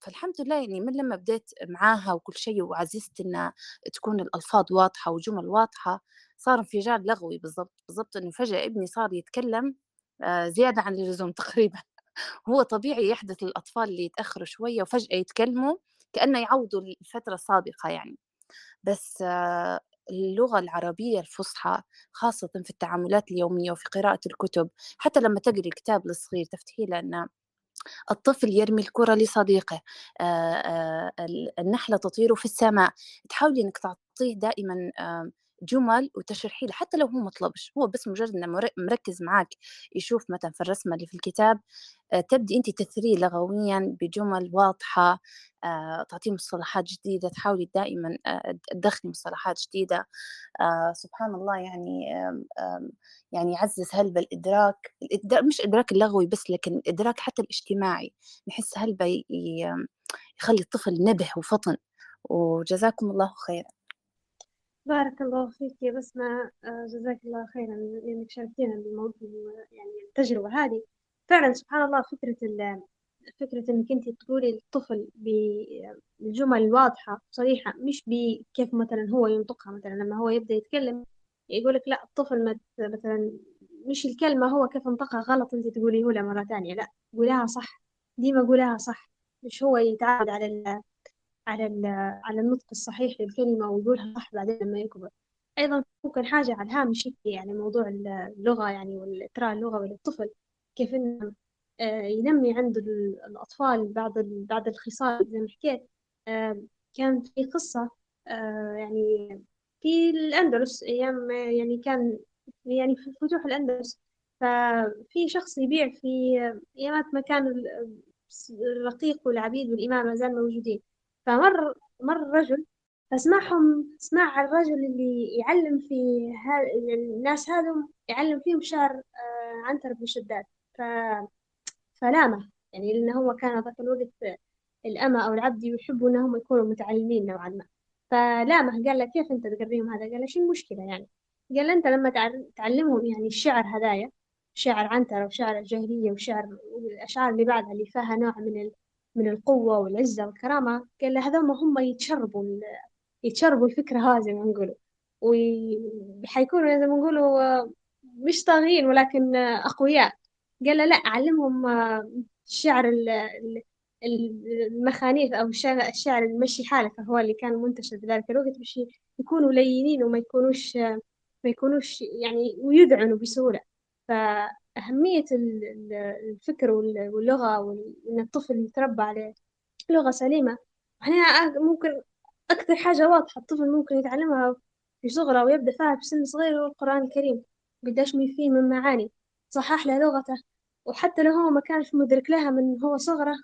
فالحمد لله يعني من لما بديت معاها وكل شيء وعززت إن تكون الألفاظ واضحة وجمل واضحة صار انفجار لغوي بالضبط بالضبط إنه فجأة ابني صار يتكلم آه زيادة عن اللزوم [LAUGHS] تقريبا. هو طبيعي يحدث للأطفال اللي يتأخروا شوية وفجأة يتكلموا كأنه يعوضوا الفترة السابقة يعني. بس آه، اللغة العربية الفصحى خاصة في التعاملات اليومية وفي قراءة الكتب حتى لما تقري كتاب للصغير تفتحي له الطفل يرمي الكرة لصديقه آه، آه، ال- النحلة تطير في السماء. تحاولي إنك تعطيه دائما جمل وتشرحي له حتى لو هو مطلبش هو بس مجرد إنه مر- مركز معك يشوف مثلا في الرسمة اللي في الكتاب آه، تبدي انت تثريه لغويا بجمل واضحة آه، تعطيه مصطلحات جديدة تحاولي دائما آه، تدخلي مصطلحات جديدة آه سبحان الله يعني يعني يعزز هلبة الإدراك الإدراك مش إدراك اللغوي بس لكن الإدراك حتى الاجتماعي نحس هلبة يخلي الطفل نبه وفطن وجزاكم الله خيرا. بارك الله فيك يا بسمة. آه، جزاك الله خيرا لأنك شاركتينا بالموضوع يعني التجربة هذه. فعلا سبحان الله فكرة فكرة إنك أنت تقولي للطفل بالجمل الواضحة صريحة مش بكيف مثلا هو ينطقها مثلا لما هو يبدأ يتكلم يقولك لا الطفل مثلا مش الكلمة هو كيف انطقها غلط أنت تقوليه له مرة ثانية لا قولها صح. ديما قولها صح مش هو يتعود على على على النطق الصحيح للكلمة ويقولها صح بعدين لما يكبر. أيضا ممكن حاجة على الهامش يعني موضوع اللغة يعني والإثراء اللغوي للطفل كيف إنه آه، ينمي عند ال- الأطفال بعض بعض الخصال زي ما حكيت. آه، كان في قصة آه، يعني في الأندلس أيام يعني كان يعني في فتوح الأندلس. ففي شخص يبيع في أيامات ما كان ال- الرقيق والعبيد والإمام ما زال موجودين. فمر مر رجل فسمعهم سمع الرجل اللي يعلم في ها الناس هذم يعلم فيهم شعر آه، عنتر بن شداد. ف... فلامه يعني لأنه هو كان ذاك الوقت الأمة أو العبد يحبوا أنهم يكونوا متعلمين نوعا ما. فلامه قال له كيف أنت تقريهم هذا؟ قال له شو المشكلة يعني. قال له أنت لما تعل- تعلمهم يعني الشعر هدايا شعر عنترة وشعر الجاهلية وشعر والأشعار اللي بعدها اللي فيها نوع من. من القوة والعزة والكرامة. قال له هذول هم يتشربوا. يتشربوا الفكرة هذه زي ما نقولوا. وحيكونوا زي ما نقولوا آه، مش طاغين ولكن آه، أقوياء. قال له لا علمهم آه، الشعر ال- ال- ال- المخانيث أو الشعر, المشي حالك هو اللي كان منتشر في ذلك الوقت باش يكونوا لينين وما يكونوش آه، ما يكونوش يعني ويذعنوا بسهولة. فأهمية ال- الفكر وال- واللغة وإن الطفل يتربى على لغة سليمة. إحنا ممكن أكثر حاجة واضحة الطفل ممكن يتعلمها في صغره ويبدأ فيها في سن صغير هو القرآن الكريم. قديش مي فيه من معاني. صحح له لغته. وحتى لو هو ما كانش مدرك لها من هو صغره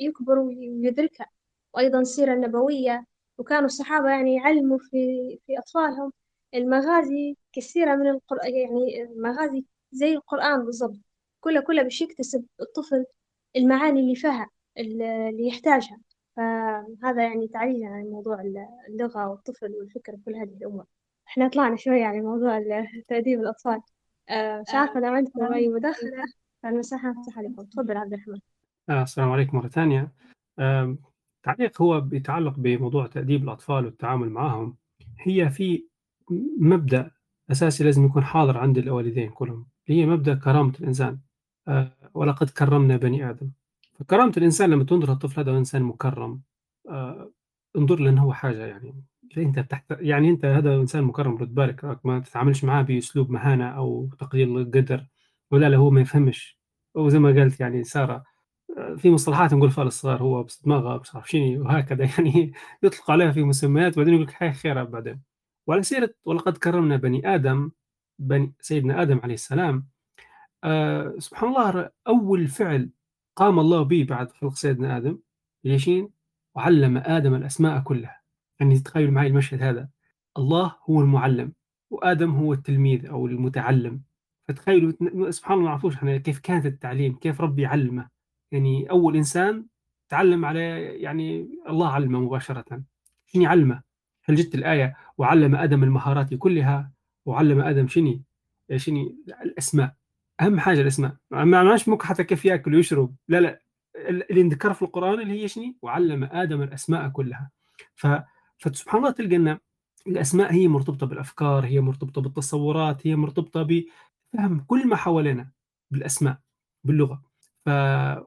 يكبر ويدركها. وأيضا السيرة النبوية. وكانوا الصحابة يعني يعلموا في في أطفالهم المغازي كثيرة من القرآن يعني المغازي زي القرآن بالضبط. كلها كلها باش يكتسب الطفل المعاني اللي فيها اللي يحتاجها. فهذا يعني تعريج عن موضوع اللغة والطفل والفكر وكل هذه الأمور. إحنا طلعنا شوية يعني موضوع تأديب الأطفال. آه، مش عارفة لو عندكم أي مداخلة. فالمساحة مفتوحة لكم. تفضل عبد الرحمن. آه، السلام عليكم مرة ثانية. تعليق هو بيتعلق بموضوع تأديب الأطفال والتعامل معهم. هي في مبدأ أساسي لازم يكون حاضر عند الوالدين كلهم. هي مبدأ كرامة الإنسان. آه، ولقد كرمنا بني آدم. فكرامة الإنسان لما تنظر الطفل هذا إنسان مكرم. آه، انظر له هو حاجة يعني. أنت تحت يعني أنت هذا إنسان مكرم رد بالك. ما تتعاملش معاه بأسلوب مهانة أو تقليل القدر ولا لا هو ما يفهمش. وزي ما قلت يعني سارة في مصطلحات نقول فيها للصغار هو بس دماغه بس عارف شنو وهكذا [LAUGHS] يعني يطلق عليها في مسميات وبعدين يقول لك حي خيرها بعدين. وعلى سيرة ولقد كرمنا بني آدم بني سيدنا آدم عليه السلام. آه سبحان الله أول فعل قام الله به بعد خلق سيدنا آدم ليشين وعلم آدم الأسماء كلها. يعني تخيل معي المشهد هذا. الله هو المعلم وآدم هو التلميذ أو المتعلم. فتخيلوا سبحان الله ما نعرفوش إحنا كيف كانت التعليم؟ كيف ربي علمه؟ يعني أول إنسان تعلم على يعني الله علمه مباشرة. شنو علمه؟ هل جت الآية وعلم آدم المهارات كلها؟ وعلم آدم شنو؟ شنو؟ الأسماء. أهم حاجة الأسماء. ما معناش ممكن حتى كيف يأكل ويشرب. لا لا. اللي ذكر في القرآن اللي هي شنو؟ وعلم آدم الأسماء كلها. ف فسبحان الله تلقى أن الأسماء هي مرتبطة بالأفكار هي مرتبطة بالتصورات هي مرتبطة بفهم كل ما حوالينا بالأسماء باللغة. ف...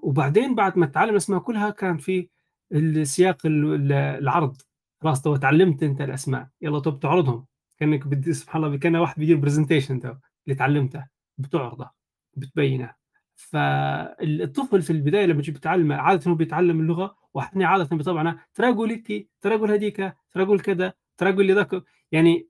وبعدين بعد ما تتعلم الأسماء كلها كان في السياق العرض. خلاص تعلمت أنت الأسماء. يلا تو بتعرضهم. كأنك بدي سبحان الله كان واحد بيدير presentation تو اللي تعلمته بتعرضه بتبينه. فالطفل في البداية لما تجي بتعلم عادة هو بيتعلم اللغة وإحنا عادة بطبعنا ترى قول هيك ترى قول هذيك ترى قول كذا ترى قول ذاك. يعني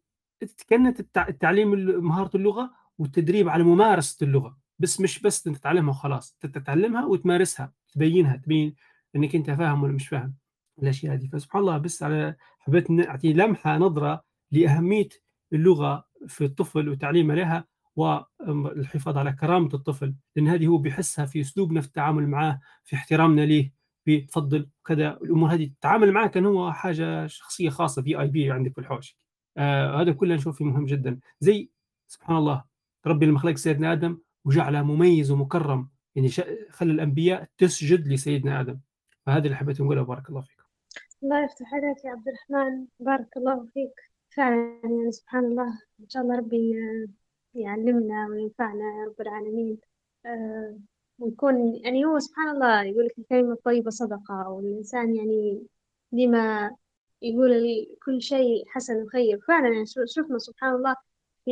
كانت التعليم مهارة اللغة والتدريب على ممارسة اللغة. بس مش بس أنت تتعلمها وخلاص تتعلمها وتمارسها تبينها تبين إنك أنت فاهم ولا مش فاهم الأشياء هذه فسبحان الله بس على حبيت نعطي لمحة نظرة لأهمية اللغة في الطفل وتعليمه لها والحفاظ على كرامة الطفل لأن هذه هو بيحسها في أسلوبنا في التعامل معاه في احترامنا ليه بتفضل وكذا الأمور هذه. التعامل معاه كان هو حاجة شخصية خاصة في آي بي عندك في الحوش آه هذا كله نشوف فيه مهم جدا. زي سبحان الله ربي لما خلق سيدنا آدم وجعله مميز ومكرم يعني خلى الأنبياء تسجد لسيدنا آدم. فهذا اللي حبيت نقوله. بارك الله فيكم. الله يفتح عليك يا عبد الرحمن. بارك الله فيك. فعلا يعني سبحان الله. إن شاء الله ربي يعلمنا وينفعنا يا رب العالمين. أه ويكون يعني هو سبحان الله يقول لك الكلمة الطيبة صدقة والإنسان يعني لما يقول كل شيء حسن وخير. فعلا يعني شفنا سبحان الله في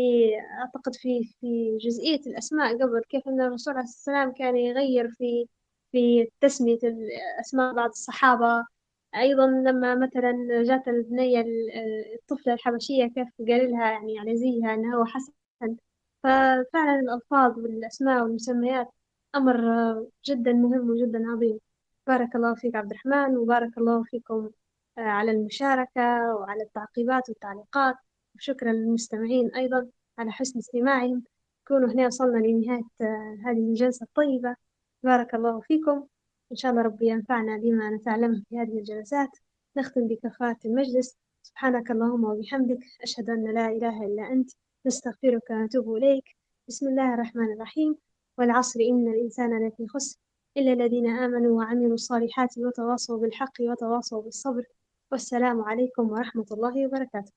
أعتقد في في جزئية الأسماء قبل كيف أن الرسول عليه السلام كان يغير في في تسمية أسماء بعض الصحابة. أيضا لما مثلا جات البنية الطفلة الحبشية كيف قال لها يعني على زيها أنه هو حسن ففعلا الألفاظ والأسماء والمسميات أمر جدا مهم وجدا عظيم. بارك الله فيك عبد الرحمن وبارك الله فيكم على المشاركة وعلى التعقيبات والتعليقات. وشكرا للمستمعين أيضا على حسن استماعهم. كونوا هنا وصلنا لنهاية هذه الجلسة الطيبة. بارك الله فيكم. إن شاء الله ربي ينفعنا بما نتعلمه في هذه الجلسات. نختم بكفاءة المجلس. سبحانك اللهم وبحمدك أشهد أن لا إله إلا أنت. نستغفرك ونتوب إليك. بسم الله الرحمن الرحيم. والعصر إن الإنسان لفي خسر. إلا الذين آمنوا وعملوا الصالحات وتواصوا بالحق وتواصوا بالصبر. والسلام عليكم ورحمة الله وبركاته.